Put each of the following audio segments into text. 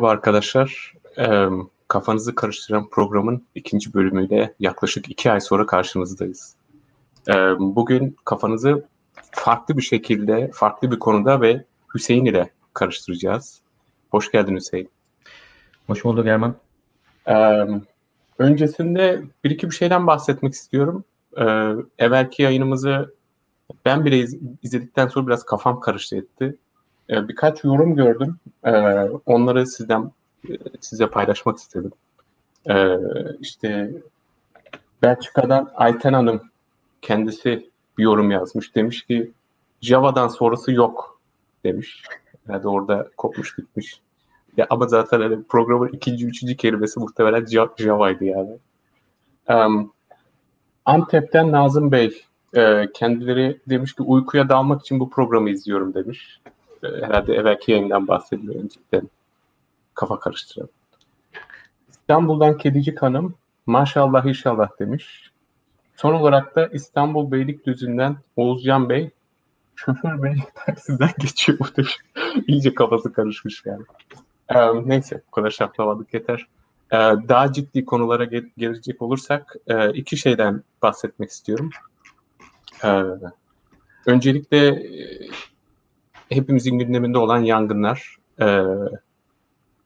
Merhaba arkadaşlar. Ee, kafanızı karıştıran programın ikinci bölümüyle yaklaşık iki ay sonra karşınızdayız. Ee, bugün kafanızı farklı bir şekilde, farklı bir konuda ve Hüseyin ile karıştıracağız. Hoş geldin Hüseyin. Hoş bulduk Erman. Ee, öncesinde bir iki bir şeyden bahsetmek istiyorum. Ee, evvelki yayınımızı ben bile iz, izledikten sonra biraz kafam karıştı etti. Ee, birkaç yorum gördüm. Ee, onları sizden size paylaşmak istedim. Ee, işte Belçika'dan Ayten Hanım kendisi bir yorum yazmış. Demiş ki Java'dan sonrası yok demiş. Yani orada kopmuş gitmiş. Ya ama zaten hani programın ikinci, üçüncü kelimesi muhtemelen Java'ydı yani. Um, Antep'ten Nazım Bey e, kendileri demiş ki uykuya dalmak için bu programı izliyorum demiş. Herhalde evvelki yayından bahsediyor cidden. Kafa karıştıran. İstanbul'dan Kedicik Hanım maşallah inşallah demiş. Son olarak da İstanbul Beylikdüzü'nden Oğuzcan Bey şoför bey taksiden geçiyor demiş. İyice kafası karışmış yani. Ee, neyse bu kadar şaplamadık yeter. Ee, daha ciddi konulara gel- gelecek olursak e, iki şeyden bahsetmek istiyorum. Ee, öncelikle e, hepimizin gündeminde olan yangınlar. Ee,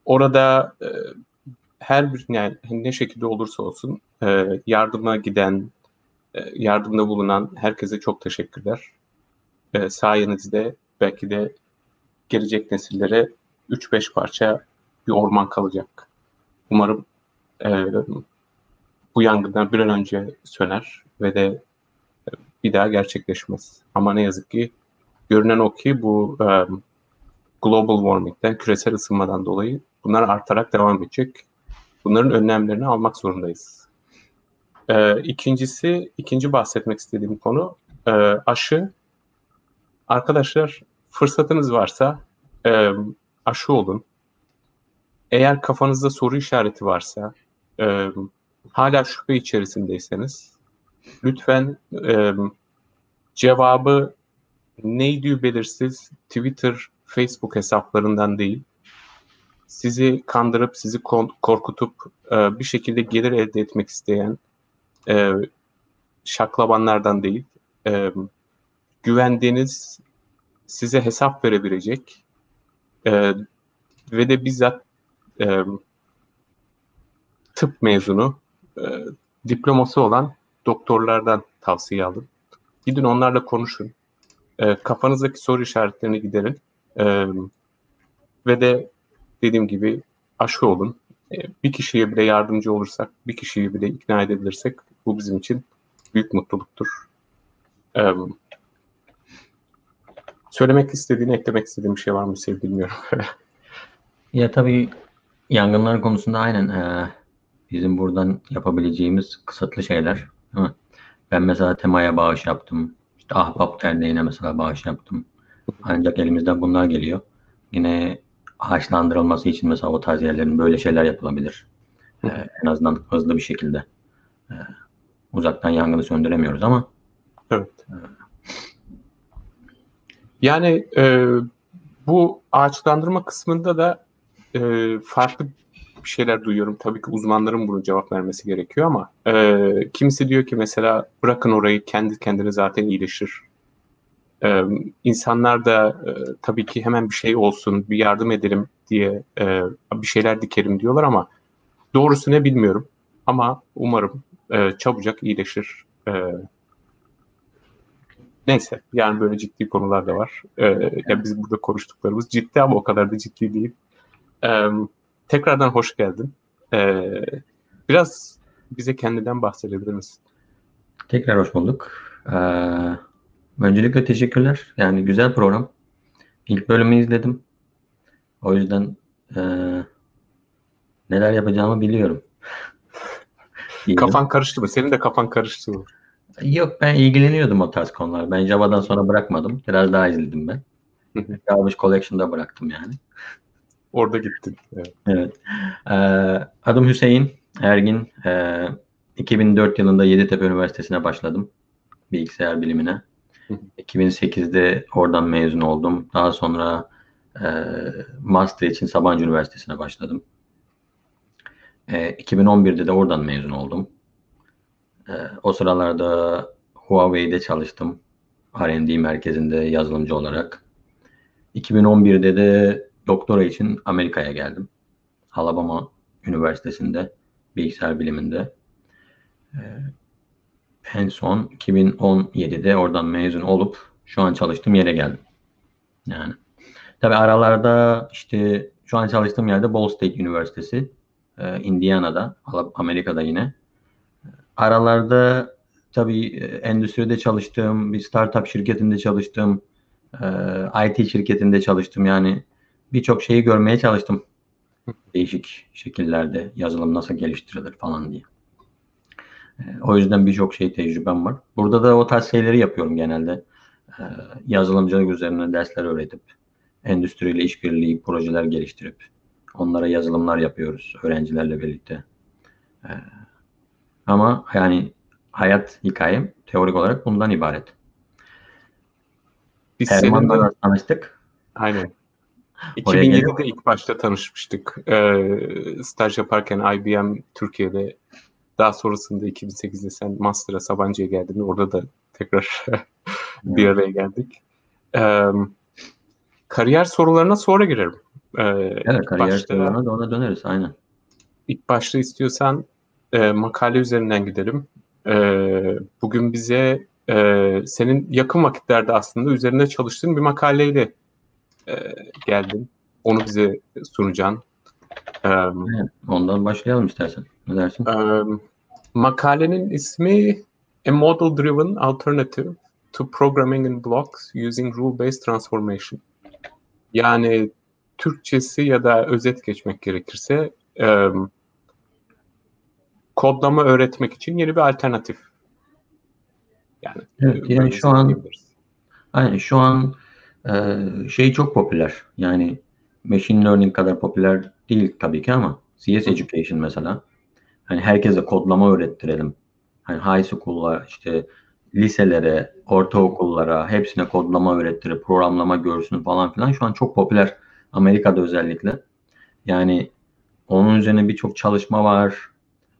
orada e, her bir yani ne şekilde olursa olsun e, yardıma giden, e, yardımda bulunan herkese çok teşekkürler. E, sayenizde belki de gelecek nesillere 3-5 parça bir orman kalacak. Umarım e, bu yangından bir an önce söner ve de bir daha gerçekleşmez. Ama ne yazık ki görünen o ki bu um, global warming'den, küresel ısınmadan dolayı bunlar artarak devam edecek. Bunların önlemlerini almak zorundayız. Ee, ikincisi, ikinci bahsetmek istediğim konu e, aşı. Arkadaşlar fırsatınız varsa e, aşı olun. Eğer kafanızda soru işareti varsa, e, hala şüphe içerisindeyseniz, lütfen e, cevabı neydi belirsiz Twitter, Facebook hesaplarından değil, sizi kandırıp, sizi korkutup e, bir şekilde gelir elde etmek isteyen e, şaklabanlardan değil, e, güvendiğiniz, size hesap verebilecek e, ve de bizzat tıp mezunu, diploması olan doktorlardan tavsiye alın. Gidin onlarla konuşun. E, kafanızdaki soru işaretlerini giderin. E, ve de dediğim gibi aşı olun. E, bir kişiye bile yardımcı olursak, bir kişiyi bile ikna edebilirsek bu bizim için büyük mutluluktur. E, söylemek istediğini, eklemek istediğim bir şey var mı Sev bilmiyorum. ya tabii yangınlar konusunda aynen e, bizim buradan yapabileceğimiz kısıtlı şeyler. Ben mesela temaya bağış yaptım. İşte Ahbap Derneği'ne mesela bağış yaptım. Ancak elimizden bunlar geliyor. Yine ağaçlandırılması için mesela o tarz yerlerin böyle şeyler yapılabilir. Ee, en azından hızlı bir şekilde. Ee, uzaktan yangını söndüremiyoruz ama. Evet. Yani e, bu ağaçlandırma kısmında da e, farklı bir şeyler duyuyorum. Tabii ki uzmanların bunu cevap vermesi gerekiyor ama e, kimisi diyor ki mesela bırakın orayı kendi kendine zaten iyileşir. E, insanlar da e, tabii ki hemen bir şey olsun, bir yardım edelim diye e, bir şeyler dikerim diyorlar ama doğrusu ne bilmiyorum. Ama umarım e, çabucak iyileşir. E, neyse yani böyle ciddi konular da var. E, ya biz burada konuştuklarımız ciddi ama o kadar da ciddi değil. E, Tekrardan hoş geldin. Ee, biraz bize kendinden bahsedebilir misin? Tekrar hoş bulduk. Ee, öncelikle teşekkürler. Yani güzel program. İlk bölümü izledim. O yüzden e, neler yapacağımı biliyorum. kafan karıştı mı? Senin de kafan karıştı mı? Yok ben ilgileniyordum o tarz konular. Ben Java'dan sonra bırakmadım. Biraz daha izledim ben. Garbage Collection'da bıraktım yani. Orada gittin. Evet. evet. Ee, adım Hüseyin Ergin. Ee, 2004 yılında Yeditepe Üniversitesi'ne başladım. Bilgisayar bilimine. 2008'de oradan mezun oldum. Daha sonra e, master için Sabancı Üniversitesi'ne başladım. E, 2011'de de oradan mezun oldum. E, o sıralarda Huawei'de çalıştım. R&D merkezinde yazılımcı olarak. 2011'de de doktora için Amerika'ya geldim. Alabama Üniversitesi'nde bilgisayar biliminde. Ee, en son 2017'de oradan mezun olup şu an çalıştığım yere geldim. Yani tabi aralarda işte şu an çalıştığım yerde Ball State Üniversitesi e, Indiana'da Amerika'da yine. Aralarda tabii e, endüstride çalıştığım, bir startup şirketinde çalıştım, e, IT şirketinde çalıştım. Yani birçok şeyi görmeye çalıştım. Değişik şekillerde yazılım nasıl geliştirilir falan diye. E, o yüzden birçok şey tecrübem var. Burada da o tarz şeyleri yapıyorum genelde. Yazılımcılık üzerine dersler öğretip, endüstriyle işbirliği projeler geliştirip, onlara yazılımlar yapıyoruz öğrencilerle birlikte. Ama yani hayat hikayem teorik olarak bundan ibaret. Biz Erman'la seninle... tanıştık. Aynen. 2007'de ilk başta tanışmıştık. Ee, staj yaparken IBM Türkiye'de daha sonrasında 2008'de sen Master'a Sabancı'ya geldin. Orada da tekrar bir araya geldik. Ee, kariyer sorularına sonra girerim. Ee, evet kariyer başta, sorularına da ona döneriz aynen. İlk başta istiyorsan e, makale üzerinden gidelim e, bugün bize e, senin yakın vakitlerde aslında üzerinde çalıştığın bir makaleyle e, geldin. Onu bize sunacaksın. E, ondan başlayalım istersen. Ne dersin? E, makalenin ismi A Model Driven Alternative to Programming in Blocks Using Rule-Based Transformation. Yani Türkçesi ya da özet geçmek gerekirse e, kodlama öğretmek için yeni bir alternatif. Yani, evet, yani şu an aynen şu an e, şey çok popüler. Yani machine learning kadar popüler değil tabii ki ama CS Education mesela. Hani herkese kodlama öğrettirelim. Hani high school'la işte liselere, ortaokullara hepsine kodlama öğrettirip programlama görsün falan filan şu an çok popüler Amerika'da özellikle. Yani onun üzerine birçok çalışma var.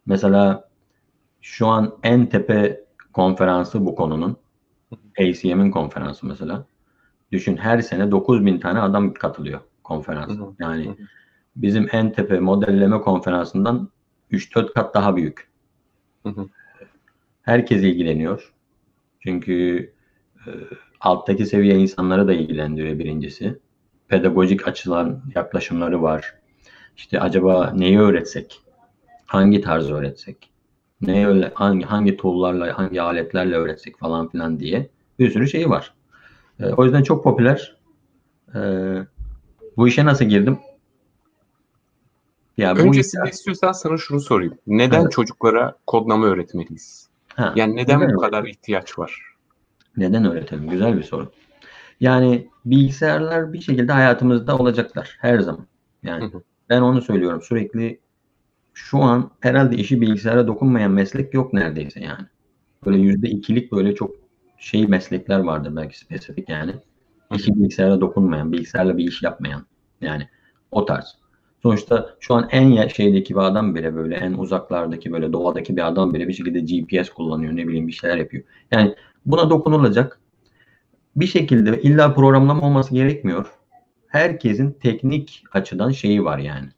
Mesela şu an en tepe konferansı bu konunun. ACM'in konferansı mesela. Düşün her sene 9000 tane adam katılıyor konferans. Yani bizim en tepe modelleme konferansından 3-4 kat daha büyük. Herkes ilgileniyor. Çünkü e, alttaki seviye insanları da ilgilendiriyor birincisi. Pedagojik açılan yaklaşımları var. İşte acaba neyi öğretsek? hangi tarz öğretsek, ne öyle hangi hangi tool'larla, hangi aletlerle öğretsek falan filan diye bir sürü şey var. E, o yüzden çok popüler. E, bu işe nasıl girdim? Ya Öncesinde bu işe... istiyorsan sana şunu sorayım. Neden evet. çocuklara kodlama öğretmeliyiz? Ha, yani neden, neden bu kadar ihtiyaç var? Neden öğretelim? Güzel bir soru. Yani bilgisayarlar bir şekilde hayatımızda olacaklar her zaman. Yani hı hı. ben onu söylüyorum. Sürekli şu an herhalde işi bilgisayara dokunmayan meslek yok neredeyse yani. Böyle yüzde ikilik böyle çok şey meslekler vardır belki spesifik yani. İşi bilgisayara dokunmayan, bilgisayarla bir iş yapmayan yani o tarz. Sonuçta şu an en şeydeki bir adam bile böyle en uzaklardaki böyle doğadaki bir adam bile bir şekilde GPS kullanıyor ne bileyim bir şeyler yapıyor. Yani buna dokunulacak bir şekilde illa programlama olması gerekmiyor. Herkesin teknik açıdan şeyi var yani.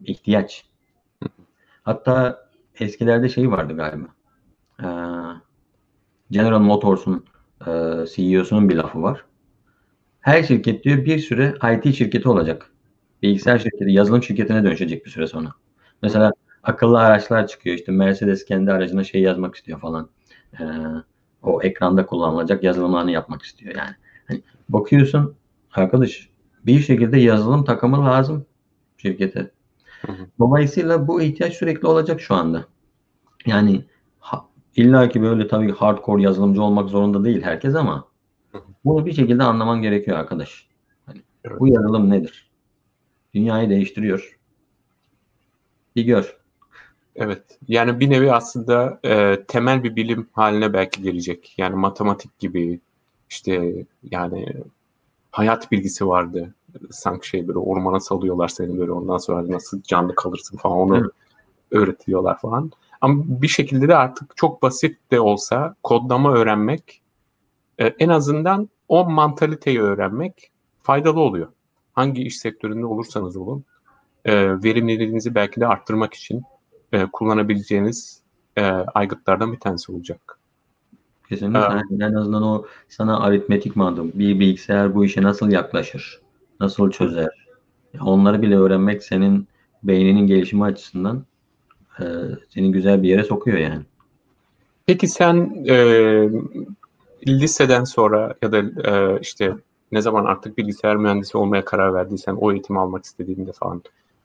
ihtiyaç. Hatta eskilerde şey vardı galiba. Ee, General Motors'un e, CEO'sunun bir lafı var. Her şirket diyor bir süre IT şirketi olacak. Bilgisayar şirketi, yazılım şirketine dönüşecek bir süre sonra. Mesela akıllı araçlar çıkıyor. İşte Mercedes kendi aracına şey yazmak istiyor falan. Ee, o ekranda kullanılacak yazılımlarını yapmak istiyor yani. Hani bakıyorsun arkadaş bir şekilde yazılım takımı lazım şirkete. Dolayısıyla bu ihtiyaç sürekli olacak şu anda. Yani ha, illa ki böyle tabii hardcore yazılımcı olmak zorunda değil herkes ama bunu bir şekilde anlaman gerekiyor arkadaş. Hani, evet. Bu yazılım nedir? Dünyayı değiştiriyor. Bir gör. Evet. Yani bir nevi aslında e, temel bir bilim haline belki gelecek. Yani matematik gibi işte yani hayat bilgisi vardı. sanki şey böyle ormana salıyorlar seni böyle ondan sonra nasıl canlı kalırsın falan onu evet. öğretiyorlar falan. Ama bir şekilde de artık çok basit de olsa kodlama öğrenmek e, en azından o mantaliteyi öğrenmek faydalı oluyor. Hangi iş sektöründe olursanız olun e, verimliliğinizi belki de arttırmak için e, kullanabileceğiniz e, aygıtlardan bir tanesi olacak. Kesinlikle. Evet. En azından o sana aritmetik mantık, bir bilgisayar bu işe nasıl yaklaşır, nasıl çözer, onları bile öğrenmek senin beyninin gelişimi açısından e, seni güzel bir yere sokuyor yani. Peki sen e, liseden sonra ya da e, işte ne zaman artık bilgisayar mühendisi olmaya karar verdiysen o eğitimi almak istediğinde falan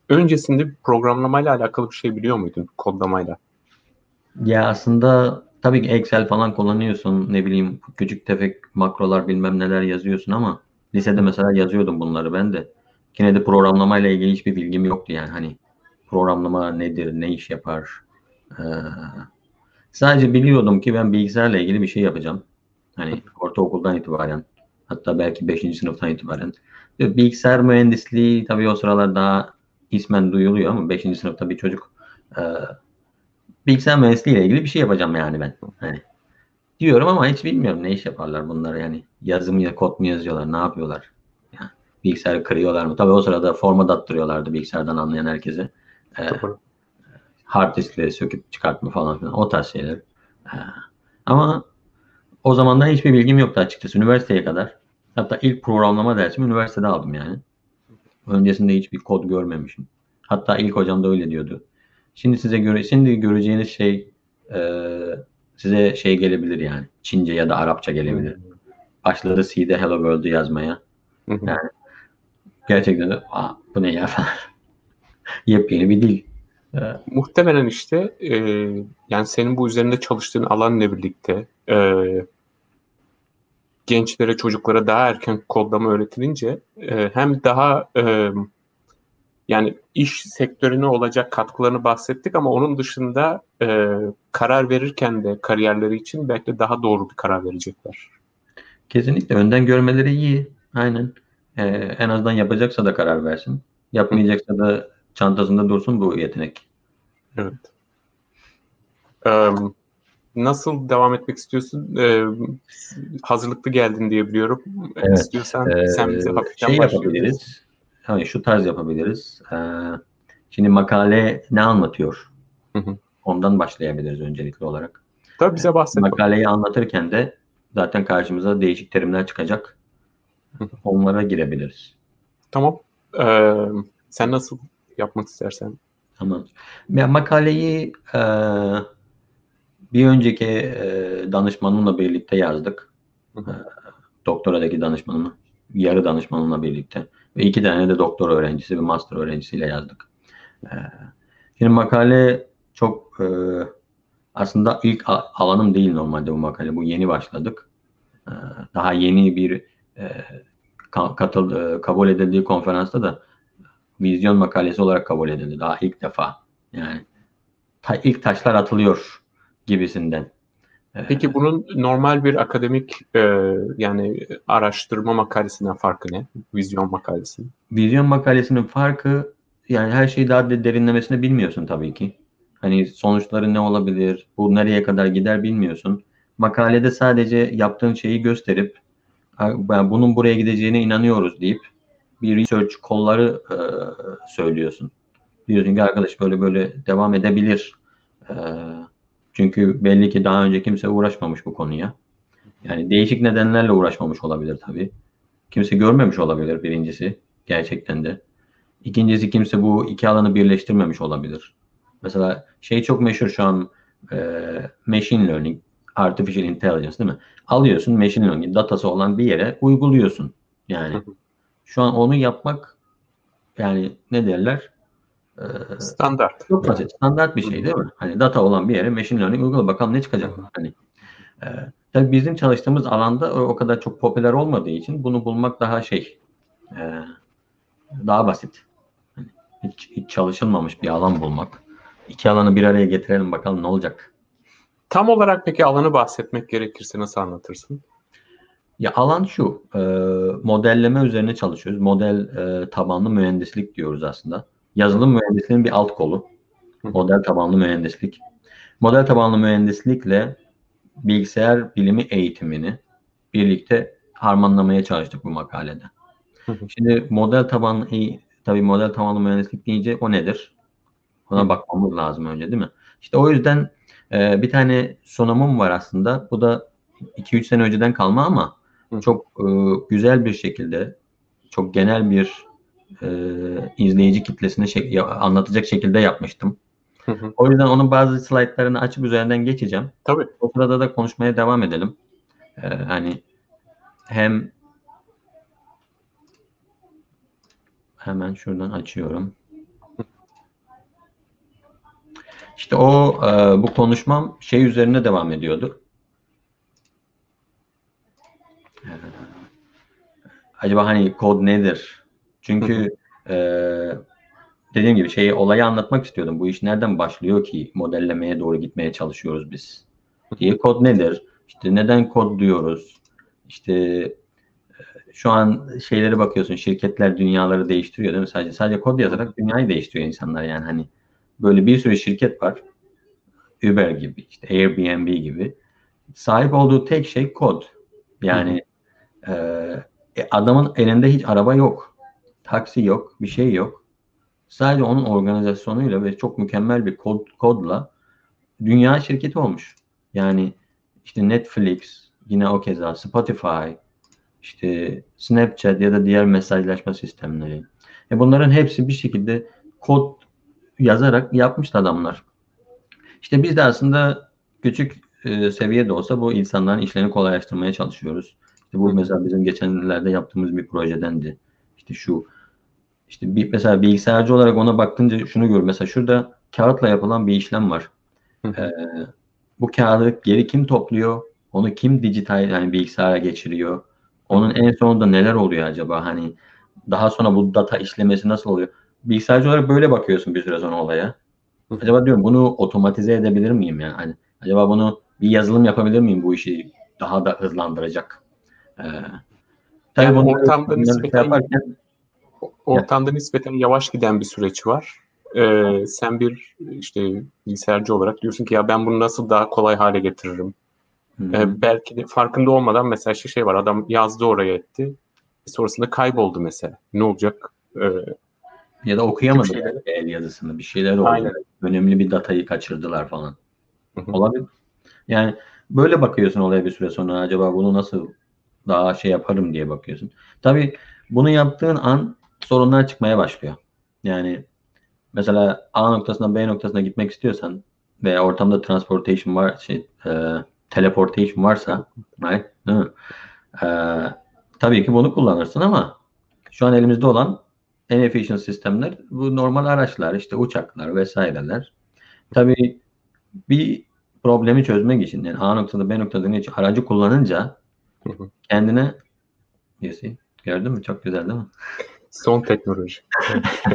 öncesinde programlamayla alakalı bir şey biliyor muydun kodlamayla? Ya aslında tabii ki Excel falan kullanıyorsun ne bileyim küçük tefek makrolar bilmem neler yazıyorsun ama lisede mesela yazıyordum bunları ben de. Yine de programlamayla ilgili hiçbir bilgim yoktu yani hani programlama nedir, ne iş yapar. Ee, sadece biliyordum ki ben bilgisayarla ilgili bir şey yapacağım. Hani ortaokuldan itibaren hatta belki 5. sınıftan itibaren. Bilgisayar mühendisliği tabii o sıralar daha ismen duyuluyor ama 5. sınıfta bir çocuk e, bilgisayar mühendisliği ile ilgili bir şey yapacağım yani ben. Hani, diyorum ama hiç bilmiyorum ne iş yaparlar bunlar yani. Yazım ya kod mu yazıyorlar, ne yapıyorlar? Yani, bilgisayarı kırıyorlar mı? Tabii o sırada format attırıyorlardı bilgisayardan anlayan herkese. Ee, hard diskleri söküp çıkartma falan filan o tarz şeyler. Ee, ama o zamandan hiçbir bilgim yoktu açıkçası üniversiteye kadar. Hatta ilk programlama dersimi üniversitede aldım yani. Öncesinde hiçbir kod görmemişim. Hatta ilk hocam da öyle diyordu. Şimdi size göre şimdi göreceğiniz şey e, size şey gelebilir yani. Çince ya da Arapça gelebilir. Başladı C'de Hello World'u yazmaya. Yani gerçekten de bu ne ya falan. Yepyeni bir dil. Muhtemelen işte e, yani senin bu üzerinde çalıştığın alanla birlikte e, gençlere, çocuklara daha erken kodlama öğretilince e, hem daha e, yani iş sektörüne olacak katkılarını bahsettik ama onun dışında e, karar verirken de kariyerleri için belki de daha doğru bir karar verecekler. Kesinlikle önden görmeleri iyi. Aynen. Ee, en azından yapacaksa da karar versin. Yapmayacaksa da çantasında dursun bu yetenek. Evet. Nasıl devam etmek istiyorsun? Ee, hazırlıklı geldin diye biliyorum. Evet. İstiyorsan ee, sen bize hafiften şey yapabiliriz. Hani şu tarz yapabiliriz. Ee, şimdi makale ne anlatıyor? Hı hı. Ondan başlayabiliriz öncelikli olarak. Tabii bize bahset. Makaleyi anlatırken de zaten karşımıza değişik terimler çıkacak. Onlara girebiliriz. Tamam. Ee, sen nasıl yapmak istersen. Tamam. Ya, makaleyi e, bir önceki e, danışmanımla birlikte yazdık. Hı hı. E, doktoradaki danışmanımla, yarı danışmanımla birlikte. Ve iki tane de doktor öğrencisi ve master öğrencisiyle yazdık. E, şimdi makale çok e, aslında ilk alanım değil normalde bu makale. Bu yeni başladık. E, daha yeni bir e, katıl, e, kabul edildiği konferansta da vizyon makalesi olarak kabul edildi. Daha ilk defa. Yani ta, ilk taşlar atılıyor gibisinden. Ee, Peki bunun normal bir akademik e, yani araştırma makalesinden farkı ne? Vizyon makalesi. Vizyon makalesinin farkı yani her şeyi daha de derinlemesine bilmiyorsun tabii ki. Hani sonuçları ne olabilir, bu nereye kadar gider bilmiyorsun. Makalede sadece yaptığın şeyi gösterip bunun buraya gideceğine inanıyoruz deyip bir research kolları e, söylüyorsun. Diyorsun ki arkadaş böyle böyle devam edebilir. E, çünkü belli ki daha önce kimse uğraşmamış bu konuya. Yani değişik nedenlerle uğraşmamış olabilir tabii. Kimse görmemiş olabilir birincisi gerçekten de. İkincisi kimse bu iki alanı birleştirmemiş olabilir. Mesela şey çok meşhur şu an e, machine learning, artificial intelligence değil mi? Alıyorsun machine learning datası olan bir yere uyguluyorsun. Yani şu an onu yapmak yani ne derler? Ee, standart. Çok basit. Standart bir şey değil mi? Hani data olan bir yere machine learning uygula bakalım ne çıkacak. Hani e, tabii bizim çalıştığımız alanda o, kadar çok popüler olmadığı için bunu bulmak daha şey e, daha basit. Hani hiç, hiç çalışılmamış bir alan bulmak. İki alanı bir araya getirelim bakalım ne olacak. Tam olarak peki alanı bahsetmek gerekirse nasıl anlatırsın? Ya alan şu, e, modelleme üzerine çalışıyoruz. Model e, tabanlı mühendislik diyoruz aslında. Yazılım mühendisliğinin bir alt kolu. Model tabanlı mühendislik. Model tabanlı mühendislikle bilgisayar bilimi eğitimini birlikte harmanlamaya çalıştık bu makalede. Şimdi model tabanlı tabii model tabanlı mühendislik deyince o nedir? Ona bakmamız lazım önce değil mi? İşte o yüzden e, bir tane sunumum var aslında. Bu da 2-3 sene önceden kalma ama çok e, güzel bir şekilde çok genel bir e, izleyici kitlesine şey, anlatacak şekilde yapmıştım. O yüzden onun bazı slaytlarını açıp üzerinden geçeceğim. Tabii. O sırada da konuşmaya devam edelim. Ee, hani hem hemen şuradan açıyorum. İşte o e, bu konuşmam şey üzerine devam ediyordu. Ee, acaba hani kod nedir? Çünkü e, dediğim gibi şeyi olayı anlatmak istiyordum. Bu iş nereden başlıyor ki modellemeye doğru gitmeye çalışıyoruz biz? Diye kod nedir? İşte neden kod diyoruz? İşte e, şu an şeylere bakıyorsun şirketler dünyaları değiştiriyor değil mi? Sadece sadece kod yazarak dünyayı değiştiriyor insanlar yani hani böyle bir sürü şirket var. Uber gibi, işte Airbnb gibi. Sahip olduğu tek şey kod. Yani e, adamın elinde hiç araba yok. Taksi yok, bir şey yok. Sadece onun organizasyonuyla ve çok mükemmel bir kod, kodla dünya şirketi olmuş. Yani işte Netflix, yine o keza Spotify, işte Snapchat ya da diğer mesajlaşma sistemleri. E bunların hepsi bir şekilde kod yazarak yapmış adamlar. İşte biz de aslında küçük e, seviyede olsa bu insanların işlerini kolaylaştırmaya çalışıyoruz. İşte bu mesela bizim geçenlerde yaptığımız bir projedendi. İşte şu işte bir, mesela bilgisayarcı olarak ona baktığınca şunu gör. Mesela şurada kağıtla yapılan bir işlem var. Ee, bu kağıdı geri kim topluyor? Onu kim dijital yani bilgisayara geçiriyor? Onun en sonunda neler oluyor acaba? Hani daha sonra bu data işlemesi nasıl oluyor? Bilgisayarcı olarak böyle bakıyorsun bir süre sonra olaya. Acaba diyorum bunu otomatize edebilir miyim yani? Hani acaba bunu bir yazılım yapabilir miyim bu işi daha da hızlandıracak? Ee, tabii yani ortamda nispeten, yaparken ortamda nispeten yavaş giden bir süreç var. Ee, sen bir işte bilgisayarcı olarak diyorsun ki ya ben bunu nasıl daha kolay hale getiririm? Ee, belki de farkında olmadan mesela şey, şey var adam yazdı oraya etti. Sonrasında kayboldu mesela. Ne olacak? Ee, ya da okuyamadı şeyler. el yazısını. Bir şeyler oldu. Aynen. Önemli bir datayı kaçırdılar falan. Hı-hı. Olabilir. Yani böyle bakıyorsun olaya bir süre sonra acaba bunu nasıl daha şey yaparım diye bakıyorsun. Tabii bunu yaptığın an sorunlar çıkmaya başlıyor. Yani mesela A noktasından B noktasına gitmek istiyorsan veya ortamda transportation var, şey, e, teleportation varsa, right? E, tabii ki bunu kullanırsın ama şu an elimizde olan en efficient sistemler bu normal araçlar, işte uçaklar vesaireler. Tabii bir problemi çözmek için yani A noktada B noktada aracı kullanınca kendine gördün mü? Çok güzel değil mi? Son teknoloji.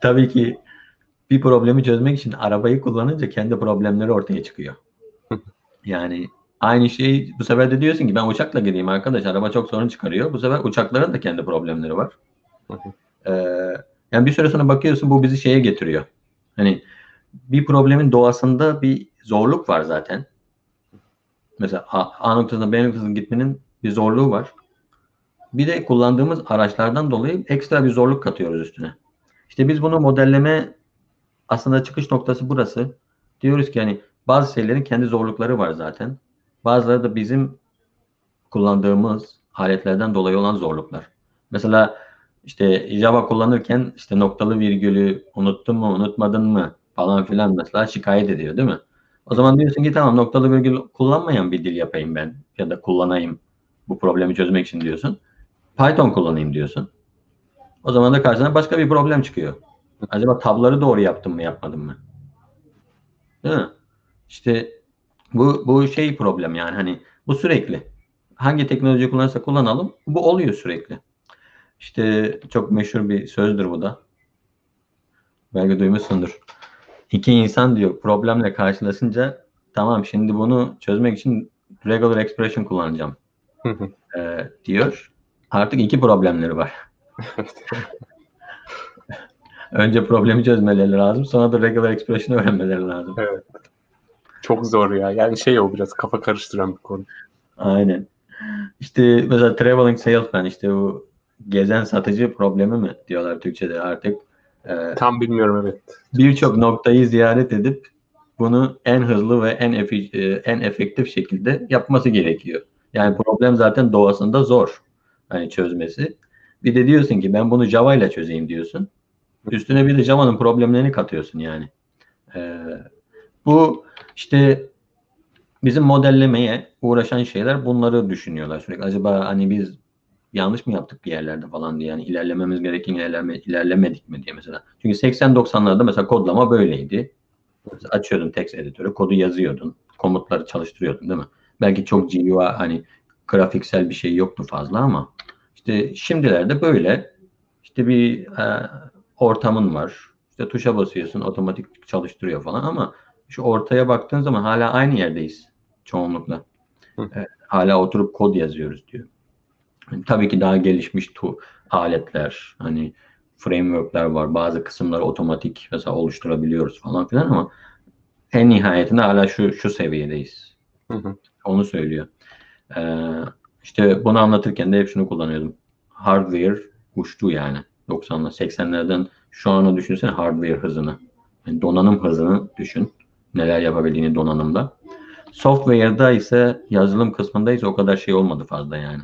Tabii ki bir problemi çözmek için arabayı kullanınca kendi problemleri ortaya çıkıyor. Yani aynı şey bu sefer de diyorsun ki ben uçakla gideyim arkadaş araba çok sorun çıkarıyor. Bu sefer uçakların da kendi problemleri var. ee, yani bir süre sonra bakıyorsun bu bizi şeye getiriyor. Hani bir problemin doğasında bir zorluk var zaten. Mesela A, A noktasına B noktasına gitmenin bir zorluğu var. Bir de kullandığımız araçlardan dolayı ekstra bir zorluk katıyoruz üstüne. İşte biz bunu modelleme aslında çıkış noktası burası. Diyoruz ki hani bazı şeylerin kendi zorlukları var zaten. Bazıları da bizim kullandığımız aletlerden dolayı olan zorluklar. Mesela işte Java kullanırken işte noktalı virgülü unuttun mu unutmadın mı falan filan mesela şikayet ediyor değil mi? O zaman diyorsun ki tamam noktalı virgül kullanmayan bir dil yapayım ben ya da kullanayım bu problemi çözmek için diyorsun. Python kullanayım diyorsun. O zaman da karşına başka bir problem çıkıyor. Acaba tabları doğru yaptım mı yapmadım mı? Değil mi? İşte bu, bu şey problem yani hani bu sürekli. Hangi teknoloji kullanırsa kullanalım bu oluyor sürekli. İşte çok meşhur bir sözdür bu da. Belki duymuşsundur. İki insan diyor problemle karşılaşınca tamam şimdi bunu çözmek için regular expression kullanacağım e, diyor. Artık iki problemleri var. Önce problemi çözmeleri lazım. Sonra da regular expression öğrenmeleri lazım. Evet. Çok zor ya. Yani şey o biraz kafa karıştıran bir konu. Aynen. İşte mesela traveling salesman işte o gezen satıcı problemi mi diyorlar Türkçe'de artık. Ee, Tam bilmiyorum evet. Birçok noktayı ziyaret edip bunu en hızlı ve en efi, e, en efektif şekilde yapması gerekiyor. Yani problem zaten doğasında zor hani çözmesi. Bir de diyorsun ki ben bunu Java ile çözeyim diyorsun. Üstüne bir de Java'nın problemlerini katıyorsun yani. Ee, bu işte bizim modellemeye uğraşan şeyler bunları düşünüyorlar sürekli. Acaba hani biz yanlış mı yaptık bir yerlerde falan diye yani ilerlememiz gereken ilerleme, ilerlemedik mi diye mesela. Çünkü 80-90'larda mesela kodlama böyleydi. Mesela açıyordun text editörü, kodu yazıyordun, komutları çalıştırıyordun değil mi? Belki çok GUI hani grafiksel bir şey yoktu fazla ama işte şimdilerde böyle işte bir e, ortamın var. İşte tuşa basıyorsun otomatik çalıştırıyor falan ama şu ortaya baktığın zaman hala aynı yerdeyiz çoğunlukla. E, hala oturup kod yazıyoruz diyor. Tabii ki daha gelişmiş tu aletler, hani frameworkler var. Bazı kısımları otomatik mesela oluşturabiliyoruz falan filan ama en nihayetinde hala şu şu seviyedeyiz. Hı hı. Onu söylüyor. Ee, işte bunu anlatırken de hep şunu kullanıyordum. Hardware uçtu yani. 90'lar 80'lerden şu anı düşünsene hardware hızını. Yani donanım hızını düşün. Neler yapabildiğini donanımda. Software'da ise yazılım kısmında ise o kadar şey olmadı fazla yani.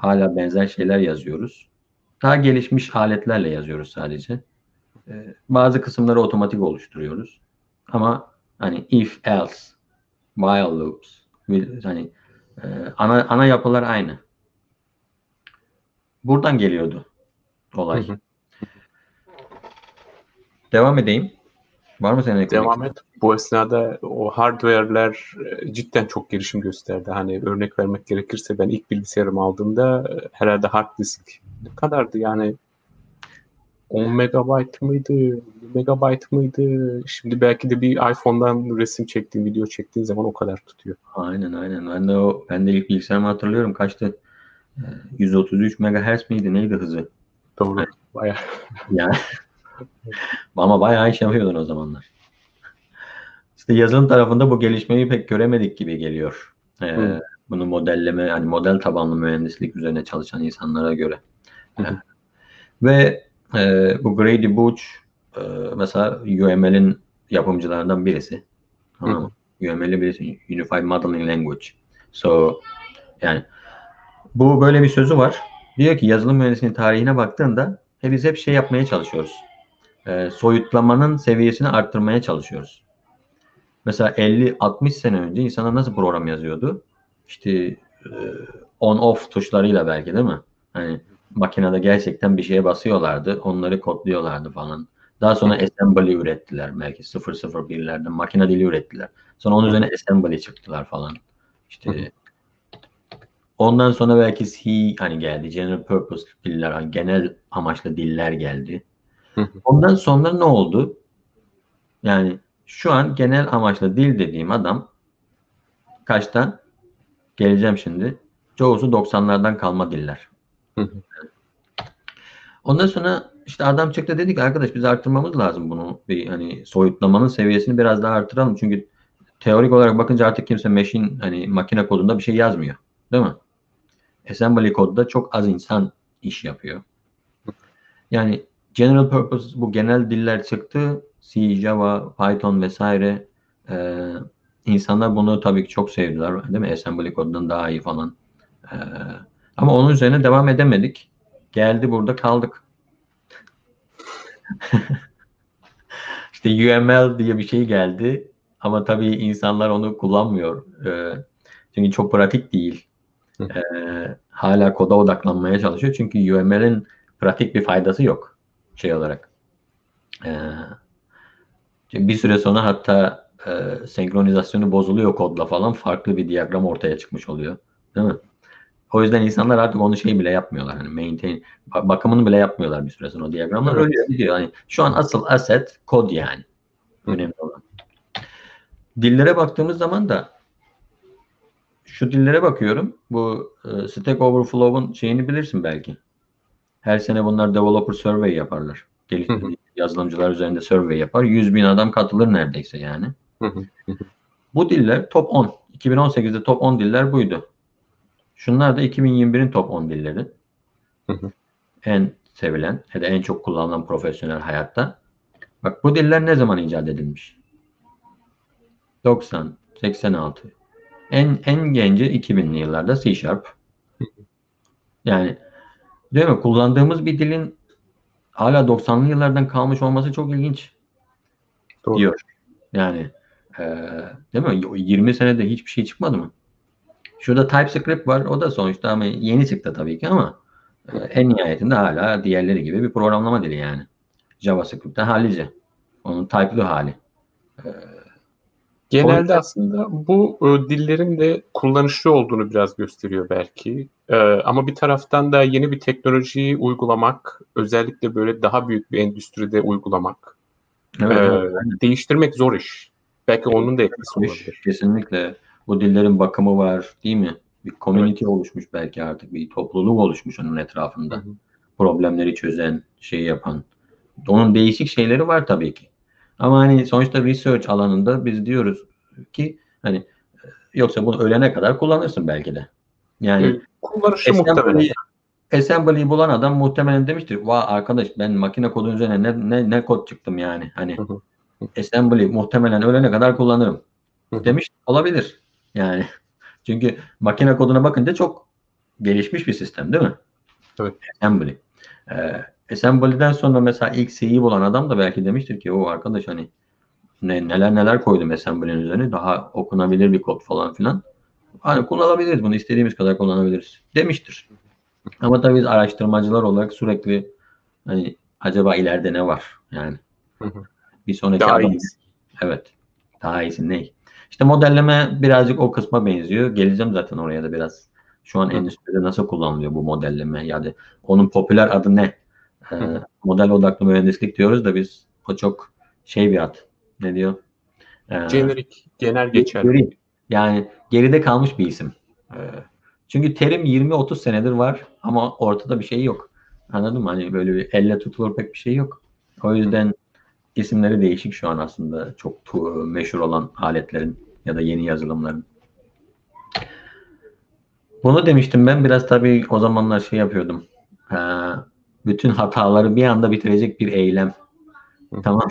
Hala benzer şeyler yazıyoruz. Daha gelişmiş aletlerle yazıyoruz sadece. Ee, bazı kısımları otomatik oluşturuyoruz. Ama hani if else, while loops, hani e, ana ana yapılar aynı. Buradan geliyordu olay. Hı hı. Devam edeyim. Var mı senin Devam et. Bu esnada o hardware'ler e, cidden çok gelişim gösterdi. Hani örnek vermek gerekirse ben ilk bilgisayarımı aldığımda e, herhalde hard disk ne kadardı yani 10 megabayt mıydı, 1 megabayt mıydı? Şimdi belki de bir iPhone'dan resim çektiğin, video çektiğin zaman o kadar tutuyor. Aynen aynen. Ben de o ben de ilk bilgisayarımı hatırlıyorum. Kaçtı? 133 MHz miydi? Neydi hızı? Doğru. Yani, bayağı. Yani ama bayağı iş yapıyordun o zamanlar. İşte yazılım tarafında bu gelişmeyi pek göremedik gibi geliyor. Ee. Bunu modelleme, yani model tabanlı mühendislik üzerine çalışan insanlara göre. Ee, ve e, bu Grady Booch e, mesela UML'in yapımcılarından birisi. Tamam UML'i birisi. Unified Modeling Language. So yani bu böyle bir sözü var. Diyor ki yazılım mühendisliğinin tarihine baktığında he, biz hep şey yapmaya çalışıyoruz. E, soyutlamanın seviyesini arttırmaya çalışıyoruz. Mesela 50-60 sene önce insanlar nasıl program yazıyordu? İşte e, on-off tuşlarıyla belki değil mi? Hani makinede gerçekten bir şeye basıyorlardı. Onları kodluyorlardı falan. Daha sonra assembly ürettiler belki 001'lerde makine dili ürettiler. Sonra onun üzerine assembly çıktılar falan. İşte ondan sonra belki C hani geldi. General purpose diller, hani genel amaçlı diller geldi. Ondan sonra ne oldu? Yani şu an genel amaçlı dil dediğim adam kaçtan? Geleceğim şimdi. Çoğusu 90'lardan kalma diller. Ondan sonra işte adam çıktı dedik arkadaş biz arttırmamız lazım bunu. Bir hani soyutlamanın seviyesini biraz daha arttıralım. Çünkü teorik olarak bakınca artık kimse machine hani makine kodunda bir şey yazmıyor. Değil mi? Assembly kodda çok az insan iş yapıyor. Yani general purpose bu genel diller çıktı. C, Java, Python vesaire. Ee, insanlar bunu tabii ki çok sevdiler. Değil mi? Assembly kodundan daha iyi falan. Ee, ama onun üzerine devam edemedik. Geldi burada kaldık. İşte UML diye bir şey geldi. Ama tabii insanlar onu kullanmıyor. Ee, çünkü çok pratik değil. Ee, hala koda odaklanmaya çalışıyor. Çünkü UML'in pratik bir faydası yok şey olarak. Ee, bir süre sonra hatta e, senkronizasyonu bozuluyor kodla falan farklı bir diyagram ortaya çıkmış oluyor. Değil mi? O yüzden insanlar artık onu şey bile yapmıyorlar. Hani maintain bakımını bile yapmıyorlar bir süre sonra o diyagramlar öyle gidiyor. Hani şu an asıl asset kod yani. Önemli olan. Dillere baktığımız zaman da şu dillere bakıyorum. Bu e, Stack Overflow'un şeyini bilirsin belki. Her sene bunlar developer survey yaparlar. Geliştirici yazılımcılar üzerinde survey yapar. 100 bin adam katılır neredeyse yani. Bu diller top 10. 2018'de top 10 diller buydu. Şunlar da 2021'in top 10 dilleri. en sevilen ya da en çok kullanılan profesyonel hayatta. Bak bu diller ne zaman icat edilmiş? 90, 86. En en genci 2000'li yıllarda C Sharp. Yani değil mi? Kullandığımız bir dilin hala 90'lı yıllardan kalmış olması çok ilginç. Doğru. Diyor. Yani e, değil mi? 20 senede hiçbir şey çıkmadı mı? Şurada TypeScript var. O da sonuçta ama yeni çıktı tabii ki ama e, en nihayetinde hala diğerleri gibi bir programlama dili yani. JavaScript'ten hallice. Onun type'lı hali. E, Genelde aslında bu e, dillerin de kullanışlı olduğunu biraz gösteriyor belki. E, ama bir taraftan da yeni bir teknolojiyi uygulamak, özellikle böyle daha büyük bir endüstride uygulamak, evet, e, evet. değiştirmek zor iş. Belki onun da etkisi olabilir. Kesinlikle. Bu dillerin bakımı var değil mi? Bir community evet. oluşmuş belki artık. Bir topluluk oluşmuş onun etrafında. Hı hı. Problemleri çözen, şey yapan. Onun değişik şeyleri var tabii ki. Ama hani sonuçta research alanında biz diyoruz ki hani e, yoksa bunu ölene kadar kullanırsın belki de. Yani kullanışı muhtemelen. Assembly'yi bulan adam muhtemelen demiştir. Vay arkadaş ben makine kodu üzerine ne, ne, ne kod çıktım yani. Hani assembly muhtemelen ölene kadar kullanırım. Demiş olabilir. Yani çünkü makine koduna bakınca çok gelişmiş bir sistem değil mi? Evet. Assembly. Ee, Assembly'den sonra mesela ilk C'yi bulan adam da belki demiştir ki o arkadaş hani ne, neler neler koydum assembly'nin üzerine daha okunabilir bir kod falan filan. Hani kullanabiliriz bunu istediğimiz kadar kullanabiliriz demiştir. Ama tabii biz araştırmacılar olarak sürekli hani acaba ileride ne var yani bir sonraki daha adam, iyisi. evet daha iyisi ne? İşte modelleme birazcık o kısma benziyor. Geleceğim zaten oraya da biraz. Şu an endüstride nasıl kullanılıyor bu modelleme? Yani onun popüler adı ne? Ee, model odaklı mühendislik diyoruz da biz o çok şey bir ad. Ne diyor? Jenerik, genel geçer. Yani geride kalmış bir isim. Ee, çünkü terim 20-30 senedir var ama ortada bir şey yok. Anladın mı? Hani böyle bir elle tutulur pek bir şey yok. O yüzden isimleri değişik şu an aslında çok tu- meşhur olan aletlerin ya da yeni yazılımların. Bunu demiştim ben biraz tabii o zamanlar şey yapıyordum. Ee, bütün hataları bir anda bitirecek bir eylem. tamam.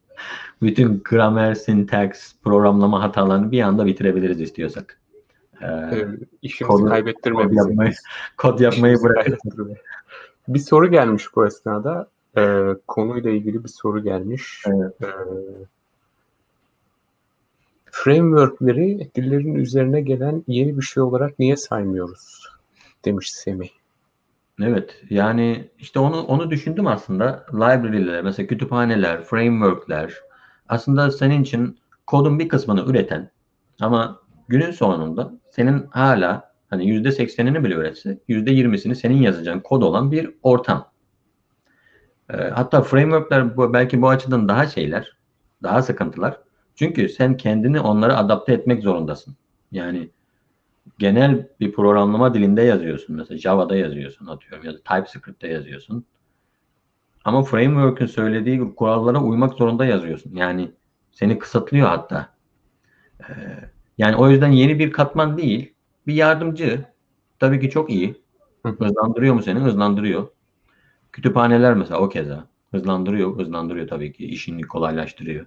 bütün gramer, syntax, programlama hatalarını bir anda bitirebiliriz istiyorsak. Ee, İşimizi kod, kaybettirme kod yapmayı, kod yapmayı bırakın. Bir soru gelmiş bu esnada. Ee, konuyla ilgili bir soru gelmiş. Evet. Ee, frameworkleri dillerin üzerine gelen yeni bir şey olarak niye saymıyoruz? Demiş Semih. Evet yani işte onu onu düşündüm aslında. Library'ler, mesela kütüphaneler, framework'ler aslında senin için kodun bir kısmını üreten ama günün sonunda senin hala hani yüzde seksenini bile üretse yüzde yirmisini senin yazacağın kod olan bir ortam. E, hatta frameworkler bu, belki bu açıdan daha şeyler, daha sıkıntılar. Çünkü sen kendini onlara adapte etmek zorundasın. Yani genel bir programlama dilinde yazıyorsun. Mesela Java'da yazıyorsun atıyorum ya da TypeScript'te yazıyorsun. Ama framework'ün söylediği kurallara uymak zorunda yazıyorsun. Yani seni kısıtlıyor hatta. Ee, yani o yüzden yeni bir katman değil, bir yardımcı. Tabii ki çok iyi. Hızlandırıyor mu seni? Hızlandırıyor. Kütüphaneler mesela o keza. Hızlandırıyor, hızlandırıyor tabii ki. işini kolaylaştırıyor.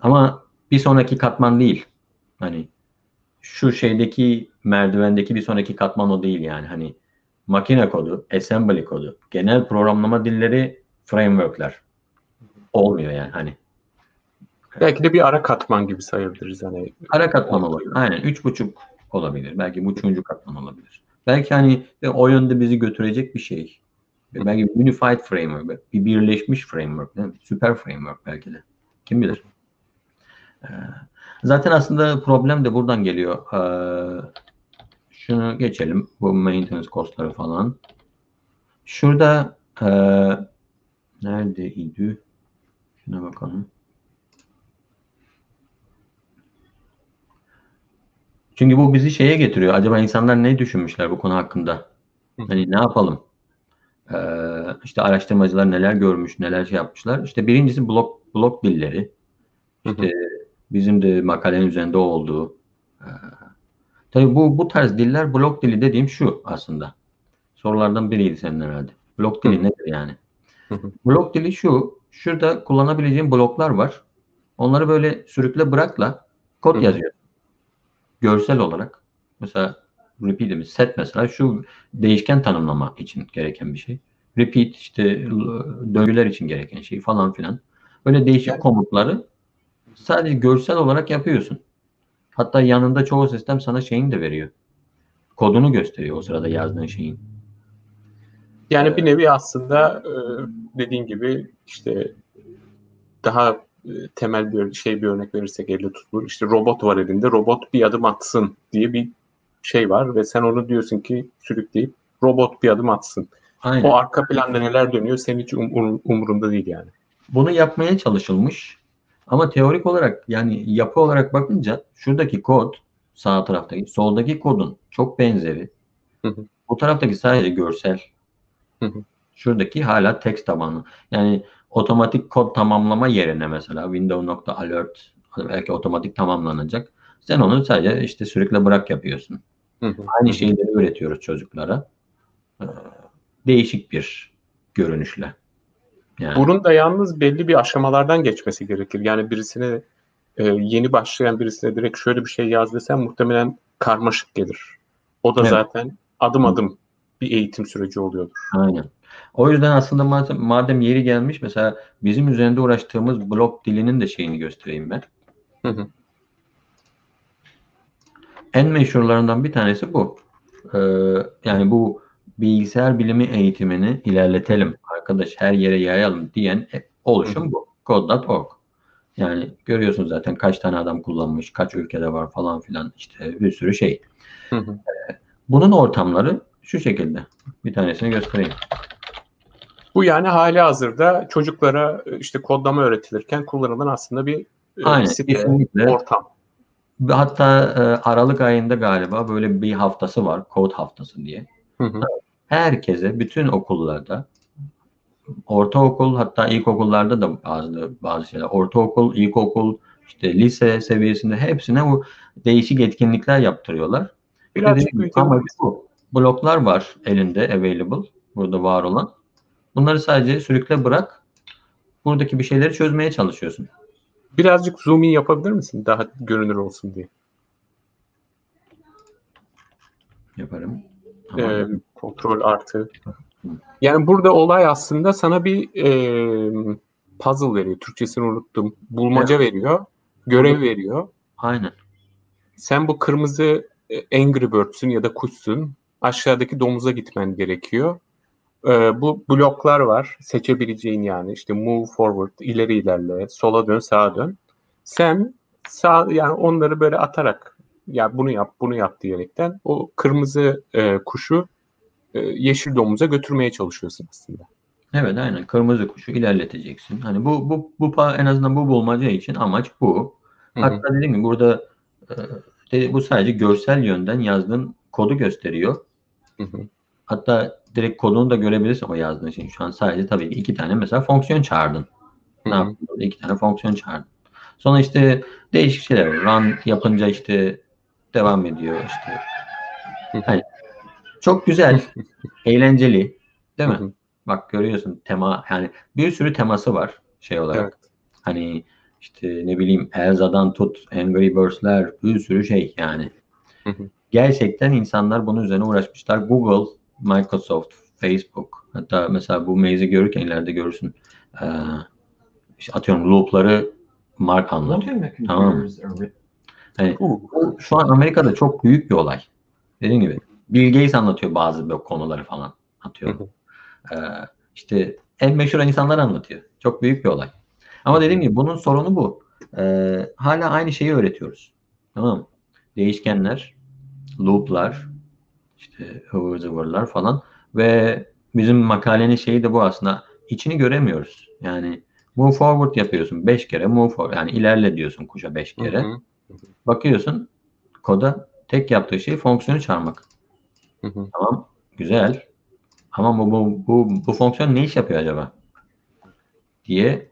Ama bir sonraki katman değil. Hani şu şeydeki merdivendeki bir sonraki katman o değil yani. Hani makine kodu, assembly kodu, genel programlama dilleri, frameworkler olmuyor yani hani. Belki de bir ara katman gibi sayabiliriz hani. Ara katman olabilir. Aynen. Üç buçuk olabilir. Belki bu üçüncü katman olabilir. Belki hani o yönde bizi götürecek bir şey. Belki bir unified framework, bir birleşmiş framework, değil mi? süper framework belki de. Kim bilir? Ee, zaten aslında problem de buradan geliyor. Ee, şunu geçelim. Bu maintenance costları falan. Şurada e, neredeydi? Şuna bakalım. Çünkü bu bizi şeye getiriyor. Acaba insanlar ne düşünmüşler bu konu hakkında? Hani ne yapalım? Ee, işte araştırmacılar neler görmüş, neler şey yapmışlar. İşte birincisi blok blok dilleri. İşte bizim de makalenin üzerinde olduğu. Ee, tabii bu bu tarz diller blok dili dediğim şu aslında. Sorulardan biriydi senin herhalde. Blok dili nedir yani? Blok dili şu. Şurada kullanabileceğin bloklar var. Onları böyle sürükle bırakla kod yazıyor. Görsel olarak. Mesela repeat'imiz set mesela şu değişken tanımlama için gereken bir şey. Repeat işte döngüler için gereken şey falan filan. Böyle değişik komutları sadece görsel olarak yapıyorsun. Hatta yanında çoğu sistem sana şeyini de veriyor. Kodunu gösteriyor o sırada yazdığın şeyin. Yani bir nevi aslında dediğin gibi işte daha temel bir şey bir örnek verirsek elle tutulur. İşte robot var elinde. Robot bir adım atsın diye bir şey var ve sen onu diyorsun ki sürükleyip robot bir adım atsın. Aynen. O arka planda neler dönüyor senin hiç um, umurunda değil yani. Bunu yapmaya çalışılmış ama teorik olarak yani yapı olarak bakınca şuradaki kod sağ taraftaki soldaki kodun çok benzeri. Hı hı. Bu taraftaki sadece görsel. Hı hı. Şuradaki hala text tabanlı. Yani otomatik kod tamamlama yerine mesela window.alert belki otomatik tamamlanacak. Sen onu sadece işte sürükle bırak yapıyorsun. Hı hı. Aynı şeyleri öğretiyoruz çocuklara. Ee, değişik bir görünüşle. Yani. Bunun da yalnız belli bir aşamalardan geçmesi gerekir. Yani birisine e, yeni başlayan birisine direkt şöyle bir şey yaz desem muhtemelen karmaşık gelir. O da evet. zaten adım adım bir eğitim süreci oluyordur. Aynen. O yüzden aslında madem, madem yeri gelmiş mesela bizim üzerinde uğraştığımız blok dilinin de şeyini göstereyim ben. Hı hı. En meşhurlarından bir tanesi bu. Ee, yani bu bilgisayar bilimi eğitimini ilerletelim arkadaş her yere yayalım diyen oluşum bu. Code.org. Yani görüyorsunuz zaten kaç tane adam kullanmış, kaç ülkede var falan filan işte bir sürü şey. Hı hı. Ee, bunun ortamları şu şekilde. Bir tanesini göstereyim. Bu yani hali hazırda çocuklara işte kodlama öğretilirken kullanılan aslında bir e, Aynen, site, ortam. Hatta e, Aralık ayında galiba böyle bir haftası var. Kod haftası diye. Hı hı. Herkese, bütün okullarda ortaokul hatta ilkokullarda da bazı bazı şeyler. Ortaokul, ilkokul, işte lise seviyesinde hepsine bu değişik etkinlikler yaptırıyorlar. Birazcık ama bu bloklar var elinde available burada var olan. Bunları sadece sürükle bırak. Buradaki bir şeyleri çözmeye çalışıyorsun. Birazcık zoom in yapabilir misin? Daha görünür olsun diye. Yaparım. Ee, kontrol artı. Yani burada olay aslında sana bir e, puzzle veriyor. Türkçesini unuttum. Bulmaca evet. veriyor. Görev veriyor. Aynen. Sen bu kırmızı e, Angry Birds'ün ya da kuşsun. Aşağıdaki domuza gitmen gerekiyor. Ee, bu bloklar var. Seçebileceğin yani işte move forward, ileri ilerle, sola dön, sağa dön. Sen sağ yani onları böyle atarak ya bunu yap, bunu yap diyerekten o kırmızı e, kuşu yeşil domuza götürmeye çalışıyorsun aslında. Evet aynen kırmızı kuşu ilerleteceksin. Hani bu bu bu en azından bu bulmaca için amaç bu. Hatta dediğim gibi burada e, bu sadece görsel yönden yazdığın kodu gösteriyor. Hı-hı. Hatta direkt kodunu da görebilirsin o yazdığın şey. Şu an sadece tabii ki iki tane mesela fonksiyon çağırdın. Ne yaptın? İki tane fonksiyon çağırdın. Sonra işte değişik şeyler var. Run yapınca işte devam ediyor işte. Hani çok güzel, eğlenceli değil mi? Bak görüyorsun tema yani bir sürü teması var şey olarak. Evet. Hani işte ne bileyim Elza'dan tut Angry Birds'ler bir sürü şey yani. Gerçekten insanlar bunun üzerine uğraşmışlar. Google Microsoft, Facebook hatta mesela bu maze'i görürken ileride görürsün. Ee, işte atıyorum loop'ları Mark anlatıyor. Tamam mı? Yani, şu an Amerika'da çok büyük bir olay. Dediğim gibi Bill Gates anlatıyor bazı böyle konuları falan atıyor. ee, işte en meşhur insanlar anlatıyor. Çok büyük bir olay. Ama dediğim gibi bunun sorunu bu. Ee, hala aynı şeyi öğretiyoruz. Tamam mı? Değişkenler, loop'lar, işte ıvır zıvırlar falan ve bizim makalenin şeyi de bu aslında. İçini göremiyoruz. Yani move forward yapıyorsun 5 kere move forward yani ilerle diyorsun kuşa 5 kere. Hı hı. Bakıyorsun koda tek yaptığı şey fonksiyonu çağırmak. Hı hı. Tamam, güzel. Ama bu, bu, bu, bu fonksiyon ne iş yapıyor acaba? diye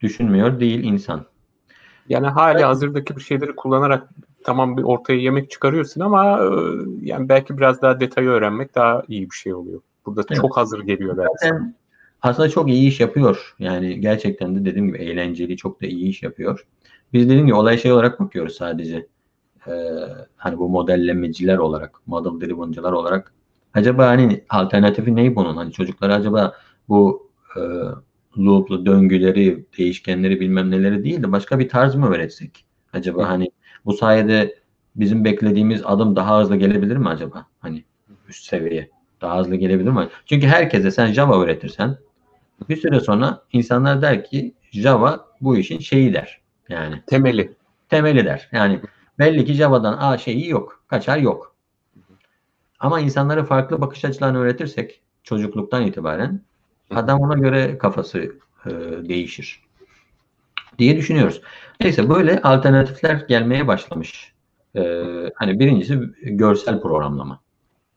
düşünmüyor değil insan. Yani hali hazırdaki bir şeyleri kullanarak tamam bir ortaya yemek çıkarıyorsun ama e, yani belki biraz daha detayı öğrenmek daha iyi bir şey oluyor. Burada Evet. çok hazır geliyor belki. Zaten aslında çok iyi iş yapıyor. Yani gerçekten de dediğim gibi eğlenceli, çok da iyi iş yapıyor. Biz dediğim gibi olay şey olarak bakıyoruz sadece. Ee, hani bu modellemeciler olarak, model driven'cılar olarak. Acaba hani alternatifi ne bunun? Hani çocuklara acaba bu e, loop'lu döngüleri, değişkenleri bilmem neleri değil de başka bir tarz mı öğretsek? Acaba Hı. hani bu sayede bizim beklediğimiz adım daha hızlı gelebilir mi acaba? Hani üst seviye daha hızlı gelebilir mi? Çünkü herkese sen Java öğretirsen bir süre sonra insanlar der ki Java bu işin şeyi der. Yani Temeli. temeli der. Yani belli ki Java'dan A şeyi yok. Kaçar yok. Ama insanlara farklı bakış açılarını öğretirsek çocukluktan itibaren adam ona göre kafası e, değişir diye düşünüyoruz. Neyse böyle alternatifler gelmeye başlamış. E, hani birincisi görsel programlama.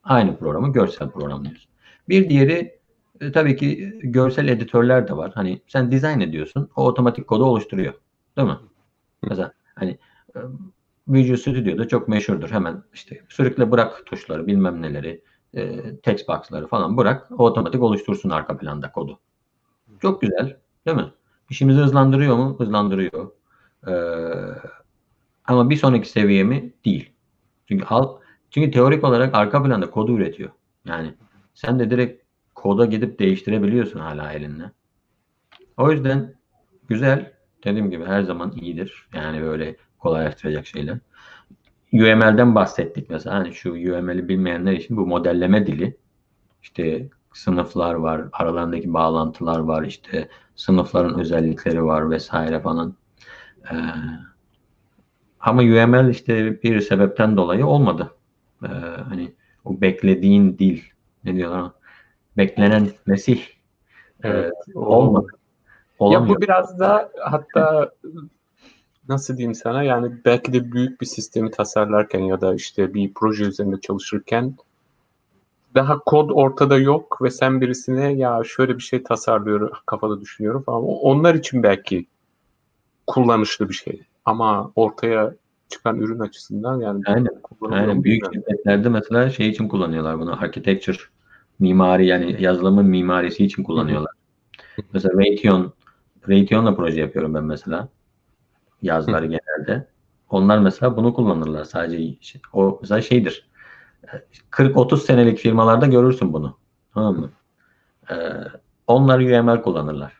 Aynı programı görsel programlıyoruz. Bir diğeri e, tabii ki görsel editörler de var. Hani sen dizayn ediyorsun, o otomatik kodu oluşturuyor. Değil mi? Mesela hani e, Visual Studio'da çok meşhurdur. Hemen işte sürükle bırak tuşları, bilmem neleri, e, text box'ları falan bırak. o otomatik oluştursun arka planda kodu. Çok güzel, değil mi? İşimizi hızlandırıyor mu? Hızlandırıyor. Ee, ama bir sonraki seviye mi? Değil. Çünkü al, çünkü teorik olarak arka planda kodu üretiyor. Yani sen de direkt koda gidip değiştirebiliyorsun hala elinle. O yüzden güzel. Dediğim gibi her zaman iyidir. Yani böyle kolaylaştıracak şeyler. UML'den bahsettik mesela. Hani şu UML'i bilmeyenler için bu modelleme dili. İşte sınıflar var, aralarındaki bağlantılar var, işte sınıfların özellikleri var vesaire falan. Ee, ama UML işte bir sebepten dolayı olmadı. Ee, hani o beklediğin dil, ne diyorlar? Beklenen Mesih Evet. e, olmadı. Ya Olamıyor. bu biraz da hatta nasıl diyeyim sana yani belki de büyük bir sistemi tasarlarken ya da işte bir proje üzerinde çalışırken daha kod ortada yok ve sen birisine ya şöyle bir şey tasarlıyorum kafada düşünüyorum falan. Onlar için belki kullanışlı bir şey. Ama ortaya çıkan ürün açısından yani Aynen. Aynen büyük şirketlerde mesela şey için kullanıyorlar bunu. Architecture mimari yani yazılımın mimarisi için kullanıyorlar. Mesela Raytheon Raytheon'la proje yapıyorum ben mesela. Yazları genelde. Onlar mesela bunu kullanırlar sadece. O mesela şeydir. 40-30 senelik firmalarda görürsün bunu. Tamam mı? Ee, onlar UML kullanırlar.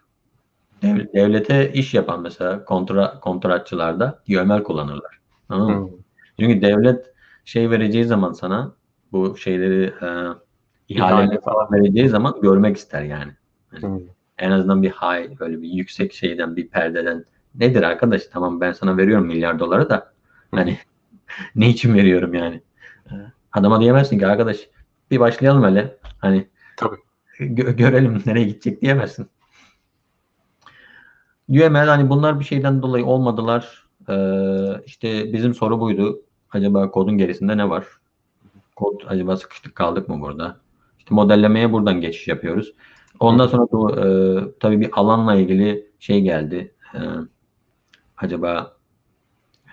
Dev- Devlete iş yapan mesela kontra, kontratçılarda UML kullanırlar. Tamam mı? Hı. Çünkü devlet şey vereceği zaman sana bu şeyleri e, ihale İhale falan vereceği zaman görmek ister yani. Hı. En azından bir high böyle bir yüksek şeyden bir perdeden nedir arkadaş tamam ben sana veriyorum milyar doları da hani ne için veriyorum yani. Adama diyemezsin ki arkadaş bir başlayalım hele hani Tabii. gö- görelim nereye gidecek diyemezsin. UML hani bunlar bir şeyden dolayı olmadılar. Ee, işte bizim soru buydu. Acaba kodun gerisinde ne var? Kod acaba sıkıştık kaldık mı burada? İşte modellemeye buradan geçiş yapıyoruz. Ondan sonra bu e, tabii bir alanla ilgili şey geldi. E, acaba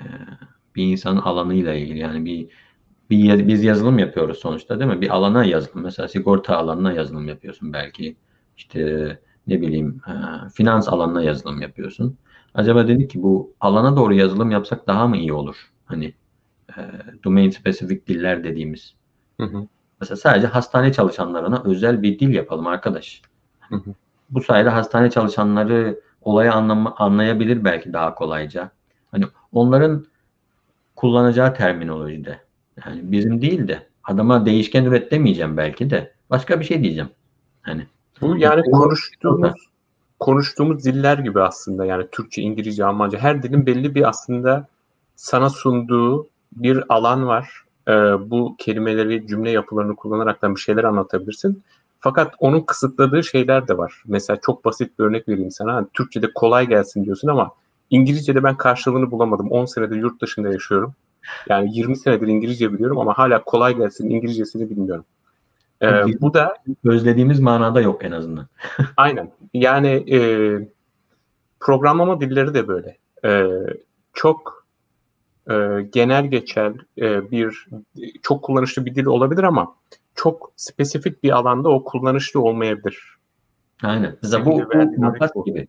e, bir insanın alanıyla ilgili yani bir, bir biz yazılım yapıyoruz sonuçta değil mi? Bir alana yazılım. Mesela sigorta alanına yazılım yapıyorsun belki. İşte ne bileyim e, finans alanına yazılım yapıyorsun. Acaba dedik ki bu alana doğru yazılım yapsak daha mı iyi olur? Hani e, domain spesifik diller dediğimiz. Hı hı. Mesela sadece hastane çalışanlarına özel bir dil yapalım arkadaş. Hı hı. Bu sayede hastane çalışanları olayı anlama, anlayabilir belki daha kolayca. Hani onların kullanacağı terminolojide. Yani bizim değil de adama değişken üret demeyeceğim belki de. Başka bir şey diyeceğim. Hani Bu yani konuştuğumuz konuştuğumuz diller gibi aslında yani Türkçe, İngilizce, Almanca her dilin belli bir aslında sana sunduğu bir alan var. Ee, bu kelimeleri, cümle yapılarını kullanaraktan bir şeyler anlatabilirsin. Fakat onun kısıtladığı şeyler de var. Mesela çok basit bir örnek vereyim sana. Hani Türkçe'de kolay gelsin diyorsun ama İngilizce'de ben karşılığını bulamadım. 10 senedir yurt dışında yaşıyorum. Yani 20 senedir İngilizce biliyorum ama hala kolay gelsin İngilizcesini bilmiyorum. Ee, bu da özlediğimiz manada yok en azından. aynen. Yani e, programlama dilleri de böyle. E, çok e, genel geçer e, bir çok kullanışlı bir dil olabilir ama çok spesifik bir alanda o kullanışlı olmayabilir. Aynen. Mesela bu, bu makas gibi.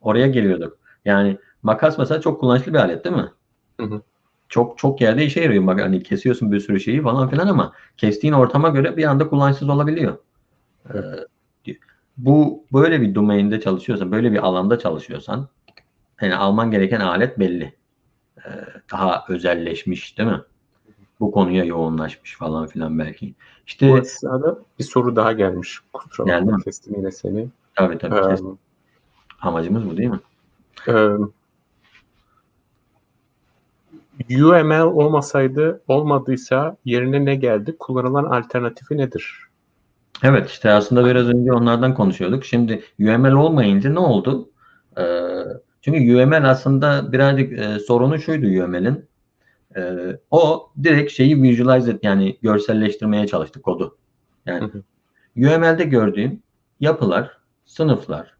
Oraya geliyorduk. Yani makas mesela çok kullanışlı bir alet değil mi? Hı hı. Çok çok yerde işe yarıyor. Bak hani kesiyorsun bir sürü şeyi falan filan ama kestiğin ortama göre bir anda kullanışsız olabiliyor. Evet. Ee, bu böyle bir domainde çalışıyorsan, böyle bir alanda çalışıyorsan yani alman gereken alet belli. Ee, daha özelleşmiş değil mi? Bu konuya yoğunlaşmış falan filan belki. İşte Bu esnada bir soru daha gelmiş. Kusura bakma kestim yine seni. Tabii tabii. Ee, Amacımız bu değil mi? E, UML olmasaydı, olmadıysa yerine ne geldi? Kullanılan alternatifi nedir? Evet işte aslında biraz önce onlardan konuşuyorduk. Şimdi UML olmayınca ne oldu? Ee, çünkü UML aslında birazcık e, sorunu şuydu UML'in. E, o direkt şeyi visualize et yani görselleştirmeye çalıştı kodu. Yani hı hı. UML'de gördüğüm yapılar, sınıflar,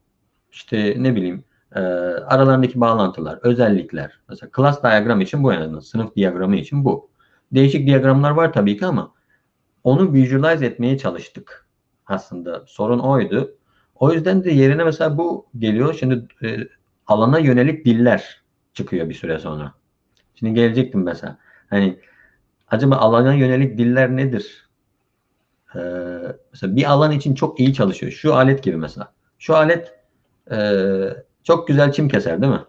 işte ne bileyim e, aralarındaki bağlantılar, özellikler. Mesela class diagram için bu yani sınıf diyagramı için bu. Değişik diyagramlar var tabii ki ama onu visualize etmeye çalıştık. Aslında sorun oydu. O yüzden de yerine mesela bu geliyor. Şimdi e, alana yönelik diller çıkıyor bir süre sonra. Şimdi gelecektim mesela. Hani acaba alana yönelik diller nedir? Ee, mesela bir alan için çok iyi çalışıyor. Şu alet gibi mesela. Şu alet e, çok güzel çim keser değil mi?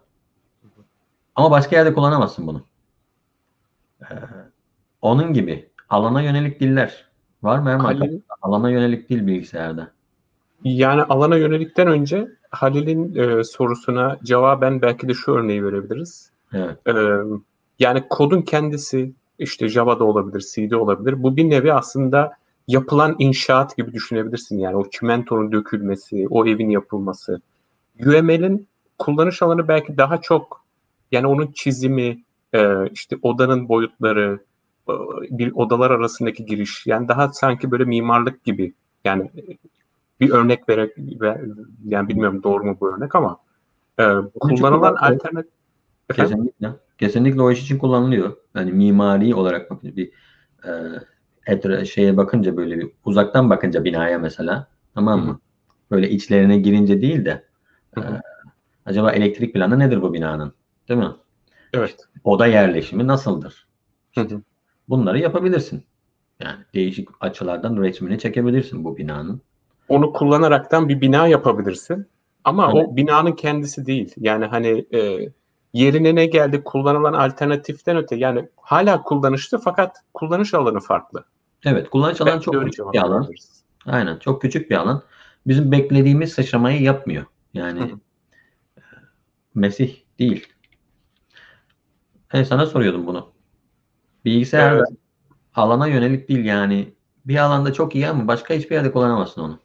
Ama başka yerde kullanamazsın bunu. Ee, onun gibi alana yönelik diller var mı Erman? Halil, alana yönelik dil bilgisayarda. Yani alana yönelikten önce Halil'in e, sorusuna cevaben belki de şu örneği verebiliriz. Evet. E, yani kodun kendisi işte Java'da olabilir, C'de olabilir. Bu bir nevi aslında yapılan inşaat gibi düşünebilirsin. Yani o çimentonun dökülmesi, o evin yapılması. UML'in kullanış alanı belki daha çok yani onun çizimi, e, işte odanın boyutları, e, bir odalar arasındaki giriş yani daha sanki böyle mimarlık gibi yani bir örnek vererek yani bilmiyorum doğru mu bu örnek ama e, kullanılan alternatif kesinlikle kesinlikle o iş için kullanılıyor. Yani mimari olarak bakınca bir e, etra şeye bakınca böyle bir uzaktan bakınca binaya mesela tamam mı? Hı. Böyle içlerine girince değil de e, acaba elektrik planı nedir bu binanın? Değil mi? Evet. İşte, oda yerleşimi nasıldır? İşte, bunları yapabilirsin. Yani değişik açılardan resmini çekebilirsin bu binanın. Onu kullanaraktan bir bina yapabilirsin. Ama evet. o binanın kendisi değil. Yani hani e, yerine ne geldi kullanılan alternatiften öte yani hala kullanışlı fakat kullanış alanı farklı. Evet kullanış alanı çok küçük bir alan. Aynen çok küçük bir alan. Bizim beklediğimiz sıçramayı yapmıyor. Yani Hı. Mesih değil. Ben sana soruyordum bunu. Bilgisayar evet. alana yönelik değil yani. Bir alanda çok iyi ama başka hiçbir yerde kullanamazsın onu.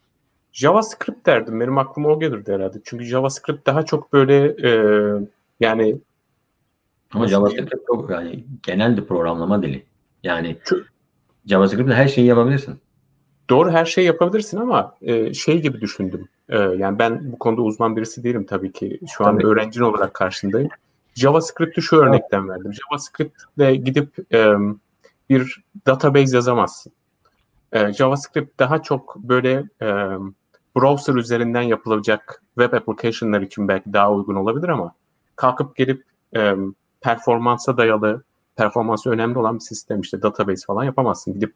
JavaScript derdim. Benim aklıma o gelirdi herhalde. Çünkü JavaScript daha çok böyle e, yani ama JavaScript çok yani genel bir programlama dili. Yani Çok, JavaScript'te her şeyi yapabilirsin. Doğru her şeyi yapabilirsin ama e, şey gibi düşündüm. E, yani ben bu konuda uzman birisi değilim tabii ki. Şu an öğrencin olarak karşındayım. JavaScript'i şu örnekten verdim. JavaScript'le gidip e, bir database yazamazsın. E, JavaScript daha çok böyle e, browser üzerinden yapılacak web application'lar için belki daha uygun olabilir ama kalkıp gelip e, performansa dayalı, performansı önemli olan bir sistem işte database falan yapamazsın. Gidip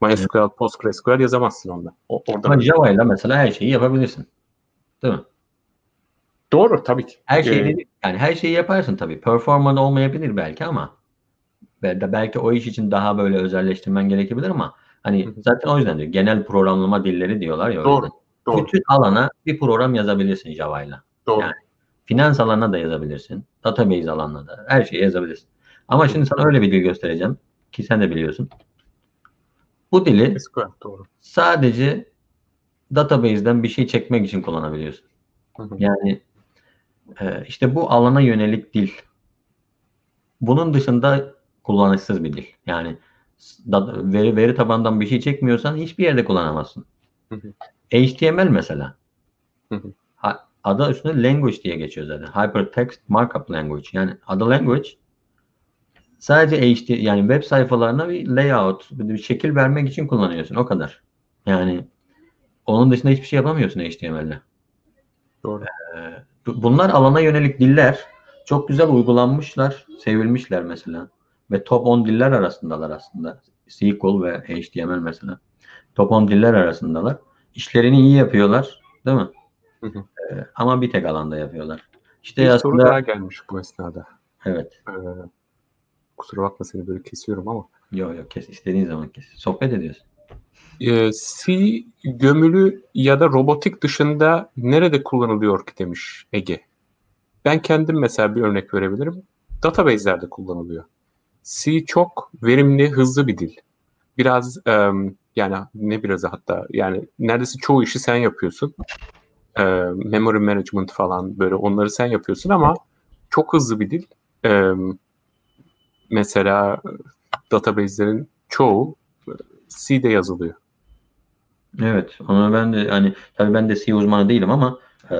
MySQL, evet. PostgreSQL yazamazsın onda. O, orada Ama Java ile mesela her şeyi yapabilirsin. Değil mi? Doğru tabii ki. Her şeyi ee, yani her şeyi yaparsın tabii. Performan olmayabilir belki ama belki o iş için daha böyle özelleştirmen gerekebilir ama hani zaten o yüzden diyor. Genel programlama dilleri diyorlar ya. Doğru. Doğru. Bütün alana bir program yazabilirsin Java ile. Doğru. Yani finans alanına da yazabilirsin. Database alanına da. Her şeyi yazabilirsin. Ama şimdi sana öyle bir dil göstereceğim ki sen de biliyorsun. Bu dili SQL, doğru. sadece database'den bir şey çekmek için kullanabiliyorsun. Hı hı. Yani e, işte bu alana yönelik dil. Bunun dışında kullanışsız bir dil. Yani veri veri tabandan bir şey çekmiyorsan hiçbir yerde kullanamazsın. Hı. HTML mesela. Adı üstünde language diye geçiyor zaten. Hypertext Markup Language. Yani adı language sadece HT yani web sayfalarına bir layout, bir şekil vermek için kullanıyorsun. O kadar. Yani onun dışında hiçbir şey yapamıyorsun HTML'le. Doğru. Ee, bunlar alana yönelik diller. Çok güzel uygulanmışlar, sevilmişler mesela. Ve top 10 diller arasındalar aslında. SQL ve HTML mesela. Top 10 diller arasındalar. İşlerini iyi yapıyorlar. Değil mi? Hı hı. Ee, ama bir tek alanda yapıyorlar. İşte bir aslında... soru daha gelmiş bu esnada. Evet. Ee, kusura bakma seni böyle kesiyorum ama. Yok yok kes. istediğin zaman kes. Sohbet ediyorsun. Ee, C gömülü ya da robotik dışında nerede kullanılıyor ki demiş Ege. Ben kendim mesela bir örnek verebilirim. Database'lerde kullanılıyor. C çok verimli, hızlı bir dil. Biraz um, yani ne biraz hatta yani neredeyse çoğu işi sen yapıyorsun. E, memory management falan böyle onları sen yapıyorsun ama çok hızlı bir dil. E, mesela database'lerin çoğu C'de yazılıyor. Evet ama ben de hani tabii ben de C uzmanı değilim ama e,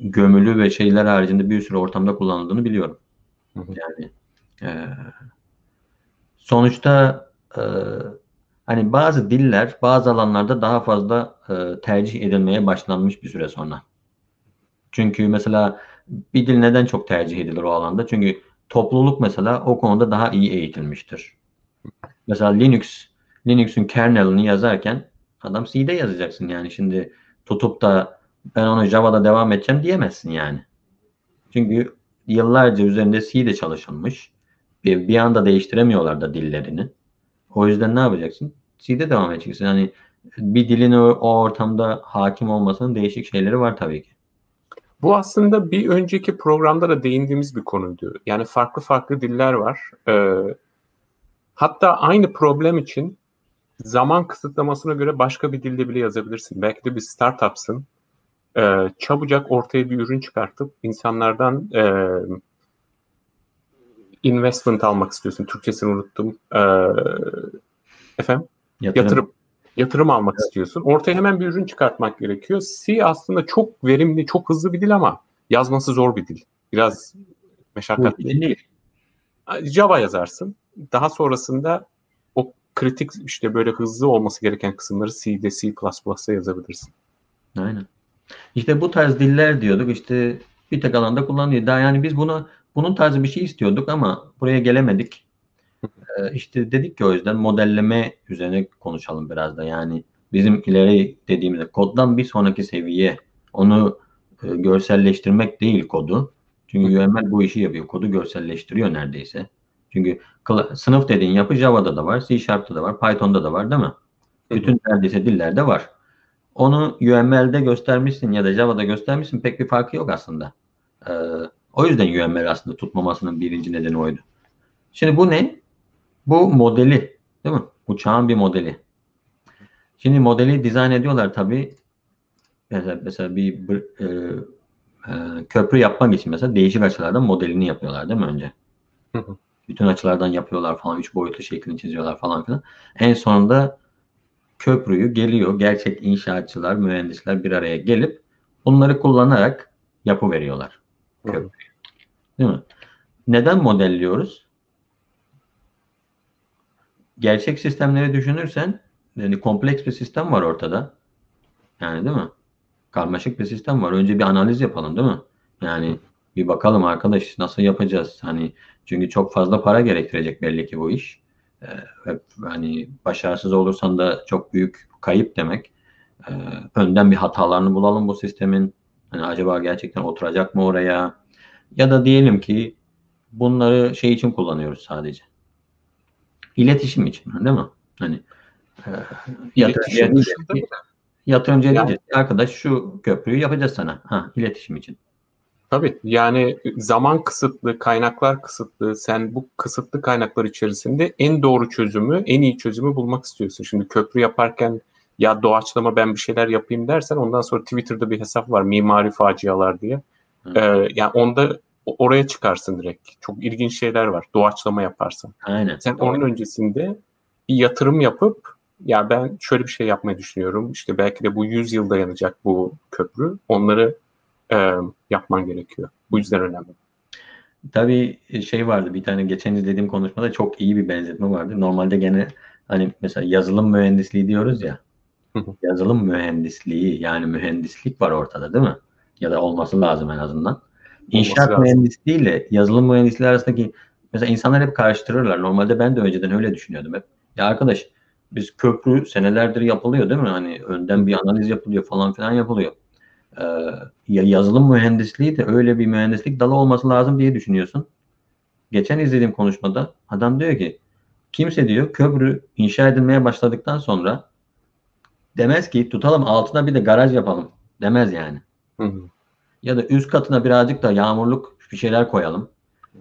gömülü ve şeyler haricinde bir sürü ortamda kullanıldığını biliyorum. Hı hı. Yani e, sonuçta e, hani bazı diller bazı alanlarda daha fazla e, tercih edilmeye başlanmış bir süre sonra. Çünkü mesela bir dil neden çok tercih edilir o alanda? Çünkü topluluk mesela o konuda daha iyi eğitilmiştir. Mesela Linux, Linux'un kernel'ını yazarken adam C'de yazacaksın yani şimdi tutup da ben onu Java'da devam edeceğim diyemezsin yani. Çünkü yıllarca üzerinde C'de çalışılmış. Bir, bir anda değiştiremiyorlar da dillerini. O yüzden ne yapacaksın? C'de devam edeceksin. Yani bir dilin o, o ortamda hakim olmasının değişik şeyleri var tabii ki. Bu aslında bir önceki programda da değindiğimiz bir konuydu. Yani farklı farklı diller var. Ee, hatta aynı problem için zaman kısıtlamasına göre başka bir dilde bile yazabilirsin. Belki de bir startupsın. Ee, çabucak ortaya bir ürün çıkartıp insanlardan e, investment almak istiyorsun. Türkçesini unuttum. Ee, efendim? Yatırım. Yatırım, yatırım almak evet. istiyorsun. Ortaya hemen bir ürün çıkartmak gerekiyor. C aslında çok verimli, çok hızlı bir dil ama yazması zor bir dil. Biraz meşakkatli. değil. Java yazarsın. Daha sonrasında o kritik işte böyle hızlı olması gereken kısımları C'de, C++'da yazabilirsin. Aynen. İşte bu tarz diller diyorduk. İşte bir tek alanda kullanılıyor. Daha yani biz bunu bunun tarzı bir şey istiyorduk ama buraya gelemedik. Ee, işte dedik ki o yüzden modelleme üzerine konuşalım biraz da. Yani bizim ileri dediğimizde koddan bir sonraki seviye onu e, görselleştirmek değil kodu. Çünkü UML bu işi yapıyor. Kodu görselleştiriyor neredeyse. Çünkü sınıf dediğin yapı Java'da da var, C Sharp'ta da var, Python'da da var değil mi? Bütün neredeyse dillerde var. Onu UML'de göstermişsin ya da Java'da göstermişsin pek bir farkı yok aslında. Ee, o yüzden UML aslında tutmamasının birinci nedeni oydu. Şimdi bu ne? Bu modeli değil mi? Uçağın bir modeli. Şimdi modeli dizayn ediyorlar tabii. Mesela, mesela bir, bir e, e, köprü yapmak için mesela değişik açılardan modelini yapıyorlar değil mi önce? Bütün açılardan yapıyorlar falan. Üç boyutlu şeklini çiziyorlar falan filan. En sonunda köprüyü geliyor. Gerçek inşaatçılar, mühendisler bir araya gelip bunları kullanarak yapı veriyorlar. Değil mi? Neden modelliyoruz? Gerçek sistemleri düşünürsen yani kompleks bir sistem var ortada. Yani değil mi? Karmaşık bir sistem var. Önce bir analiz yapalım değil mi? Yani bir bakalım arkadaş nasıl yapacağız? Hani çünkü çok fazla para gerektirecek belli ki bu iş. Ee, hani başarısız olursan da çok büyük kayıp demek. Ee, önden bir hatalarını bulalım bu sistemin. Hani acaba gerçekten oturacak mı oraya? Ya da diyelim ki bunları şey için kullanıyoruz sadece. İletişim için değil mi? Hani e, yatırımcıya yatırımcıya yani, diyecek arkadaş şu köprüyü yapacağız sana. Ha, iletişim için. Tabii yani zaman kısıtlı, kaynaklar kısıtlı. Sen bu kısıtlı kaynaklar içerisinde en doğru çözümü, en iyi çözümü bulmak istiyorsun. Şimdi köprü yaparken ya doğaçlama ben bir şeyler yapayım dersen ondan sonra Twitter'da bir hesap var mimari facialar diye. Ee, yani onda oraya çıkarsın direkt. Çok ilginç şeyler var. Doğaçlama yaparsın. Aynen. Sen Doğru. onun öncesinde bir yatırım yapıp ya ben şöyle bir şey yapmayı düşünüyorum. İşte belki de bu 100 yıl dayanacak bu köprü. Onları e, yapman gerekiyor. Bu yüzden önemli. Tabii şey vardı bir tane geçen izlediğim konuşmada çok iyi bir benzetme vardı. Normalde gene hani mesela yazılım mühendisliği diyoruz ya. Yazılım mühendisliği yani mühendislik var ortada değil mi? Ya da olması lazım en azından. İnşaat mühendisliği ile yazılım mühendisliği arasındaki mesela insanlar hep karıştırırlar. Normalde ben de önceden öyle düşünüyordum hep. Ya arkadaş biz köprü senelerdir yapılıyor değil mi? Hani önden bir analiz yapılıyor falan filan yapılıyor. Ee, yazılım mühendisliği de öyle bir mühendislik dalı olması lazım diye düşünüyorsun. Geçen izlediğim konuşmada adam diyor ki kimse diyor köprü inşa edilmeye başladıktan sonra demez ki tutalım altına bir de garaj yapalım demez yani. Hı hı. Ya da üst katına birazcık da yağmurluk bir şeyler koyalım.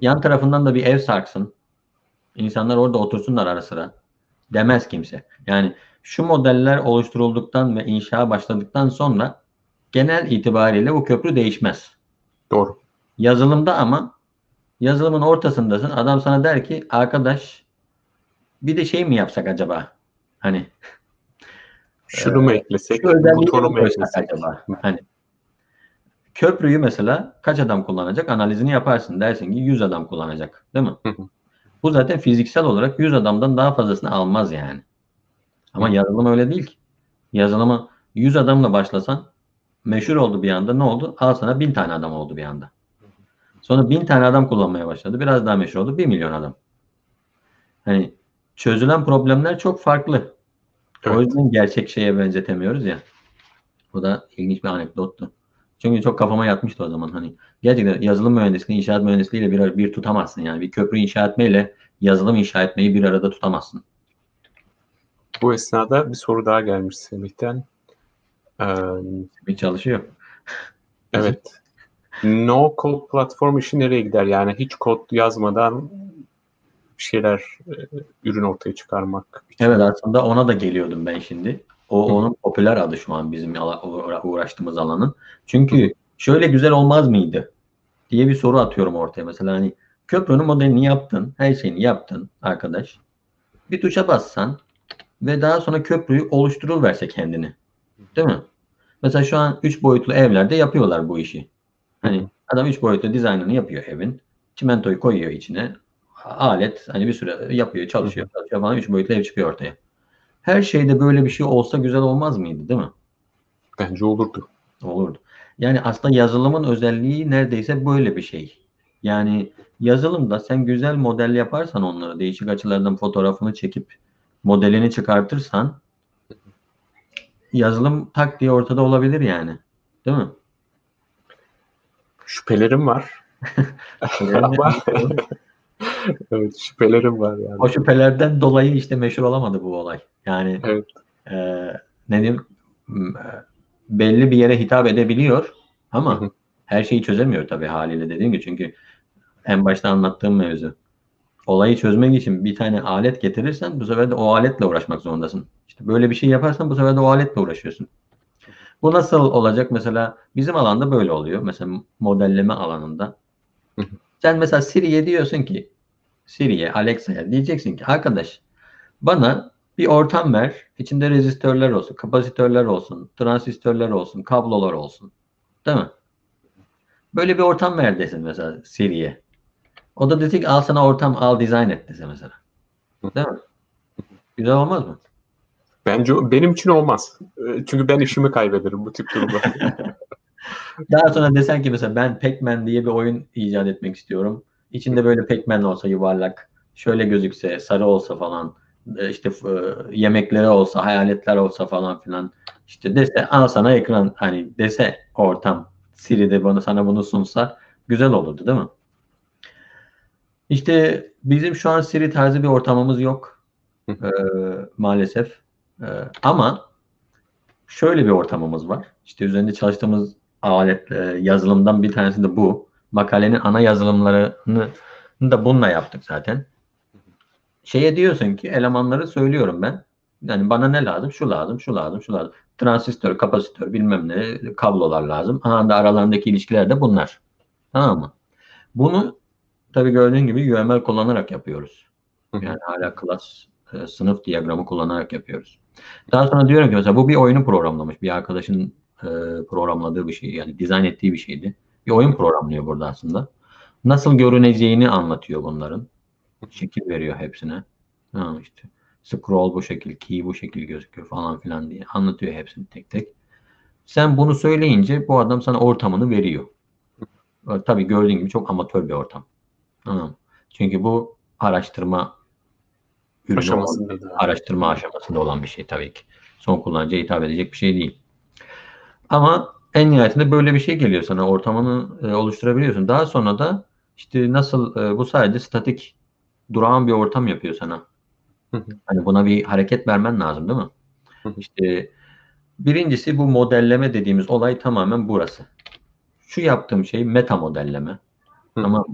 Yan tarafından da bir ev sarksın. İnsanlar orada otursunlar ara sıra. Demez kimse. Yani şu modeller oluşturulduktan ve inşa başladıktan sonra genel itibariyle bu köprü değişmez. Doğru. Yazılımda ama yazılımın ortasındasın. Adam sana der ki arkadaş bir de şey mi yapsak acaba? Hani şunu mu eklesek? Şu butonu mu eklesek? Acaba? Hani köprüyü mesela kaç adam kullanacak analizini yaparsın. Dersin ki 100 adam kullanacak. Değil mi? Bu zaten fiziksel olarak 100 adamdan daha fazlasını almaz yani. Ama yazılım öyle değil ki. Yazılımı 100 adamla başlasan meşhur oldu bir anda. Ne oldu? Al sana 1000 tane adam oldu bir anda. Sonra 1000 tane adam kullanmaya başladı. Biraz daha meşhur oldu. 1 milyon adam. Hani çözülen problemler çok farklı. Evet. O yüzden gerçek şeye benzetemiyoruz ya. Bu da ilginç bir anekdottu. Çünkü çok kafama yatmıştı o zaman hani. Gerçekten yazılım mühendisliği, inşaat mühendisliğiyle bir, bir tutamazsın yani. Bir köprü inşa etmeyle yazılım inşa etmeyi bir arada tutamazsın. Bu esnada bir soru daha gelmiş Semih'ten. Bir çalışıyor. evet. No code platform işi nereye gider? Yani hiç kod yazmadan şeyler e, ürün ortaya çıkarmak. Evet aslında ona da geliyordum ben şimdi. O Hı. onun popüler adı şu an bizim uğraştığımız alanın. Çünkü Hı. şöyle güzel olmaz mıydı diye bir soru atıyorum ortaya. Mesela hani köprünün modelini yaptın, her şeyini yaptın arkadaş. Bir tuşa bassan ve daha sonra köprüyü oluşturulverse kendini. Değil mi? Mesela şu an 3 boyutlu evlerde yapıyorlar bu işi. Hani adam 3 boyutlu dizaynını yapıyor evin. Çimentoyu koyuyor içine. Alet hani bir süre yapıyor, çalışıyor, çalışıyor falan 3 boyutlu ev çıkıyor ortaya. Her şeyde böyle bir şey olsa güzel olmaz mıydı değil mi? Bence olurdu. Olurdu. Yani aslında yazılımın özelliği neredeyse böyle bir şey. Yani yazılımda sen güzel model yaparsan onları değişik açılardan fotoğrafını çekip modelini çıkartırsan yazılım tak diye ortada olabilir yani. Değil mi? Şüphelerim var. Ama evet şüphelerim var yani. O şüphelerden dolayı işte meşhur olamadı bu olay. Yani evet. e, ne diyeyim belli bir yere hitap edebiliyor ama her şeyi çözemiyor tabii haliyle dediğim gibi çünkü en başta anlattığım mevzu. Olayı çözmek için bir tane alet getirirsen bu sefer de o aletle uğraşmak zorundasın. İşte böyle bir şey yaparsan bu sefer de o aletle uğraşıyorsun. Bu nasıl olacak? Mesela bizim alanda böyle oluyor. Mesela modelleme alanında. Sen mesela Siri'ye diyorsun ki Siri'ye, Alexa'ya diyeceksin ki arkadaş bana bir ortam ver. İçinde rezistörler olsun, kapasitörler olsun, transistörler olsun, kablolar olsun. Değil mi? Böyle bir ortam ver desin mesela Siri'ye. O da dedi ki al sana ortam al dizayn et dese mesela. Değil mi? Güzel olmaz mı? Bence benim için olmaz. Çünkü ben işimi kaybederim bu tip durumda. Daha sonra desen ki mesela ben Pac-Man diye bir oyun icat etmek istiyorum. İçinde böyle Pac-Man olsa yuvarlak, şöyle gözükse, sarı olsa falan, e, işte e, yemekleri olsa, hayaletler olsa falan filan. İşte dese al sana ekran hani dese ortam Siri de bana sana bunu sunsa güzel olurdu değil mi? İşte bizim şu an Siri tarzı bir ortamımız yok. ee, maalesef. Ee, ama şöyle bir ortamımız var. İşte üzerinde çalıştığımız alet e, yazılımdan bir tanesi de bu. Makalenin ana yazılımlarını da bununla yaptık zaten. Şeye diyorsun ki elemanları söylüyorum ben. Yani bana ne lazım? Şu lazım, şu lazım, şu lazım. Transistör, kapasitör, bilmem ne, kablolar lazım. Anda aralarındaki ilişkiler de bunlar. Tamam mı? Bunu tabii gördüğün gibi UML kullanarak yapıyoruz. Yani hala klas e, sınıf diyagramı kullanarak yapıyoruz. Daha sonra diyorum ki mesela bu bir oyunu programlamış. Bir arkadaşın e, programladığı bir şey. Yani dizayn ettiği bir şeydi. Bir oyun programlıyor burada aslında. Nasıl görüneceğini anlatıyor bunların. Şekil veriyor hepsine. Ha işte scroll bu şekil, key bu şekil gözüküyor falan filan diye anlatıyor hepsini tek tek. Sen bunu söyleyince bu adam sana ortamını veriyor. Tabii gördüğün gibi çok amatör bir ortam. Tamam. Çünkü bu araştırma ürünü Aşamasında olan, araştırma aşamasında olan bir şey tabii ki. Son kullanıcıya hitap edecek bir şey değil. Ama en nihayetinde böyle bir şey geliyor sana. Ortamını e, oluşturabiliyorsun. Daha sonra da işte nasıl e, bu sadece statik durağan bir ortam yapıyor sana. Hani buna bir hareket vermen lazım değil mi? İşte birincisi bu modelleme dediğimiz olay tamamen burası. Şu yaptığım şey meta modelleme. Ama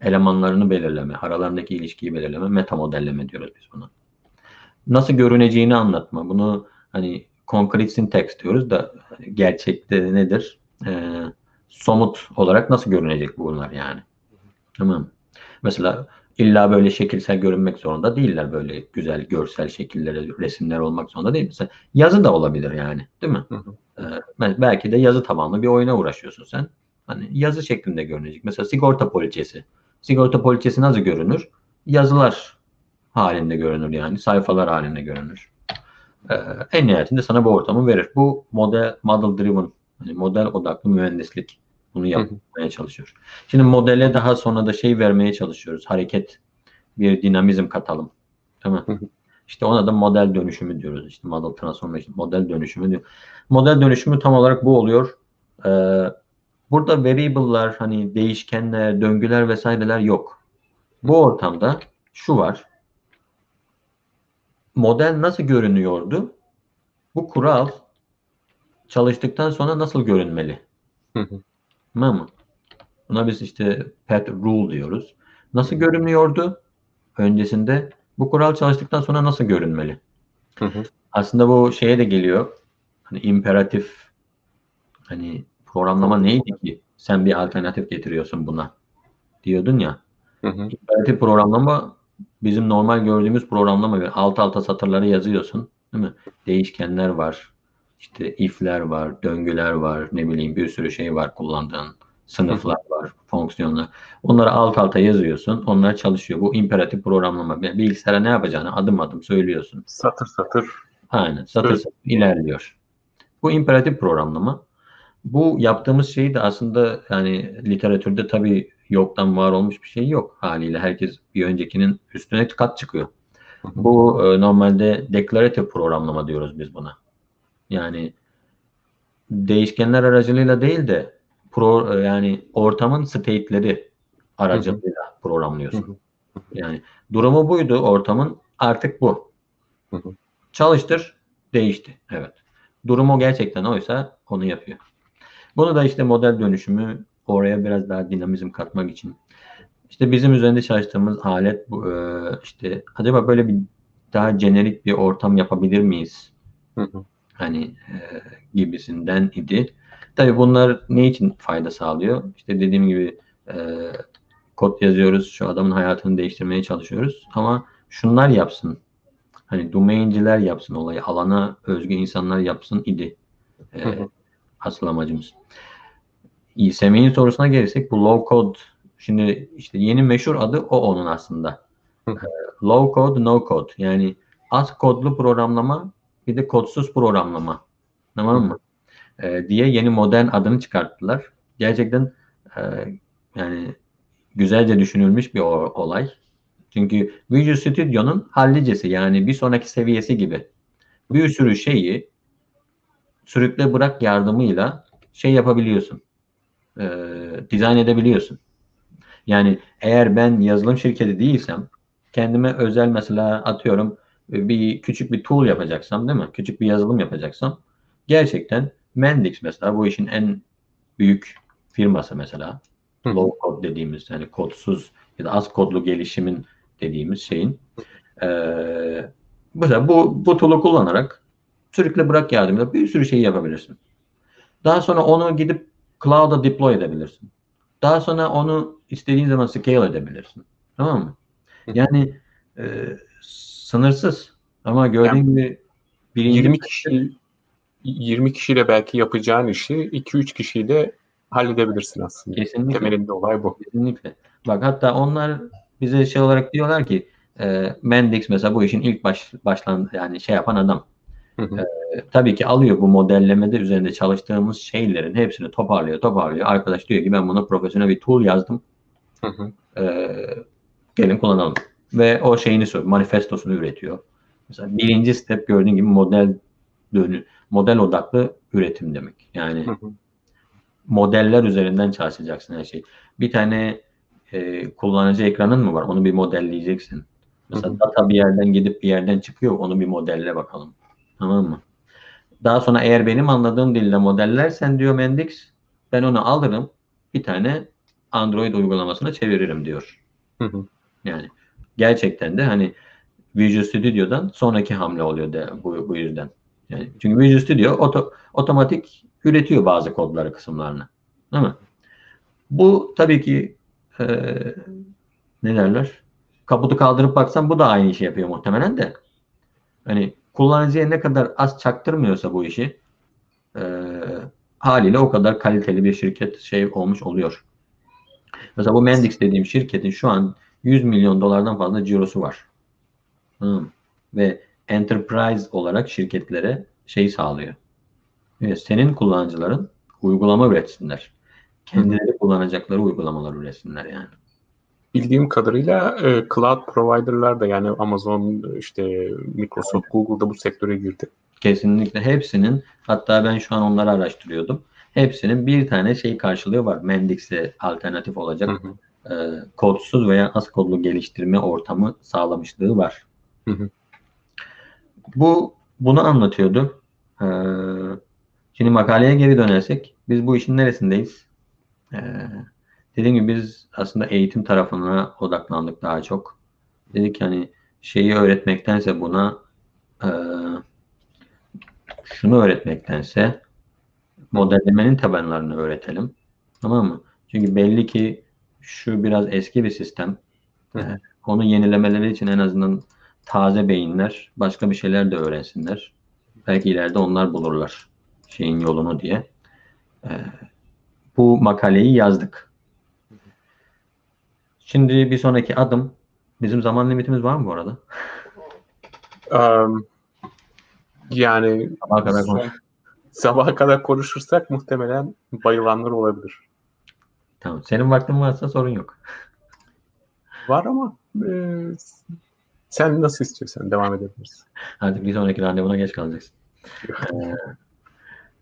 elemanlarını belirleme, aralarındaki ilişkiyi belirleme, meta modelleme diyoruz biz buna. Nasıl görüneceğini anlatma. Bunu hani concrete syntax diyoruz da gerçekte nedir? Ee, somut olarak nasıl görünecek bunlar yani? Tamam. Mesela illa böyle şekilsel görünmek zorunda değiller. Böyle güzel görsel şekilleri, resimler olmak zorunda değil. Mesela yazı da olabilir yani. Değil mi? Hı hı. Ee, belki de yazı tabanlı bir oyuna uğraşıyorsun sen. Hani yazı şeklinde görünecek. Mesela sigorta poliçesi. Sigorta poliçesi nasıl görünür? Yazılar halinde görünür yani. Sayfalar halinde görünür. Ee, en nihayetinde sana bu ortamı verir. Bu model, model driven, yani model odaklı mühendislik. Bunu yapmaya çalışıyor. Şimdi modele daha sonra da şey vermeye çalışıyoruz. Hareket, bir dinamizm katalım. Değil mi? İşte ona da model dönüşümü diyoruz. İşte model transformation, model dönüşümü diyor. Model dönüşümü tam olarak bu oluyor. Ee, burada variable'lar, hani değişkenler, döngüler vesaireler yok. Bu ortamda şu var. Model nasıl görünüyordu? Bu kural çalıştıktan sonra nasıl görünmeli? Tamam mı? Buna biz işte pet rule diyoruz. Nasıl görünüyordu? Öncesinde bu kural çalıştıktan sonra nasıl görünmeli? Hı hı. Aslında bu şeye de geliyor. Hani imperatif hani programlama neydi ki? Sen bir alternatif getiriyorsun buna. Diyordun ya. Hı hı. İmperatif programlama bizim normal gördüğümüz programlama gibi alt alta satırları yazıyorsun. Değil mi? Değişkenler var. İşte if'ler var, döngüler var, ne bileyim bir sürü şey var kullandığın. Sınıflar var, fonksiyonlar. Onları alt alta yazıyorsun. Onlar çalışıyor. Bu imperatif programlama. Bilgisayara ne yapacağını adım adım söylüyorsun. Satır satır. Aynen. Satır Evet. satır ilerliyor. Bu imperatif programlama. Bu yaptığımız şey de aslında yani literatürde tabii yoktan var olmuş bir şey yok haliyle. Herkes bir öncekinin üstüne kat çıkıyor. Hı hı. Bu e, normalde declarative programlama diyoruz biz buna. Yani değişkenler aracılığıyla değil de pro, e, yani ortamın state'leri aracılığıyla programlıyorsun. Hı hı. Yani durumu buydu ortamın artık bu. Hı hı. Çalıştır değişti. Evet. Durumu gerçekten oysa onu yapıyor. Bunu da işte model dönüşümü oraya biraz daha dinamizm katmak için. İşte bizim üzerinde çalıştığımız alet bu e, işte acaba böyle bir daha jenerik bir ortam yapabilir miyiz? Hı hı. Hani e, gibisinden idi. Tabii bunlar ne için fayda sağlıyor? İşte dediğim gibi e, kod yazıyoruz. Şu adamın hayatını değiştirmeye çalışıyoruz. Ama şunlar yapsın. Hani domainciler yapsın olayı. Alana özgü insanlar yapsın idi. E, asıl amacımız. İyi, Semih'in sorusuna gelirsek bu low code şimdi işte yeni meşhur adı o onun aslında. Hı. E, low code, no code. Yani az kodlu programlama bir de kodsuz programlama. Tamam mı? E, diye yeni modern adını çıkarttılar. Gerçekten e, yani güzelce düşünülmüş bir olay. Çünkü Visual Studio'nun hallicesi yani bir sonraki seviyesi gibi. Bir sürü şeyi sürükle bırak yardımıyla şey yapabiliyorsun. E, dizayn edebiliyorsun. Yani eğer ben yazılım şirketi değilsem kendime özel mesela atıyorum e, bir küçük bir tool yapacaksam değil mi? Küçük bir yazılım yapacaksam gerçekten Mendix mesela bu işin en büyük firması mesela. Hı. Low code dediğimiz yani kodsuz ya da az kodlu gelişimin dediğimiz şeyin eee mesela bu, bu tool'u kullanarak sürükle bırak yardımıyla bir sürü şey yapabilirsin. Daha sonra onu gidip cloud'a deploy edebilirsin. Daha sonra onu istediğin zaman scale edebilirsin. Tamam mı? Yani e, sınırsız. Ama gördüğün Yani gibi birinci 20 kişi 20 kişiyle belki yapacağın işi 2-3 kişiyle halledebilirsin aslında. kesinlikle. Temelinde olay bu. Kesinlikle. Bak hatta onlar bize şey olarak diyorlar ki e, Mendix mesela bu işin ilk baş, başlan yani şey yapan adam. Hı hı. E, tabii ki alıyor bu modellemede üzerinde çalıştığımız şeylerin hepsini toparlıyor, toparlıyor. Arkadaş diyor ki ben buna profesyonel bir tool yazdım. Hı hı. E, gelin kullanalım. Ve o şeyini söylüyor, manifestosunu üretiyor. Mesela birinci step gördüğün gibi model dönü, model odaklı üretim demek. Yani Hı hı. modeller üzerinden çalışacaksın her şey. Bir tane e, kullanıcı ekranın mı var? Onu bir modelleyeceksin. Mesela Hı hı. data bir yerden gidip bir yerden çıkıyor. Onu bir modelle bakalım. Tamam mı? Daha sonra eğer benim anladığım dilde modellersen diyor Mendix ben onu alırım bir tane Android uygulamasına çeviririm diyor. Hı hı. Yani gerçekten de hani Visual Studio'dan sonraki hamle oluyor da bu, bu yüzden. Yani çünkü Visual Studio oto, otomatik üretiyor bazı kodları kısımlarını. Değil mi? Bu tabii ki e, ne derler? Kaputu kaldırıp baksan bu da aynı işi yapıyor muhtemelen de. Hani kullanıcıya ne kadar az çaktırmıyorsa bu işi e, haliyle o kadar kaliteli bir şirket şey olmuş oluyor. Mesela bu Mendix dediğim şirketin şu an 100 milyon dolardan fazla cirosu var. Hı. Ve enterprise olarak şirketlere şey sağlıyor. Evet, senin kullanıcıların uygulama üretsinler. Kendileri kullanacakları uygulamalar üretsinler yani. Bildiğim kadarıyla e, cloud provider'lar da yani Amazon, işte Microsoft, Google da bu sektöre girdi. Kesinlikle hepsinin hatta ben şu an onları araştırıyordum. Hepsinin bir tane şey karşılığı var. Mendix'e alternatif olacak Hı hı. e, kodsuz veya az kodlu geliştirme ortamı sağlamışlığı var. Hı hı. Bu bunu anlatıyordu. Ee, şimdi makaleye geri dönersek biz bu işin neresindeyiz? Ee, dediğim gibi biz aslında eğitim tarafına odaklandık daha çok. Dedik hani şeyi öğretmektense buna e, şunu öğretmektense modellemenin tabanlarını öğretelim. Tamam mı? Çünkü belli ki şu biraz eski bir sistem. Hı. Ee, onu yenilemeleri için en azından taze beyinler başka bir şeyler de öğrensinler. Belki ileride onlar bulurlar şeyin yolunu diye. Ee, bu makaleyi yazdık. Şimdi bir sonraki adım bizim zaman limitimiz var mı bu arada? Um, yani Sabaha kadar konuş. sabaha kadar konuşursak muhtemelen bayılanlar olabilir. Tamam. Senin vaktin varsa sorun yok. Var ama e, sen nasıl istiyorsan devam edebiliriz. Artık bir sonraki randevuna geç kalacaksın.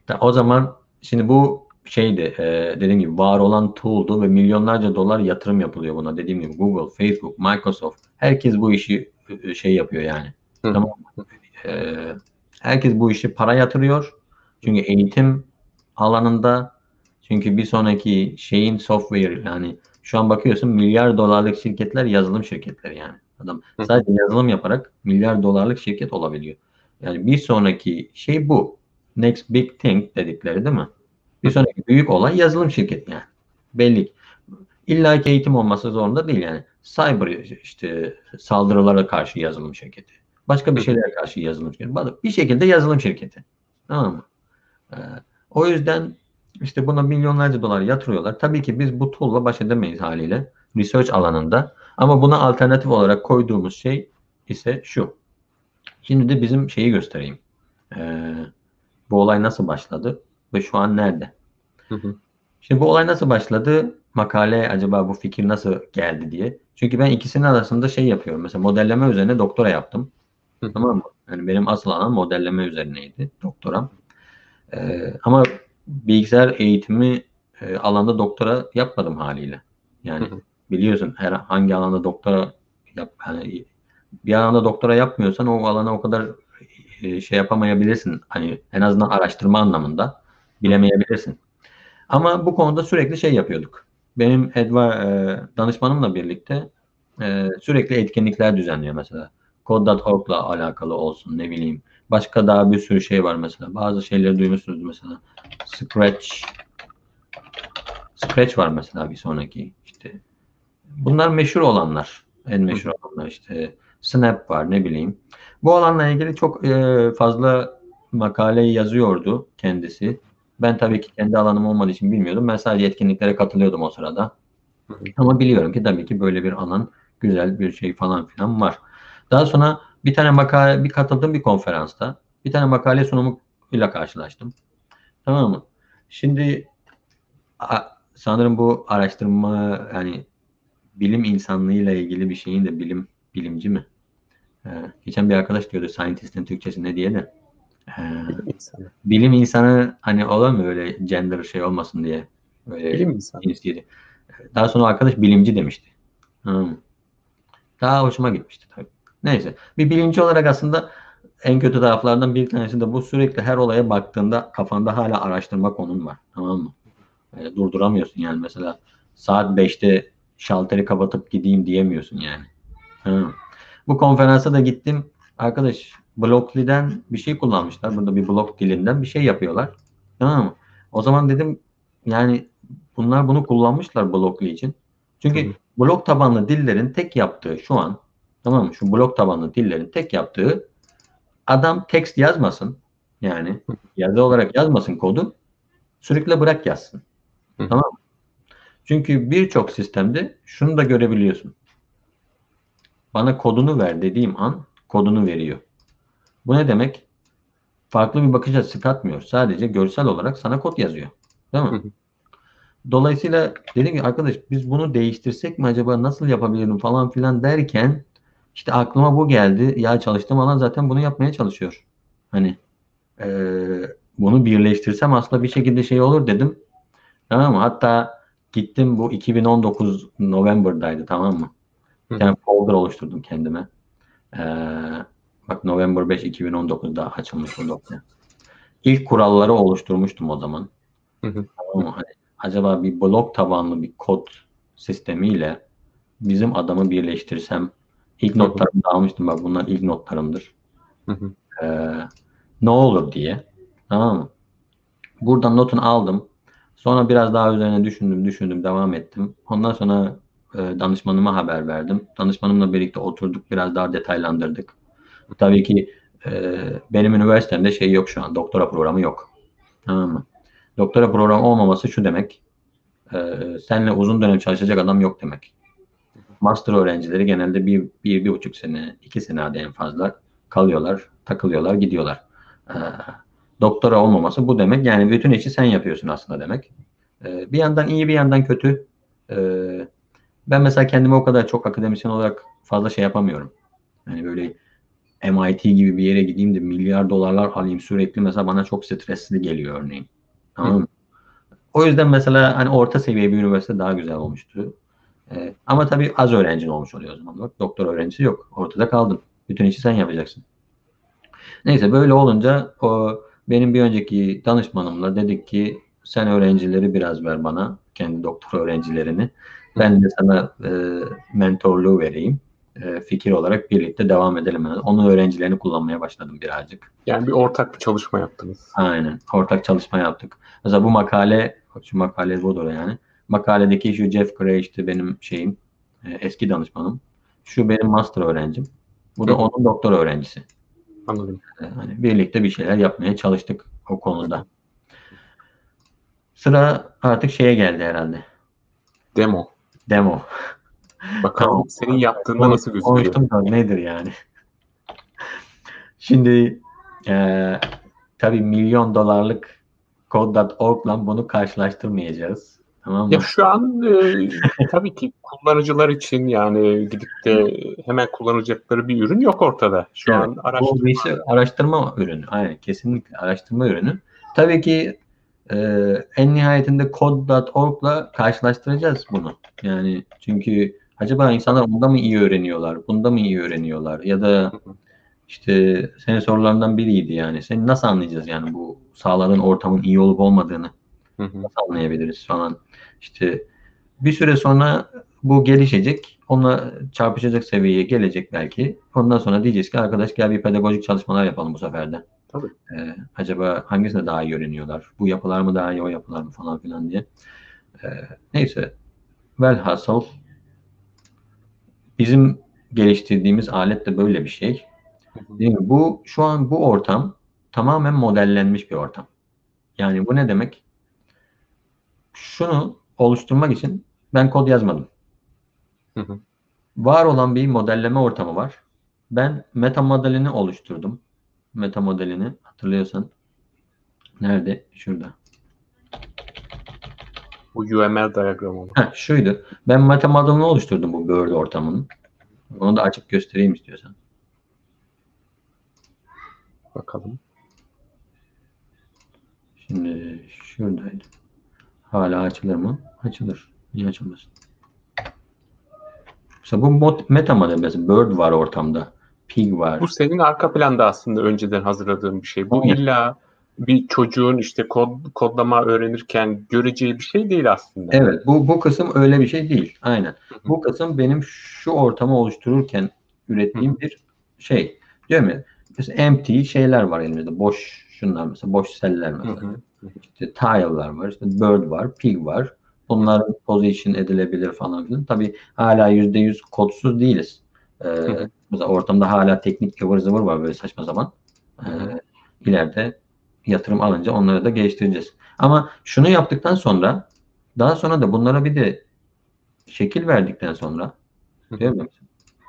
Ee, o zaman şimdi bu şeydi e, dediğim gibi var olan tool'du ve milyonlarca dolar yatırım yapılıyor buna. Dediğim gibi Google, Facebook, Microsoft herkes bu işi e, şey yapıyor yani. Hı. Tamam? Ee, herkes bu işi para yatırıyor. Çünkü eğitim alanında çünkü bir sonraki şeyin software yani şu an bakıyorsun milyar dolarlık şirketler yazılım şirketleri yani. Adam sadece yazılım yaparak milyar dolarlık şirket olabiliyor. Yani bir sonraki şey bu. Next big thing dedikleri değil mi? Bir sonraki büyük olay yazılım şirketi yani. Belli. İlla ki eğitim olması zorunda değil yani. Cyber işte saldırılara karşı yazılım şirketi. Başka bir şeylere karşı yazılım şirketi. Bir şekilde yazılım şirketi. Tamam mı? Ee, o yüzden işte buna milyonlarca dolar yatırıyorlar. Tabii ki biz bu tool'la baş edemeyiz haliyle. Research alanında. Ama buna alternatif olarak koyduğumuz şey ise şu. Şimdi de bizim şeyi göstereyim. Ee, bu olay nasıl başladı ve şu an nerede? Hı hı. Şimdi bu olay nasıl başladı? Makale acaba bu fikir nasıl geldi diye. Çünkü ben ikisinin arasında şey yapıyorum. Mesela modelleme üzerine doktora yaptım. Hı. Tamam mı? Yani benim asıl alan modelleme üzerineydi doktoram. Ee, ama bilgisayar eğitimi e, alanda doktora yapmadım haliyle. Yani biliyorsun her hangi alanda doktora yap hani bir alanda doktora yapmıyorsan o alana o kadar e, şey yapamayabilirsin. Hani en azından araştırma anlamında bilemeyebilirsin. Ama bu konuda sürekli şey yapıyorduk. Benim Edva e, danışmanımla birlikte e, sürekli etkinlikler düzenliyor mesela. Code.org'la alakalı olsun ne bileyim. Başka daha bir sürü şey var mesela. Bazı şeyleri duymuşsunuz mesela. Scratch Scratch var mesela bir sonraki. İşte bunlar meşhur olanlar. En meşhur olanlar işte Snap var ne bileyim. Bu alanla ilgili çok e, fazla makale yazıyordu kendisi. Ben tabii ki kendi alanım olmadığı için bilmiyordum. Ben sadece etkinliklere katılıyordum o sırada. Ama biliyorum ki tabii ki böyle bir alan güzel bir şey falan filan var. Daha sonra bir tane makale bir katıldım bir konferansta. Bir tane makale sunumuyla karşılaştım. Tamam mı? Şimdi sanırım bu araştırma yani bilim insanlığıyla ilgili bir şeyin de bilim bilimci mi? Ee, geçen bir arkadaş diyordu scientist'in Türkçesi ne diye de. Ee, insanı. Bilim insanı hani olur mu böyle gender şey olmasın diye. Böyle bilim insanı. Cinsiyeti. Daha sonra arkadaş bilimci demişti. Hmm. Daha hoşuma gitmişti tabii. Neyse. Bir bilimci olarak aslında en kötü taraflardan bir tanesi de bu sürekli her olaya baktığında kafanda hala araştırma konun var. Tamam mı? Yani durduramıyorsun yani mesela saat 5'te şalteri kapatıp gideyim diyemiyorsun yani. Ha. Bu konferansa da gittim. Arkadaş Blockly'den bir şey kullanmışlar. Burada bir blok dilinden bir şey yapıyorlar. Tamam mı? O zaman dedim yani bunlar bunu kullanmışlar Blockly için. Çünkü Hı. blok tabanlı dillerin tek yaptığı şu an tamam mı? Şu blok tabanlı dillerin tek yaptığı adam text yazmasın. Yani yazı olarak yazmasın kodu. Sürükle bırak yazsın. Hı. Tamam mı? Çünkü birçok sistemde şunu da görebiliyorsun. Bana kodunu ver dediğim an kodunu veriyor. Bu ne demek? Farklı bir bakış açısı katmıyor. Sadece görsel olarak sana kod yazıyor. Değil mi? Dolayısıyla dedim ki arkadaş biz bunu değiştirsek mi acaba nasıl yapabilirim falan filan derken işte aklıma bu geldi. Ya çalıştığım alan zaten bunu yapmaya çalışıyor. Hani e, bunu birleştirsem aslında bir şekilde şey olur dedim. Tamam mı? Hatta gittim bu 2019 November'daydı tamam mı? Bir tane folder oluşturdum kendime. Ee, bak November 5 2019'da açılmış bu dosya. İlk kuralları oluşturmuştum o zaman. Hı hı. Tamam mı? Hani, acaba bir blok tabanlı bir kod sistemiyle bizim adamı birleştirsem ilk notlarımı da almıştım bak bunlar ilk notlarımdır. Hı hı. Ee, ne olur diye. Tamam mı? Buradan notunu aldım. Sonra biraz daha üzerine düşündüm, düşündüm, devam ettim. Ondan sonra e, danışmanıma haber verdim. Danışmanımla birlikte oturduk, biraz daha detaylandırdık. Tabii ki e, benim üniversitemde şey yok şu an, doktora programı yok. Tamam mı? Doktora programı olmaması şu demek, e, seninle uzun dönem çalışacak adam yok demek. Master öğrencileri genelde bir, bir, bir buçuk sene, iki sene hadi en fazla kalıyorlar, takılıyorlar, gidiyorlar. E, doktora olmaması bu demek. Yani bütün işi sen yapıyorsun aslında demek. E, bir yandan iyi bir yandan kötü. E, ben mesela kendime o kadar çok akademisyen olarak fazla şey yapamıyorum. Yani böyle MIT gibi bir yere gideyim de milyar dolarlar alayım sürekli mesela bana çok stresli geliyor örneğin. Tamam mı? O yüzden mesela hani orta seviye bir üniversite daha güzel olmuştu. Ee, ama tabii az öğrencin olmuş oluyor o zaman. Bak doktor öğrencisi yok. Ortada kaldın. Bütün işi sen yapacaksın. Neyse böyle olunca o benim bir önceki danışmanımla dedik ki sen öğrencileri biraz ver bana. Kendi doktor öğrencilerini. Ben de sana e, mentorluğu vereyim. E, fikir olarak birlikte devam edelim. Yani onun öğrencilerini kullanmaya başladım birazcık. Yani bir ortak bir çalışma yaptınız. Aynen. Ortak çalışma yaptık. Mesela bu makale, şu makale budur yani. Makaledeki şu Jeff Gray işte benim şeyim, e, eski danışmanım. Şu benim master öğrencim. Bu da Hı. onun doktor öğrencisi. Anladım. Yani birlikte bir şeyler yapmaya çalıştık o konuda. Sıra artık şeye geldi herhalde. Demo. Demo. Bakalım tamam. senin yaptığında nasıl gözüküyor? Konuştum da nedir yani? Şimdi e, tabii milyon dolarlık Code.org'la bunu karşılaştırmayacağız. Tamam mı? Ya şu an e, tabii ki kullanıcılar için yani gidip de hemen kullanacakları bir ürün yok ortada. Şu evet, an araştırma. Bir şey, araştırma ürünü. Aynen kesinlikle araştırma ürünü. Tabii ki e, en nihayetinde code.org'la karşılaştıracağız bunu. Yani çünkü acaba insanlar onda mı iyi öğreniyorlar, bunda mı iyi öğreniyorlar ya da işte senin sorularından biriydi yani. Sen nasıl anlayacağız yani bu sağladığın ortamın iyi olup olmadığını nasıl anlayabiliriz falan. İşte bir süre sonra bu gelişecek. Onunla çarpışacak seviyeye gelecek belki. Ondan sonra diyeceğiz ki arkadaş gel bir pedagojik çalışmalar yapalım bu sefer de. Tabii. Ee, acaba hangisine daha iyi öğreniyorlar? Bu yapılar mı daha iyi o yapılar mı falan filan diye. Ee, neyse velhasıl bizim geliştirdiğimiz alet de böyle bir şey. Değil mi? Bu şu an bu ortam tamamen modellenmiş bir ortam. Yani bu ne demek? Şunu oluşturmak için ben kod yazmadım. Hı hı. Var olan bir modelleme ortamı var. Ben meta modelini oluşturdum. Meta modelini hatırlıyorsan. Nerede? Şurada. Bu UML diyagramı mı? Heh, şuydu. Ben meta modelini oluşturdum bu Bird ortamının. Onu da açıp göstereyim istiyorsan. Bakalım. Şimdi şuradaydı. Hala açılır mı? Açılır. Niye açılmasın? Mesela bu mod, meta model mesela Bird var ortamda. Pig var. Bu senin arka planda aslında önceden hazırladığın bir şey. Bu Evet. illa bir çocuğun işte kod kodlama öğrenirken göreceği bir şey değil aslında. Evet, bu bu kısım öyle bir şey değil. Aynen. Hı hı. Bu kısım benim şu ortamı oluştururken ürettiğim bir şey. Değil mi? Mesela empty şeyler var elimizde. Boş şunlar mesela boş seller mesela. hı. İşte tile'lar var, işte bird var, pig var. Bunlar position edilebilir falan filan. Tabii hala yüzde yüz kodsuz değiliz. Ee, mesela ortamda hala teknik ıvır zıvır var böyle saçma zaman. Ee, ileride yatırım alınca onları da geliştireceğiz. Ama şunu yaptıktan sonra daha sonra da bunlara bir de şekil verdikten sonra değil mi?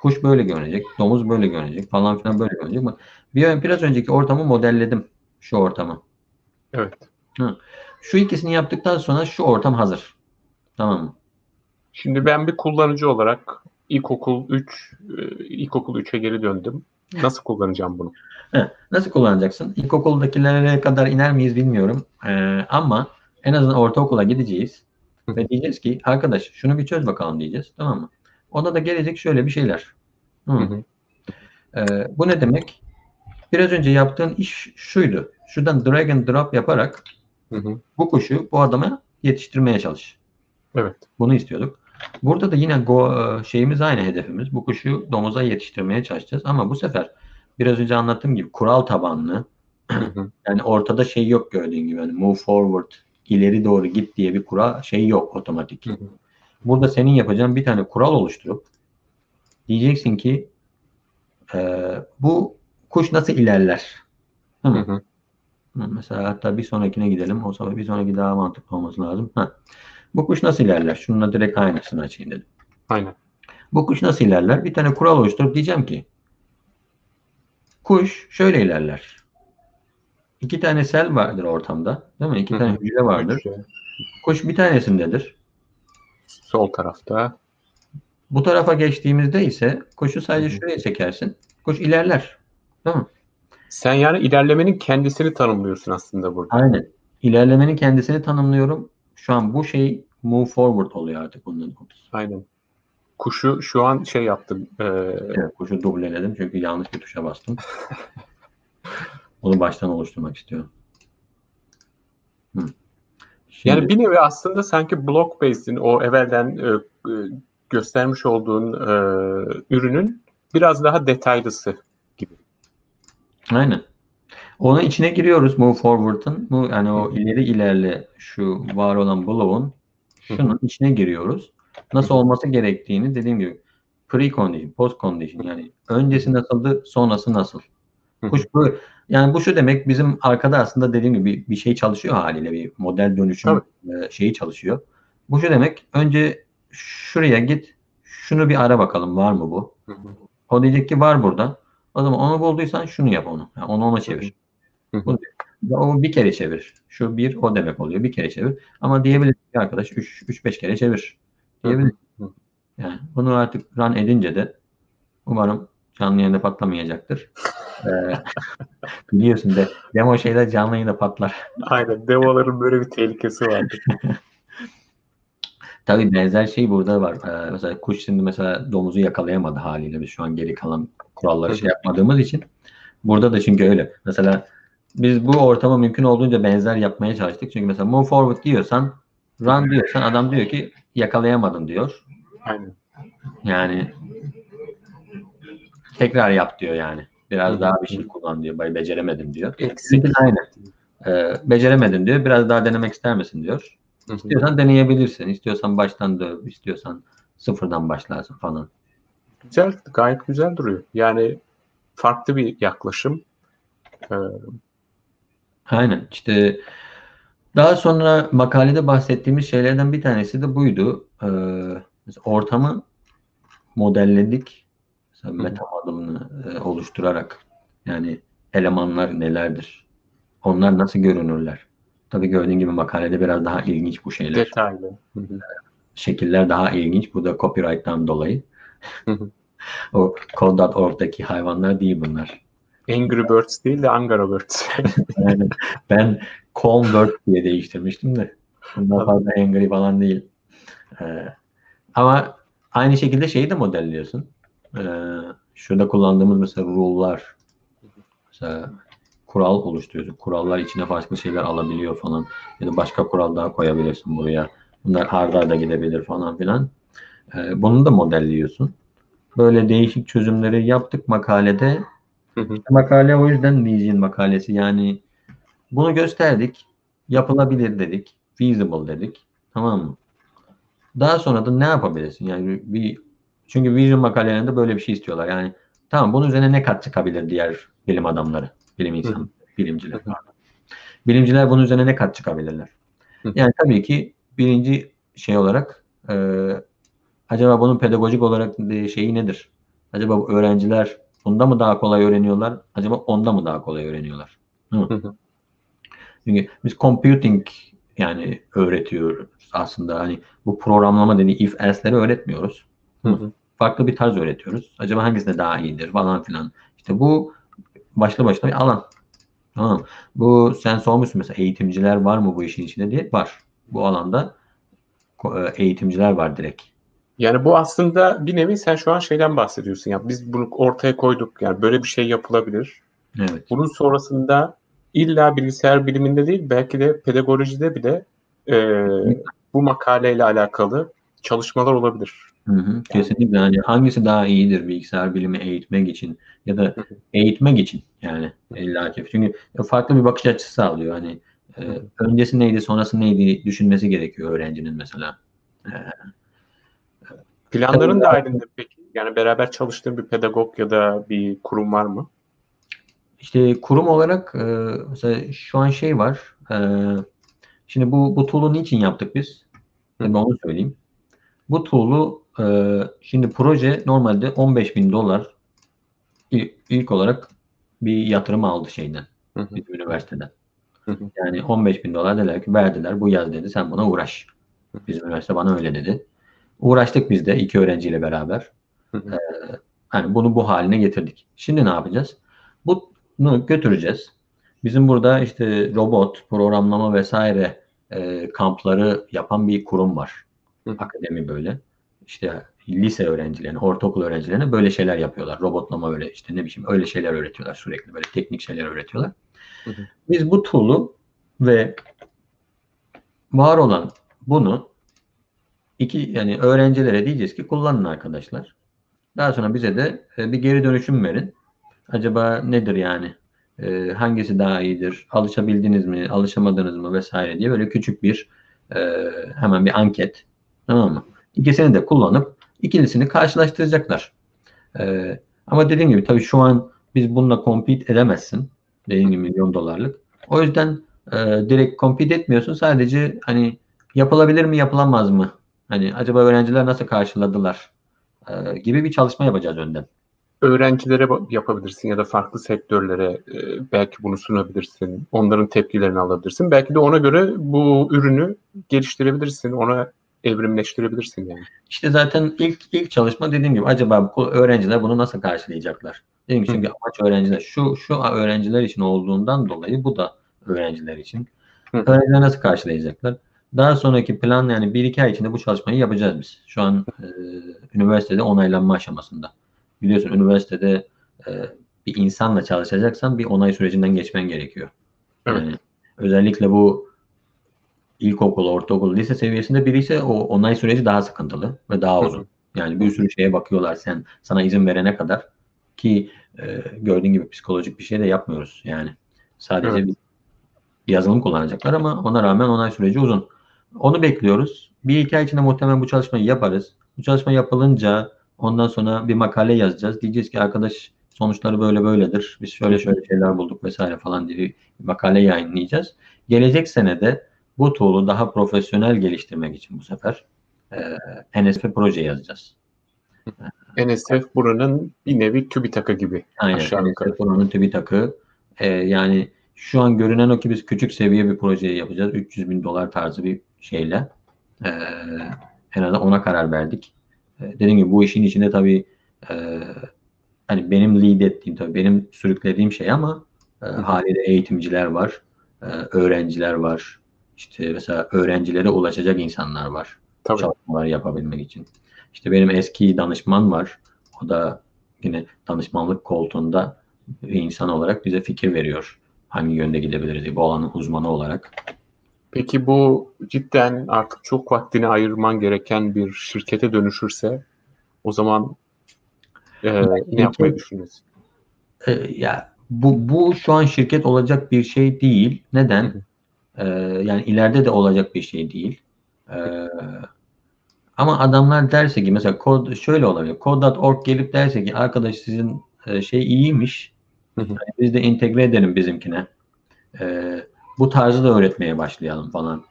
Kuş böyle görünecek, domuz böyle görünecek falan filan böyle görünecek. Bir, biraz önceki ortamı modelledim. Şu ortamı. Evet. Şu ikisini yaptıktan sonra şu ortam hazır. Tamam mı? Şimdi ben bir kullanıcı olarak ilkokul 3 e, ilkokul 3'e geri döndüm. Nasıl kullanacağım bunu? Nasıl kullanacaksın? İlkokuldakilere kadar iner miyiz bilmiyorum. Ee, ama en azından ortaokula gideceğiz. Ve diyeceğiz ki arkadaş şunu bir çöz bakalım diyeceğiz. Tamam mı? Ona da gelecek şöyle bir şeyler. Hı. Ee, bu ne demek? Biraz önce yaptığın iş şuydu. Şuradan drag and drop yaparak bu kuşu bu adama yetiştirmeye çalış. Evet. Bunu istiyorduk. Burada da yine go, e, şeyimiz aynı hedefimiz. Bu kuşu domuza yetiştirmeye çalışacağız. Ama bu sefer biraz önce anlattığım gibi kural tabanlı. Yani ortada şey yok gördüğün gibi. Yani move forward, ileri doğru git diye bir kural şey yok otomatik. Burada senin yapacağın bir tane kural oluşturup diyeceksin ki e, bu kuş nasıl ilerler? Değil mi? Hı hı. Hı, Mesela hatta bir sonrakine gidelim. O zaman bir sonraki daha mantıklı olması lazım. Ha. Bu kuş nasıl ilerler? Şununla direkt aynısını açayım dedim. Aynen. Bu kuş nasıl ilerler? Bir tane kural oluşturup diyeceğim ki kuş şöyle ilerler. İki tane sel vardır ortamda. Değil mi? İki tane hücre vardır. Hücre. Kuş bir tanesindedir. Sol tarafta. Bu tarafa geçtiğimizde ise kuşu sadece Hı hı. şuraya çekersin. Kuş ilerler. Değil mi? Sen yani ilerlemenin kendisini tanımlıyorsun aslında burada. Aynen. İlerlemenin kendisini tanımlıyorum. Şu an bu şey move forward oluyor artık bunun. Aynen. Kuşu şu an şey yaptım. e, Evet, kuşu dubleledim çünkü yanlış bir tuşa bastım. Onu baştan oluşturmak istiyorum. Hı. Şimdi, yani bir nevi aslında sanki Blockbase'in o evvelden e, e, göstermiş olduğun e, ürünün biraz daha detaylısı gibi. aynen. Onun içine giriyoruz move forward'ın. Bu yani o ileri ilerle şu var olan blow'un şunun içine giriyoruz. Nasıl olması gerektiğini dediğim gibi pre condition, post condition yani öncesi nasıldı, sonrası nasıl? Kuş bu yani bu şu demek bizim arkada aslında dediğim gibi bir, bir şey çalışıyor haliyle bir model dönüşüm e, şeyi çalışıyor. Bu şu demek önce şuraya git şunu bir ara bakalım var mı bu? Hı hı. O diyecek ki var burada. O zaman onu bulduysan şunu yap onu. Yani onu ona çevir. Hı hı. Bunu- O bir kere çevir. Şu bir o demek oluyor. Bir kere çevir. Ama diyebilir ki arkadaş 3-5 kere çevir. Diyebilir. Yani bunu artık run edince de umarım canlı yayında patlamayacaktır. Ee, biliyorsun de demo şeyler canlı yayında patlar. Aynen. Demoların böyle bir tehlikesi vardır. Tabii benzer şey burada var. Ee, mesela kuş şimdi mesela domuzu yakalayamadı haliyle biz şu an geri kalan kuralları şey yapmadığımız için. Burada da çünkü öyle. Mesela biz bu ortama mümkün olduğunca benzer yapmaya çalıştık. Çünkü mesela move forward diyorsan run diyorsan adam diyor ki yakalayamadın diyor. Aynen. Yani tekrar yap diyor yani. Biraz Hı. daha bir şey kullan diyor. Beceremedim diyor. Eksik. Aynen. Ee, beceremedim diyor. Biraz daha denemek ister misin diyor. Hı. İstiyorsan deneyebilirsin. İstiyorsan baştan döv, istiyorsan sıfırdan başlarsın falan. Güzel, gayet güzel duruyor. Yani farklı bir yaklaşım. Ee... Aynen. İşte daha sonra makalede bahsettiğimiz şeylerden bir tanesi de buydu. Ee, ortamı modelledik. Mesela meta adımını e, oluşturarak yani elemanlar nelerdir? Onlar nasıl görünürler? Tabii gördüğün gibi makalede biraz daha ilginç bu şeyler. Detaylı. Şekiller daha ilginç. Bu da copyright'tan dolayı. o Code.org'daki hayvanlar değil bunlar. Angry Birds değil de Angara Birds. yani ben Calm Bird diye değiştirmiştim de. Bundan fazla Angry falan değil. Ee, ama aynı şekilde şeyi de modelliyorsun. Ee, şurada kullandığımız mesela rule'lar. Mesela kural oluşturuyorsun. Kurallar içine farklı şeyler alabiliyor falan. Ya da başka kural daha koyabilirsin buraya. Bunlar arda da gidebilir falan filan. Ee, bunu da modelliyorsun. Böyle değişik çözümleri yaptık makalede. Hı hı. Makale o yüzden Legion makalesi. Yani bunu gösterdik. Yapılabilir dedik. Feasible dedik. Tamam mı? Daha sonra da ne yapabilirsin? Yani bir çünkü Vision makalelerinde böyle bir şey istiyorlar. Yani tamam bunun üzerine ne kat çıkabilir diğer bilim adamları, bilim insan, bilimciler. Bilimciler bunun üzerine ne kat çıkabilirler? Yani tabii ki birinci şey olarak e, acaba bunun pedagojik olarak şeyi nedir? Acaba öğrenciler bunda mı daha kolay öğreniyorlar? Acaba onda mı daha kolay öğreniyorlar? Çünkü biz computing yani öğretiyoruz aslında. Hani bu programlama dediği if else'leri öğretmiyoruz. Hı hı. Farklı bir tarz öğretiyoruz. Acaba hangisinde daha iyidir falan filan. İşte bu başlı başına bir alan. Tamam. Bu sen sormuşsun mesela eğitimciler var mı bu işin içinde diye. Var. Bu alanda e, eğitimciler var direkt. Yani bu aslında bir nevi sen şu an şeyden bahsediyorsun. Ya biz bunu ortaya koyduk. Yani böyle bir şey yapılabilir. Evet. Bunun sonrasında illa bilgisayar biliminde değil belki de pedagojide bile e, bu makaleyle alakalı çalışmalar olabilir. Hı hı, kesinlikle yani hangisi daha iyidir bilgisayar bilimi eğitmek için ya da eğitmek için yani illa ki. Çünkü farklı bir bakış açısı sağlıyor. Hani e, öncesi neydi sonrası neydi düşünmesi gerekiyor öğrencinin mesela. E, Planların dahilinde peki? Yani beraber çalıştığın bir pedagog ya da bir kurum var mı? İşte kurum olarak e, mesela şu an şey var. E, şimdi bu bu tool'u niçin yaptık biz? Ben onu söyleyeyim. Bu tool'u e, şimdi proje normalde 15 bin dolar ilk, ilk olarak bir yatırım aldı şeyden. Hı hı. Üniversiteden. Hı hı. Yani 15 bin dolar dediler ki verdiler bu yaz dedi sen buna uğraş. Bizim üniversite bana öyle dedi. Uğraştık biz de iki öğrenciyle beraber. Ee, hani bunu bu haline getirdik. Şimdi ne yapacağız? Bunu götüreceğiz. Bizim burada işte robot, programlama vesaire e, kampları yapan bir kurum var. Hı. Akademi böyle. İşte lise öğrencilerine, ortaokul öğrencilerine böyle şeyler yapıyorlar. Robotlama öyle işte ne biçim öyle şeyler öğretiyorlar sürekli. Böyle teknik şeyler öğretiyorlar. Hı hı. Biz bu tool'u ve var olan bunu iki yani öğrencilere diyeceğiz ki kullanın arkadaşlar. Daha sonra bize de e, bir geri dönüşüm verin. Acaba nedir yani? E, hangisi daha iyidir? Alışabildiniz mi? Alışamadınız mı? Vesaire diye böyle küçük bir e, hemen bir anket. Tamam mı? İkisini de kullanıp ikilisini karşılaştıracaklar. Ama dediğim gibi tabii şu an biz bununla compete edemezsin. Dediğim gibi milyon dolarlık. O yüzden direkt compete etmiyorsun. Sadece hani yapılabilir mi yapılamaz mı? Hani acaba öğrenciler nasıl karşıladılar? E, gibi bir çalışma yapacağız önden öğrencilere yapabilirsin ya da farklı sektörlere e, belki bunu sunabilirsin. Onların tepkilerini alabilirsin. Belki de ona göre bu ürünü geliştirebilirsin. Ona evrimleştirebilirsin yani. İşte zaten ilk ilk çalışma dediğim gibi acaba bu öğrenciler bunu nasıl karşılayacaklar? Dediğim çünkü Hı. amaç öğrenciler şu şu öğrenciler için olduğundan dolayı bu da öğrenciler için. Hı. Öğrenciler nasıl karşılayacaklar? Daha sonraki plan yani bir iki ay içinde bu çalışmayı yapacağız biz. Şu an e, üniversitede onaylanma aşamasında biliyorsun üniversitede e, bir insanla çalışacaksan bir onay sürecinden geçmen gerekiyor. Evet. Yani özellikle bu ilkokul, ortaokul, lise seviyesinde biri ise o onay süreci daha sıkıntılı ve daha uzun. Yani bir sürü şeye bakıyorlar sen sana izin verene kadar ki e, gördüğün gibi psikolojik bir şey de yapmıyoruz. Yani sadece evet. bir yazılım kullanacaklar ama ona rağmen onay süreci uzun. Onu bekliyoruz. Bir iki ay içinde muhtemelen bu çalışmayı yaparız. Bu çalışma yapılınca ondan sonra bir makale yazacağız. Diyeceğiz ki arkadaş sonuçları böyle böyledir. Biz şöyle şöyle şeyler bulduk vesaire falan diye bir makale yayınlayacağız. Gelecek senede bu tool'u daha profesyonel geliştirmek için bu sefer e, NSF proje yazacağız. NSF buranın bir nevi TÜBİTAK'ı gibi. Aynen. NSF buranın TÜBİTAK'ı. E, yani şu an görünen o ki biz küçük seviye bir projeyi yapacağız. 300 bin dolar tarzı bir şeyle. E, en azından ona karar verdik. E, dediğim gibi bu işin içinde tabii e, hani benim lead ettiğim tabii benim sürüklediğim şey ama e, haliyle eğitimciler var, e, öğrenciler var. İşte mesela öğrencilere ulaşacak insanlar var. Tabii. Çalışmalar yapabilmek için. İşte benim eski danışman var. O da yine danışmanlık koltuğunda bir insan olarak bize fikir veriyor. Hangi yönde gidebiliriz bu alanın uzmanı olarak. Peki bu cidden artık çok vaktini ayırman gereken bir şirkete dönüşürse o zaman e, ne yapmayı düşünüyorsun? E, ya bu, bu şu an şirket olacak bir şey değil. Neden? E, yani ileride de olacak bir şey değil. E, ama adamlar derse ki mesela kod şöyle olabilir. Code.org gelip derse ki arkadaş sizin e, şey iyiymiş. Yani biz de entegre edelim bizimkine. E, bu tarzı da öğretmeye başlayalım falan.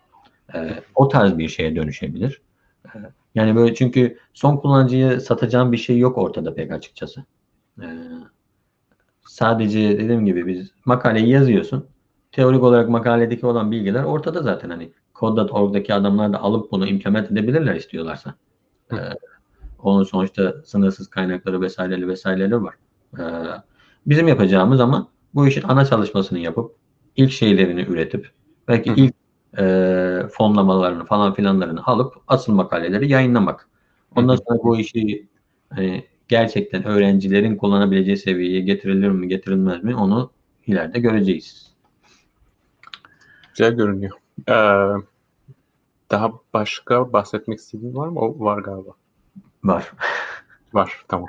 E, o tarz bir şeye dönüşebilir. E, yani böyle çünkü son kullanıcıya satacağım bir şey yok ortada pek açıkçası. E, sadece dediğim gibi biz makaleyi yazıyorsun. Teorik olarak makaledeki olan bilgiler ortada zaten hani Code.org'daki adamlar da alıp bunu implement edebilirler istiyorlarsa. Ee, onun sonuçta sınırsız kaynakları vesaireleri vesaireleri var. Ee, bizim yapacağımız ama bu işin ana çalışmasını yapıp ilk şeylerini üretip belki ilk e, fonlamalarını falan filanlarını alıp asıl makaleleri yayınlamak. Ondan sonra bu işi hani, gerçekten öğrencilerin kullanabileceği seviyeye getirilir mi getirilmez mi onu ileride göreceğiz. Güzel görünüyor. Ee, daha başka bahsetmek istediğin var mı? O var galiba. Var. Var, tamam.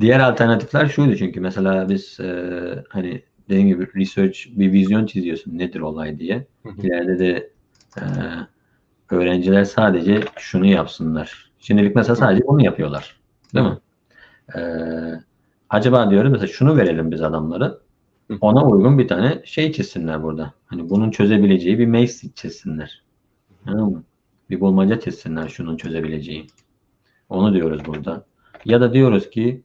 Diğer alternatifler şuydu çünkü mesela biz e, hani dediğim gibi research bir vizyon çiziyorsun nedir olay diye. İleride de e, öğrenciler sadece şunu yapsınlar. Şimdilik mesela sadece bunu yapıyorlar. Değil mi? E, acaba diyorum mesela şunu verelim biz adamlara. Ona uygun bir tane şey çizsinler burada. Hani bunun çözebileceği bir maze çizsinler. Anladın Bir bulmaca çizsinler şunun çözebileceği. Onu diyoruz burada. Ya da diyoruz ki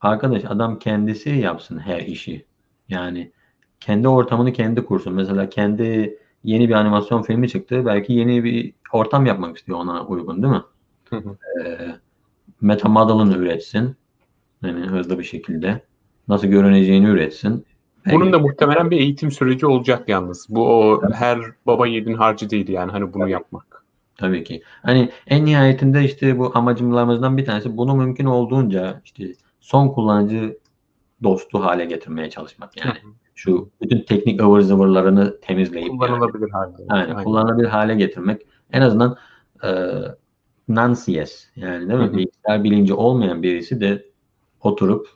arkadaş adam kendisi yapsın her işi. Yani kendi ortamını kendi kursun. Mesela kendi yeni bir animasyon filmi çıktı. Belki yeni bir ortam yapmak istiyor ona uygun değil mi? ee, meta model'ını üretsin. Yani hızlı bir şekilde. Nasıl görüneceğini üretsin. Bunun da muhtemelen bir eğitim süreci olacak yalnız. Bu o her baba yedin harcı değil yani hani bunu yapmak. Tabii ki. Hani en nihayetinde işte bu amacımlarımızdan bir tanesi bunu mümkün olduğunca işte son kullanıcı dostu hale getirmeye çalışmak yani. Şu bütün teknik ıvır zıvırlarını temizleyip kullanılabilir yani. hale. Aynen, Aynen. kullanılabilir hale getirmek. En azından e, non-CS yani değil mi? Bilgisayar bilinci olmayan birisi de oturup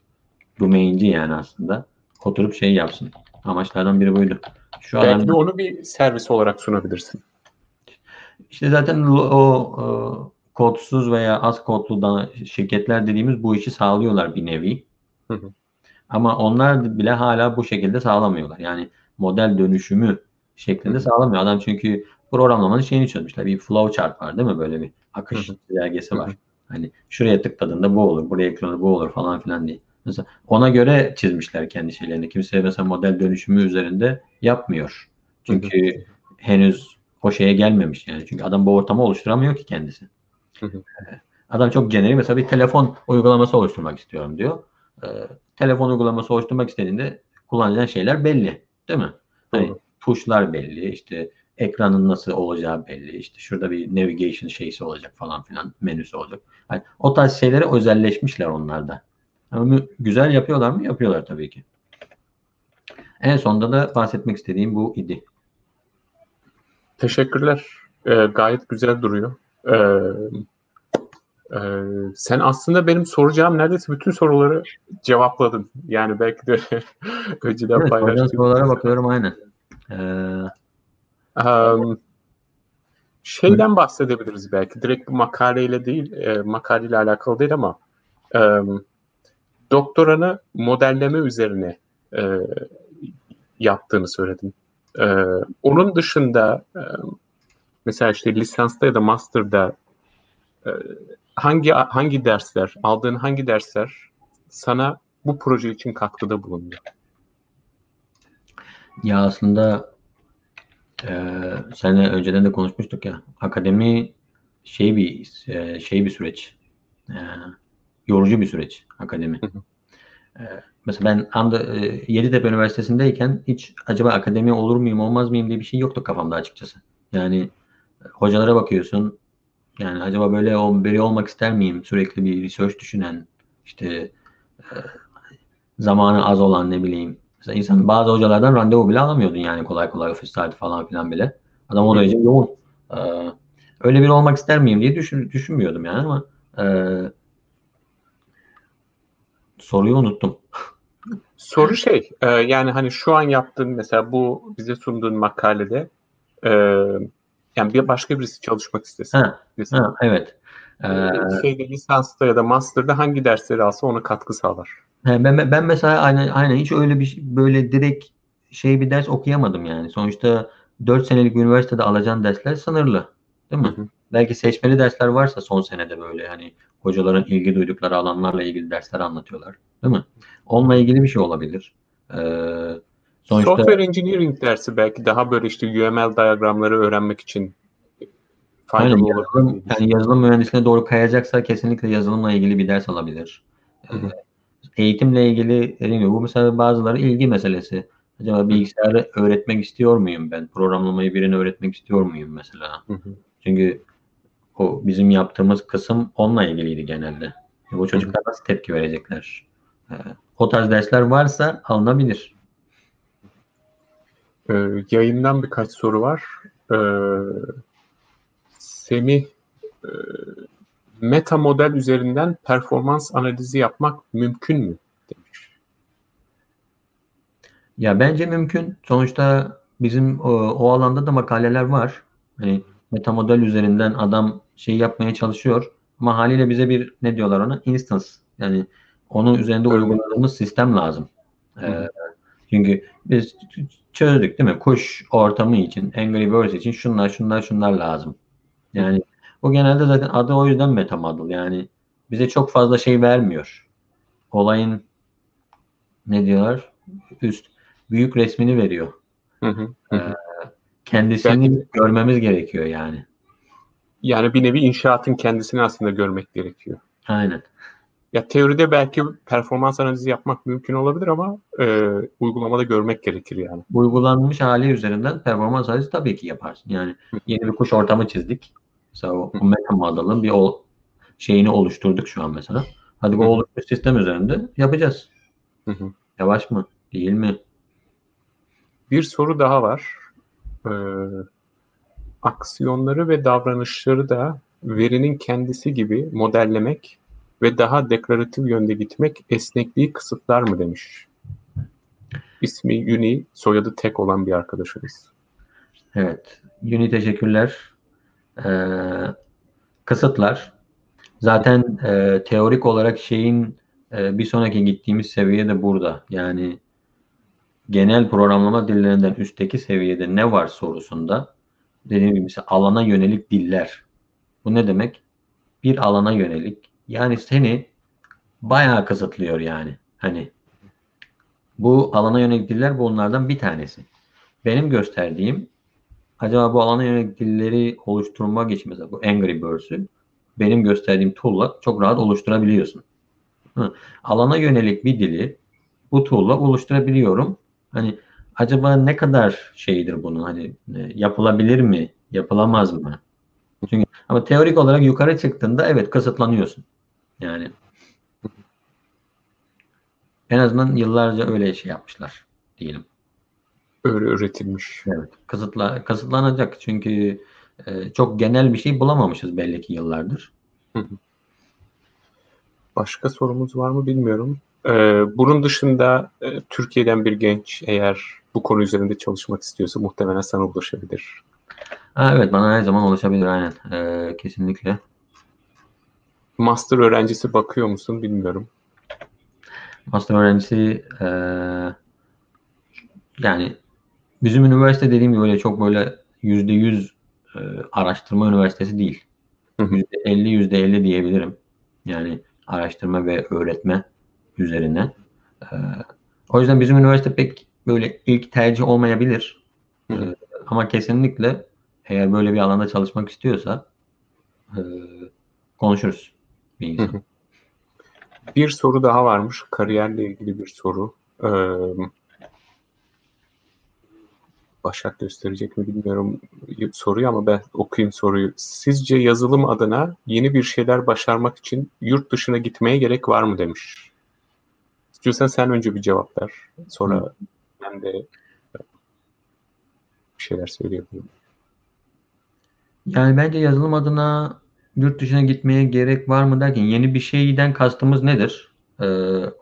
domainci yani aslında oturup şey yapsın. Amaçlardan biri buydu. Şu Belki adam, de onu bir servis olarak sunabilirsin. İşte zaten o, o kodsuz veya az kodlu da şirketler dediğimiz bu işi sağlıyorlar bir nevi. Hı hı. Ama onlar bile hala bu şekilde sağlamıyorlar. Yani model dönüşümü şeklinde sağlamıyor. Adam çünkü programlamanın şeyini çözmüşler. Bir flow chart var değil mi? Böyle bir akış çizelgesi var. Hani şuraya tıkladığında bu olur, buraya tıkladığında bu olur falan filan diye. Mesela ona göre çizmişler kendi şeylerini. Kimse mesela model dönüşümü üzerinde yapmıyor. Çünkü henüz o şeye gelmemiş yani. Çünkü adam bu ortamı oluşturamıyor ki kendisi. adam çok genel mesela bir telefon uygulaması oluşturmak istiyorum diyor. Ee, telefon uygulaması oluşturmak istediğinde kullanacağın şeyler belli. Değil mi? Hani tuşlar belli, işte ekranın nasıl olacağı belli. İşte şurada bir navigation şeysi olacak falan filan menüsü olacak. Yani o tarz şeylere özelleşmişler onlarda. Ama güzel yapıyorlar mı? Yapıyorlar tabii ki. En sonunda da bahsetmek istediğim bu idi. Teşekkürler. Ee, gayet güzel duruyor. Ee, e, sen aslında benim soracağım neredeyse bütün soruları cevapladın. Yani belki de önceden evet, paylaştığım. sorulara bakıyorum aynen. Ee... Um, şeyden bahsedebiliriz belki. Direkt bu makaleyle değil, e, makaleyle alakalı değil ama e, doktoranı modelleme üzerine e, yaptığını söyledin. E, onun dışında e, mesela işte lisansta ya da master'da e, hangi hangi dersler, aldığın hangi dersler sana bu proje için katkıda bulundu? Ya aslında e, seninle önceden de konuşmuştuk ya. Akademi şey bir e, şey bir süreç. E, yorucu bir süreç akademi. e, mesela ben anda e, Yeditepe Üniversitesi'ndeyken hiç acaba akademi olur muyum olmaz mıyım diye bir şey yoktu kafamda açıkçası. Yani hocalara bakıyorsun. Yani acaba böyle biri olmak ister miyim? Sürekli bir research düşünen, işte e, zamanı az olan ne bileyim. Mesela insan bazı hocalardan randevu bile alamıyordun yani kolay kolay ofis saati falan filan bile. Adam o derece yoğun. Ee, öyle biri olmak ister miyim diye düşün, düşünmüyordum yani ama e, soruyu unuttum. Soru şey e, yani hani şu an yaptığın mesela bu bize sunduğun makalede e, yani bir başka birisi çalışmak istese. Ha, ha, evet. Ee, şeyde lisansta ya da master'da hangi dersleri alsa ona katkı sağlar. He, ben ben mesela aynen aynen hiç öyle bir şey, böyle direkt şey bir ders okuyamadım yani. Sonuçta 4 senelik üniversitede alacağın dersler sınırlı. Değil mi? Hı hı. Belki seçmeli dersler varsa son senede böyle hani hocaların ilgi duydukları alanlarla ilgili dersler anlatıyorlar. Değil mi? Onunla ilgili bir şey olabilir. Ee, sonuçta... Software Engineering dersi belki daha böyle işte UML diyagramları öğrenmek için faydalı Aynen, yazılım, yani yazılım mühendisliğine doğru kayacaksa kesinlikle yazılımla ilgili bir ders alabilir. Hı hı. Eğitimle ilgili dediğim gibi bu mesela bazıları ilgi meselesi. Acaba bilgisayarı öğretmek istiyor muyum ben? Programlamayı birine öğretmek istiyor muyum mesela? Hı hı. Çünkü o bizim yaptığımız kısım onunla ilgiliydi genelde. Bu çocuklar nasıl tepki verecekler? E, o tarz dersler varsa alınabilir. Ee, yayından birkaç soru var. Ee, Semih e, meta model üzerinden performans analizi yapmak mümkün mü? demiş. Ya bence mümkün. Sonuçta bizim o, o alanda da makaleler var. Hani meta model üzerinden adam şey yapmaya çalışıyor. Ama haliyle bize bir ne diyorlar ona? Instance. Yani onun üzerinde evet. uyguladığımız sistem lazım. Ee, çünkü biz çözdük değil mi? Kuş ortamı için, Angry Birds için şunlar şunlar şunlar lazım. Yani o genelde zaten adı o yüzden metamodel. Yani bize çok fazla şey vermiyor. Olayın ne diyorlar? Üst büyük resmini veriyor. Hı hı, hı. Ee, kendisini Belki, görmemiz gerekiyor yani. Yani bir nevi inşaatın kendisini aslında görmek gerekiyor. Aynen. Ya teoride belki performans analizi yapmak mümkün olabilir ama e, uygulamada görmek gerekir yani. Uygulanmış hali üzerinden performans analizi tabii ki yaparsın. Yani yeni bir kuş ortamı çizdik. Mesela o, meta model'ın bir o şeyini oluşturduk şu an mesela. Hadi bu oluşmuş sistem üzerinde yapacağız. Yavaş mı? Değil mi? Bir soru daha var. Ee, aksiyonları ve davranışları da verinin kendisi gibi modellemek ve daha deklaratif yönde gitmek esnekliği kısıtlar mı demiş. İsmi Uni, soyadı tek olan bir arkadaşımız. Evet. Uni teşekkürler e, kısıtlar. Zaten e, teorik olarak şeyin e, bir sonraki gittiğimiz seviye de burada. Yani genel programlama dillerinden üstteki seviyede ne var sorusunda dediğim gibi mesela alana yönelik diller. Bu ne demek? Bir alana yönelik. Yani seni bayağı kısıtlıyor yani. Hani bu alana yönelik diller bunlardan bir tanesi. Benim gösterdiğim acaba bu alana yönelik dilleri oluşturmak için mesela bu Angry Birds'ü benim gösterdiğim tool'la çok rahat oluşturabiliyorsun. Hı. Alana yönelik bir dili bu tool'la oluşturabiliyorum. Hani acaba ne kadar şeydir bunu hani e, yapılabilir mi, yapılamaz mı? Çünkü ama teorik olarak yukarı çıktığında evet kısıtlanıyorsun. Yani en azından yıllarca öyle şey yapmışlar diyelim öyle üretilmiş. Evet. Kısıtla, kısıtlanacak çünkü e, çok genel bir şey bulamamışız belli ki yıllardır. Başka sorumuz var mı bilmiyorum. Ee, bunun dışında e, Türkiye'den bir genç eğer bu konu üzerinde çalışmak istiyorsa muhtemelen sana ulaşabilir. Ha, evet bana her zaman ulaşabilir aynen. Ee, kesinlikle. Master öğrencisi bakıyor musun bilmiyorum. Master öğrencisi e, yani bizim üniversite dediğim gibi böyle çok böyle yüzde yüz e, araştırma üniversitesi değil. Yüzde elli yüzde elli diyebilirim. Yani araştırma ve öğretme üzerine. E, o yüzden bizim üniversite pek böyle ilk tercih olmayabilir. E, ama kesinlikle eğer böyle bir alanda çalışmak istiyorsa e, konuşuruz bir insan. Bir soru daha varmış. Kariyerle ilgili bir soru. Ee, Başak gösterecek mi bilmiyorum soruyu ama ben okuyayım soruyu. Sizce yazılım adına yeni bir şeyler başarmak için yurt dışına gitmeye gerek var mı demiş. İstiyorsan sen önce bir cevap ver. Sonra Hı. ben de bir şeyler söyleyebilirim. Yani bence yazılım adına yurt dışına gitmeye gerek var mı derken yeni bir şeyden kastımız nedir? Ee,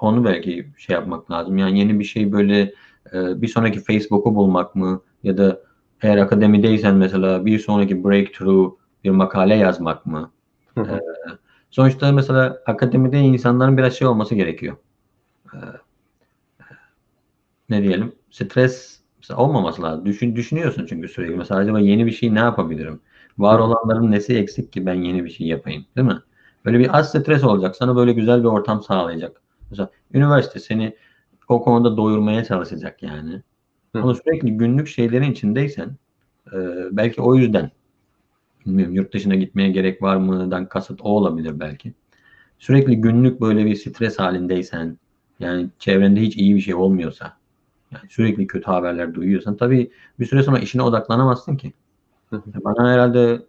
onu belki şey yapmak lazım. Yani yeni bir şey böyle e, bir sonraki Facebook'u bulmak mı? Ya da eğer akademideysen mesela bir sonraki breakthrough bir makale yazmak mı? Ee, sonuçta mesela akademide insanların biraz şey olması gerekiyor. Ee, ne diyelim? Stres olmaması lazım. Düşün, düşünüyorsun çünkü sürekli. Mesela acaba yeni bir şey ne yapabilirim? Var olanların nesi eksik ki ben yeni bir şey yapayım değil mi? Böyle bir az stres olacak. Sana böyle güzel bir ortam sağlayacak. Mesela üniversite seni o konuda doyurmaya çalışacak yani. Ama sürekli günlük şeylerin içindeysen e, belki o yüzden bilmiyorum yurt dışına gitmeye gerek var mı'dan kasıt o olabilir belki. Sürekli günlük böyle bir stres halindeysen yani çevrende hiç iyi bir şey olmuyorsa yani sürekli kötü haberler duyuyorsan tabii bir süre sonra işine odaklanamazsın ki. Bana herhalde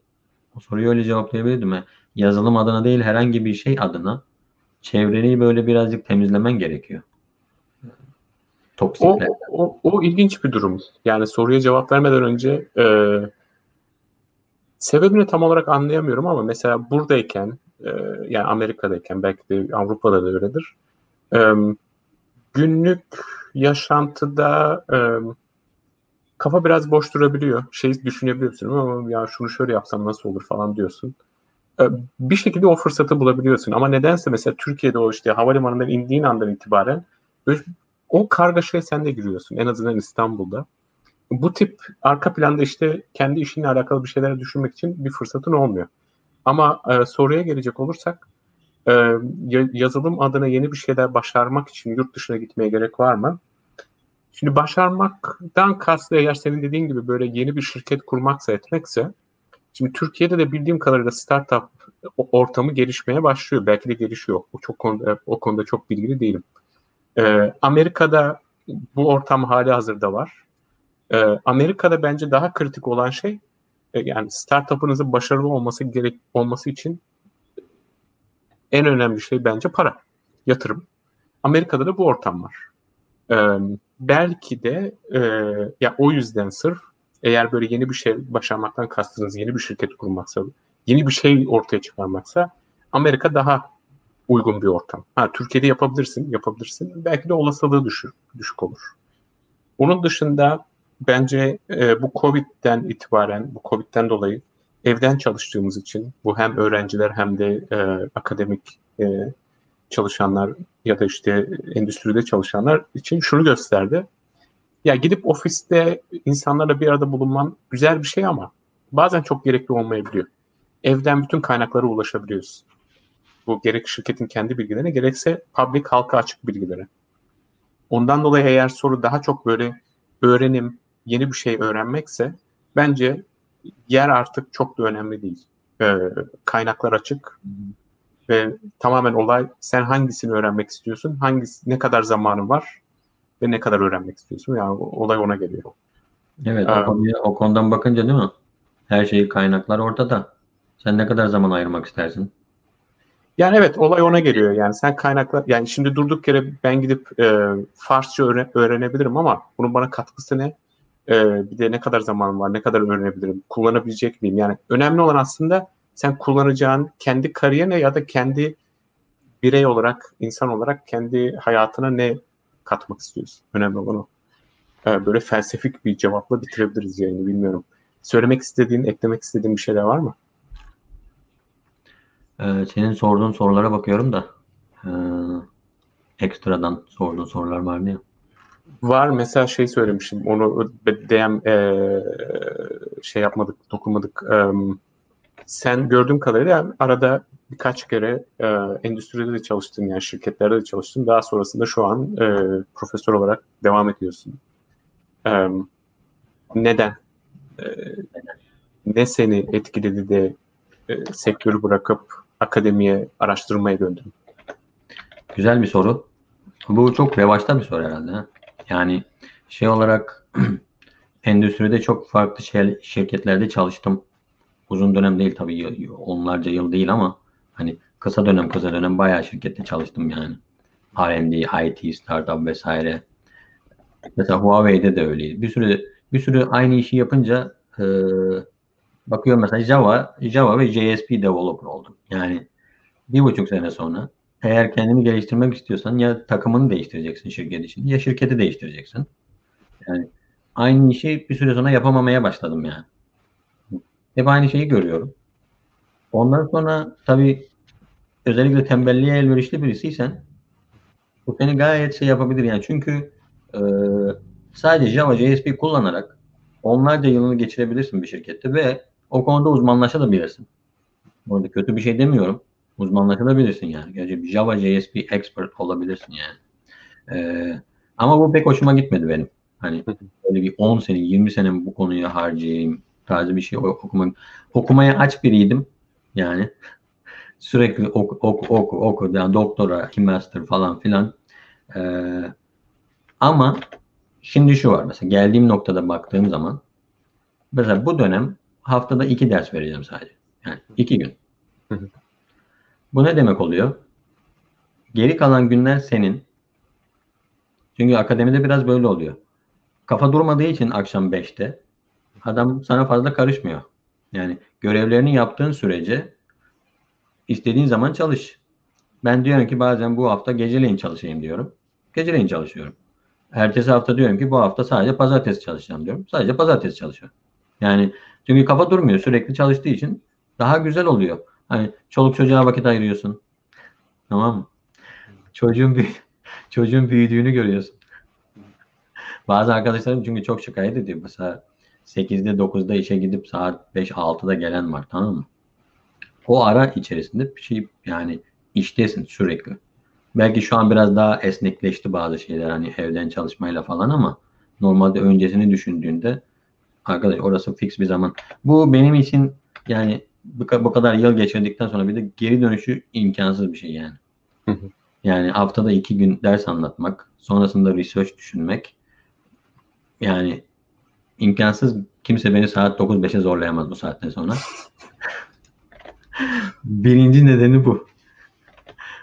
o soruyu öyle cevaplayabilirdim. Yani yazılım adına değil herhangi bir şey adına çevreni böyle birazcık temizlemen gerekiyor. O, o, o ilginç bir durum. Yani soruya cevap vermeden önce e, sebebini tam olarak anlayamıyorum ama mesela buradayken e, yani Amerika'dayken belki de Avrupa'da da öyledir. E, günlük yaşantıda e, kafa biraz boş durabiliyor. Şey düşünebiliyorsun ama ya şunu şöyle yapsam nasıl olur falan diyorsun. E, bir şekilde o fırsatı bulabiliyorsun. Ama nedense mesela Türkiye'de o işte havalimanından indiğin andan itibaren o kargaşaya sen de giriyorsun. En azından İstanbul'da. Bu tip arka planda işte kendi işinle alakalı bir şeyler düşünmek için bir fırsatın olmuyor. Ama e, soruya gelecek olursak e, yazılım adına yeni bir şeyler başarmak için yurt dışına gitmeye gerek var mı? Şimdi başarmaktan kastı eğer senin dediğin gibi böyle yeni bir şirket kurmaksa etmekse şimdi Türkiye'de de bildiğim kadarıyla startup ortamı gelişmeye başlıyor. Belki de gelişiyor. O çok konuda, o konuda çok bilgili değilim. Ee, Amerika'da bu ortam hali hazırda var. Ee, Amerika'da bence daha kritik olan şey e, yani startup'ınızın başarılı olması gerek olması için en önemli şey bence para, yatırım. Amerika'da da bu ortam var. Ee, belki de e, ya o yüzden sırf eğer böyle yeni bir şey başarmaktan kastınız yeni bir şirket kurmaksa, yeni bir şey ortaya çıkarmaksa Amerika daha uygun bir ortam. Ha, Türkiye'de yapabilirsin, yapabilirsin. Belki de olasılığı düşük, düşük olur. Onun dışında bence e, bu Covid'den itibaren, bu Covid'den dolayı evden çalıştığımız için bu hem öğrenciler hem de e, akademik e, çalışanlar ya da işte endüstride çalışanlar için şunu gösterdi. Ya gidip ofiste insanlarla bir arada bulunman güzel bir şey ama bazen çok gerekli olmayabiliyor. Evden bütün kaynaklara ulaşabiliyorsun. Bu gerek şirketin kendi bilgilerine gerekse public halka açık bilgilere. Ondan dolayı eğer soru daha çok böyle öğrenim, yeni bir şey öğrenmekse bence yer artık çok da önemli değil. Ee, kaynaklar açık ve tamamen olay sen hangisini öğrenmek istiyorsun, hangisi ne kadar zamanın var ve ne kadar öğrenmek istiyorsun. Yani olay ona geliyor. Evet, o, konuya, o konudan bakınca değil mi? Her şeyi kaynaklar ortada. Sen ne kadar zaman ayırmak istersin? Yani evet olay ona geliyor. Yani sen kaynaklar yani şimdi durduk yere ben gidip e, Farsça öğren, öğrenebilirim ama bunun bana katkısı ne? E, bir de ne kadar zaman var, ne kadar öğrenebilirim, kullanabilecek miyim? Yani önemli olan aslında sen kullanacağın kendi kariyerine ya da kendi birey olarak, insan olarak kendi hayatına ne katmak istiyorsun? Önemli olan o. E, böyle felsefik bir cevapla bitirebiliriz yani bilmiyorum. söylemek istediğin, eklemek istediğin bir şeyler var mı? Ee, senin sorduğun sorulara bakıyorum da ee, ekstradan sorduğun sorular var mı? Var mesela şey söylemişim onu DM e, şey yapmadık dokunmadık. E, sen gördüğüm kadarıyla arada birkaç kere e, endüstride de çalıştın yani şirketlerde de çalıştın. Daha sonrasında şu an e, profesör olarak devam ediyorsun. E, neden? E, ne seni etkiledi de e, sektörü bırakıp akademiye, araştırmaya döndün? Güzel bir soru. Bu çok revaçta bir soru herhalde. Yani şey olarak endüstride çok farklı şey, şirketlerde çalıştım. Uzun dönem değil tabii onlarca yıl değil ama hani kısa dönem kısa dönem bayağı şirkette çalıştım yani. R&D, IT, startup vesaire. Mesela Huawei'de de öyleydi. Bir sürü bir sürü aynı işi yapınca e, bakıyorum mesela Java, Java ve JSP developer oldum. Yani bir buçuk sene sonra eğer kendini geliştirmek istiyorsan ya takımını değiştireceksin şirket için ya şirketi değiştireceksin. Yani aynı işi bir süre sonra yapamamaya başladım yani. Hep aynı şeyi görüyorum. Ondan sonra tabii özellikle tembelliğe elverişli birisiysen bu seni gayet şey yapabilir yani. Çünkü e, sadece Java, JSP kullanarak onlarca yılını geçirebilirsin bir şirkette ve o konuda uzmanlaşabilirsin. Orada kötü bir şey demiyorum uzmanlaşabilirsin yani. Gerçi Java JSP expert olabilirsin yani. Ee, ama bu pek hoşuma gitmedi benim. Hani böyle bir 10 sene, 20 sene bu konuya harcayayım tarzı bir şey okumak. Okumaya aç biriydim. Yani sürekli oku oku oku oku yani doktora, master falan filan. Ee, ama şimdi şu var mesela geldiğim noktada baktığım zaman mesela bu dönem haftada iki ders vereceğim sadece. Yani iki gün. Bu ne demek oluyor? Geri kalan günler senin. Çünkü akademide biraz böyle oluyor. Kafa durmadığı için akşam 5'te adam sana fazla karışmıyor. Yani görevlerini yaptığın sürece istediğin zaman çalış. Ben diyorum ki bazen bu hafta geceleyin çalışayım diyorum. Geceleyin çalışıyorum. Ertesi hafta diyorum ki bu hafta sadece pazartesi çalışacağım diyorum. Sadece pazartesi çalışıyorum. Yani çünkü kafa durmuyor. Sürekli çalıştığı için daha güzel oluyor. Hani çoluk çocuğa vakit ayırıyorsun. Tamam mı? Çocuğun büyü çocuğun büyüdüğünü görüyorsun. Bazı arkadaşlarım çünkü çok şikayet ediyor. Mesela 8'de 9'da işe gidip saat 5-6'da gelen var tamam mı? O ara içerisinde bir şey yani iştesin sürekli. Belki şu an biraz daha esnekleşti bazı şeyler hani evden çalışmayla falan ama normalde öncesini düşündüğünde arkadaş orası fix bir zaman. Bu benim için yani bu, kadar yıl geçirdikten sonra bir de geri dönüşü imkansız bir şey yani. Yani haftada iki gün ders anlatmak, sonrasında research düşünmek yani imkansız kimse beni saat 9-5'e zorlayamaz bu saatten sonra. Birinci nedeni bu.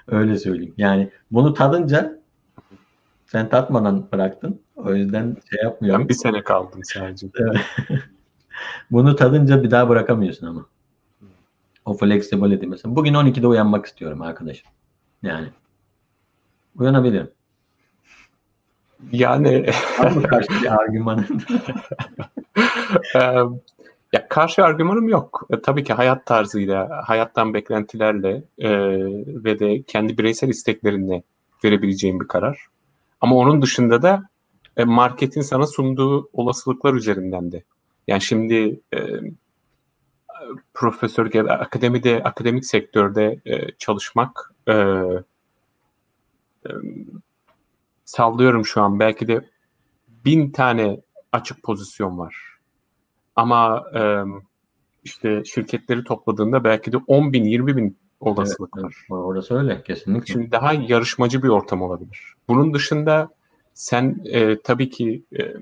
Öyle söyleyeyim. Yani bunu tadınca sen tatmadan bıraktın. O yüzden şey yapmıyorum. Ben bir sene kaldım sadece. bunu tadınca bir daha bırakamıyorsun ama. O flexibility mesela. Bugün 12'de uyanmak istiyorum arkadaşım. Yani uyanabilirim. Yani karşı bir argümanın? ya karşı argümanım yok. E, tabii ki hayat tarzıyla, hayattan beklentilerle e, ve de kendi bireysel isteklerinle verebileceğim bir karar. Ama onun dışında da e, marketin sana sunduğu olasılıklar üzerinden de. Yani şimdi e, profesör ya da akademide, akademik sektörde e, çalışmak e, e, sallıyorum şu an belki de bin tane açık pozisyon var. Ama e, işte şirketleri topladığında belki de 10 bin, 20 bin olasılık evet, var. Orası öyle kesinlikle. Şimdi daha yarışmacı bir ortam olabilir. Bunun dışında sen e, tabii ki e,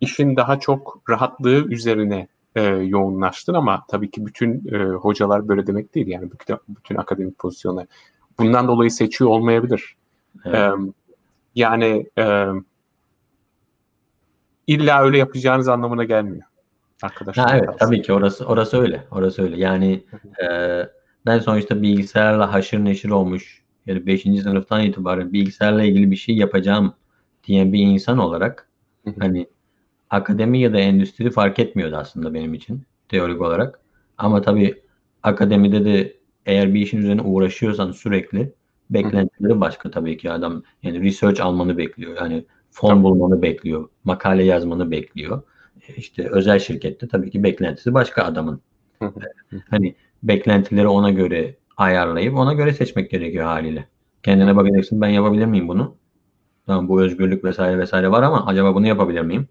işin daha çok rahatlığı üzerine e, yoğunlaştın ama tabii ki bütün e, hocalar böyle demek değil yani bütün, bütün akademik pozisyonlar. Bundan dolayı seçiyor olmayabilir. Evet. E, yani e, illa öyle yapacağınız anlamına gelmiyor. Arkadaşlar. Ha, evet tabii ki orası orası öyle. Orası öyle. Yani e, ben sonuçta bilgisayarla haşır neşir olmuş yani 5. sınıftan itibaren bilgisayarla ilgili bir şey yapacağım diyen bir insan olarak hani akademi ya da endüstri fark etmiyordu aslında benim için teorik olarak. Ama tabii akademide de eğer bir işin üzerine uğraşıyorsan sürekli beklentileri başka tabii ki adam yani research almanı bekliyor. Yani fon tabii. bulmanı bekliyor. Makale yazmanı bekliyor. E, işte özel şirkette tabii ki beklentisi başka adamın. hani beklentileri ona göre ayarlayıp ona göre seçmek gerekiyor haliyle. Kendine bakacaksın ben yapabilir miyim bunu? Tamam bu özgürlük vesaire vesaire var ama acaba bunu yapabilir miyim?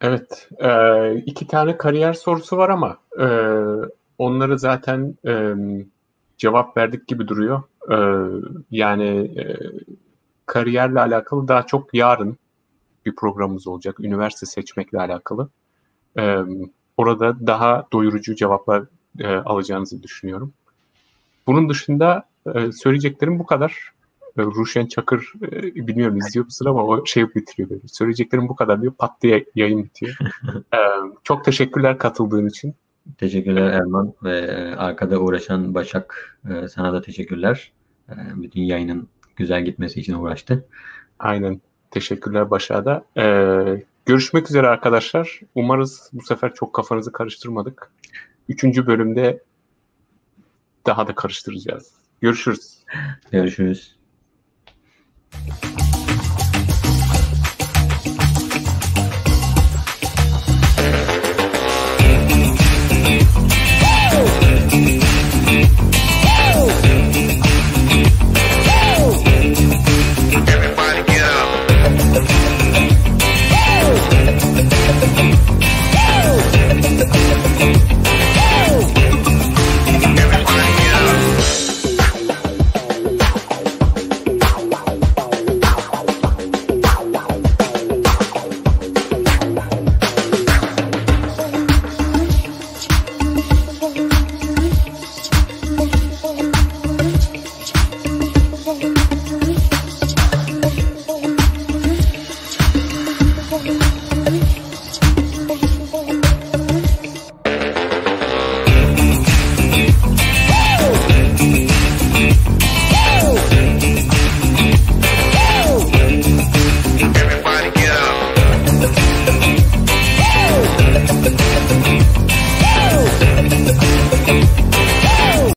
Evet. E, iki tane kariyer sorusu var ama e, onları zaten e, cevap verdik gibi duruyor. E, yani e, kariyerle alakalı daha çok yarın bir programımız olacak. Üniversite seçmekle alakalı. E, orada daha doyurucu cevaplar e, alacağınızı düşünüyorum. Bunun dışında e, söyleyeceklerim bu kadar. E, Ruşen Çakır e, bilmiyorum izliyor musun ama o şey bitiriyor böyle. Söyleyeceklerim bu kadar diyor. Pat diye yayın bitiyor. e, çok teşekkürler katıldığın için. Teşekkürler Erman ve e, arkada uğraşan Başak e, sana da teşekkürler. E, bütün yayının güzel gitmesi için uğraştı. Aynen. Teşekkürler Başak'a da. Ee, görüşmek üzere arkadaşlar. Umarız bu sefer çok kafanızı karıştırmadık. Üçüncü bölümde daha da karıştıracağız. Görüşürüz. Görüşürüz.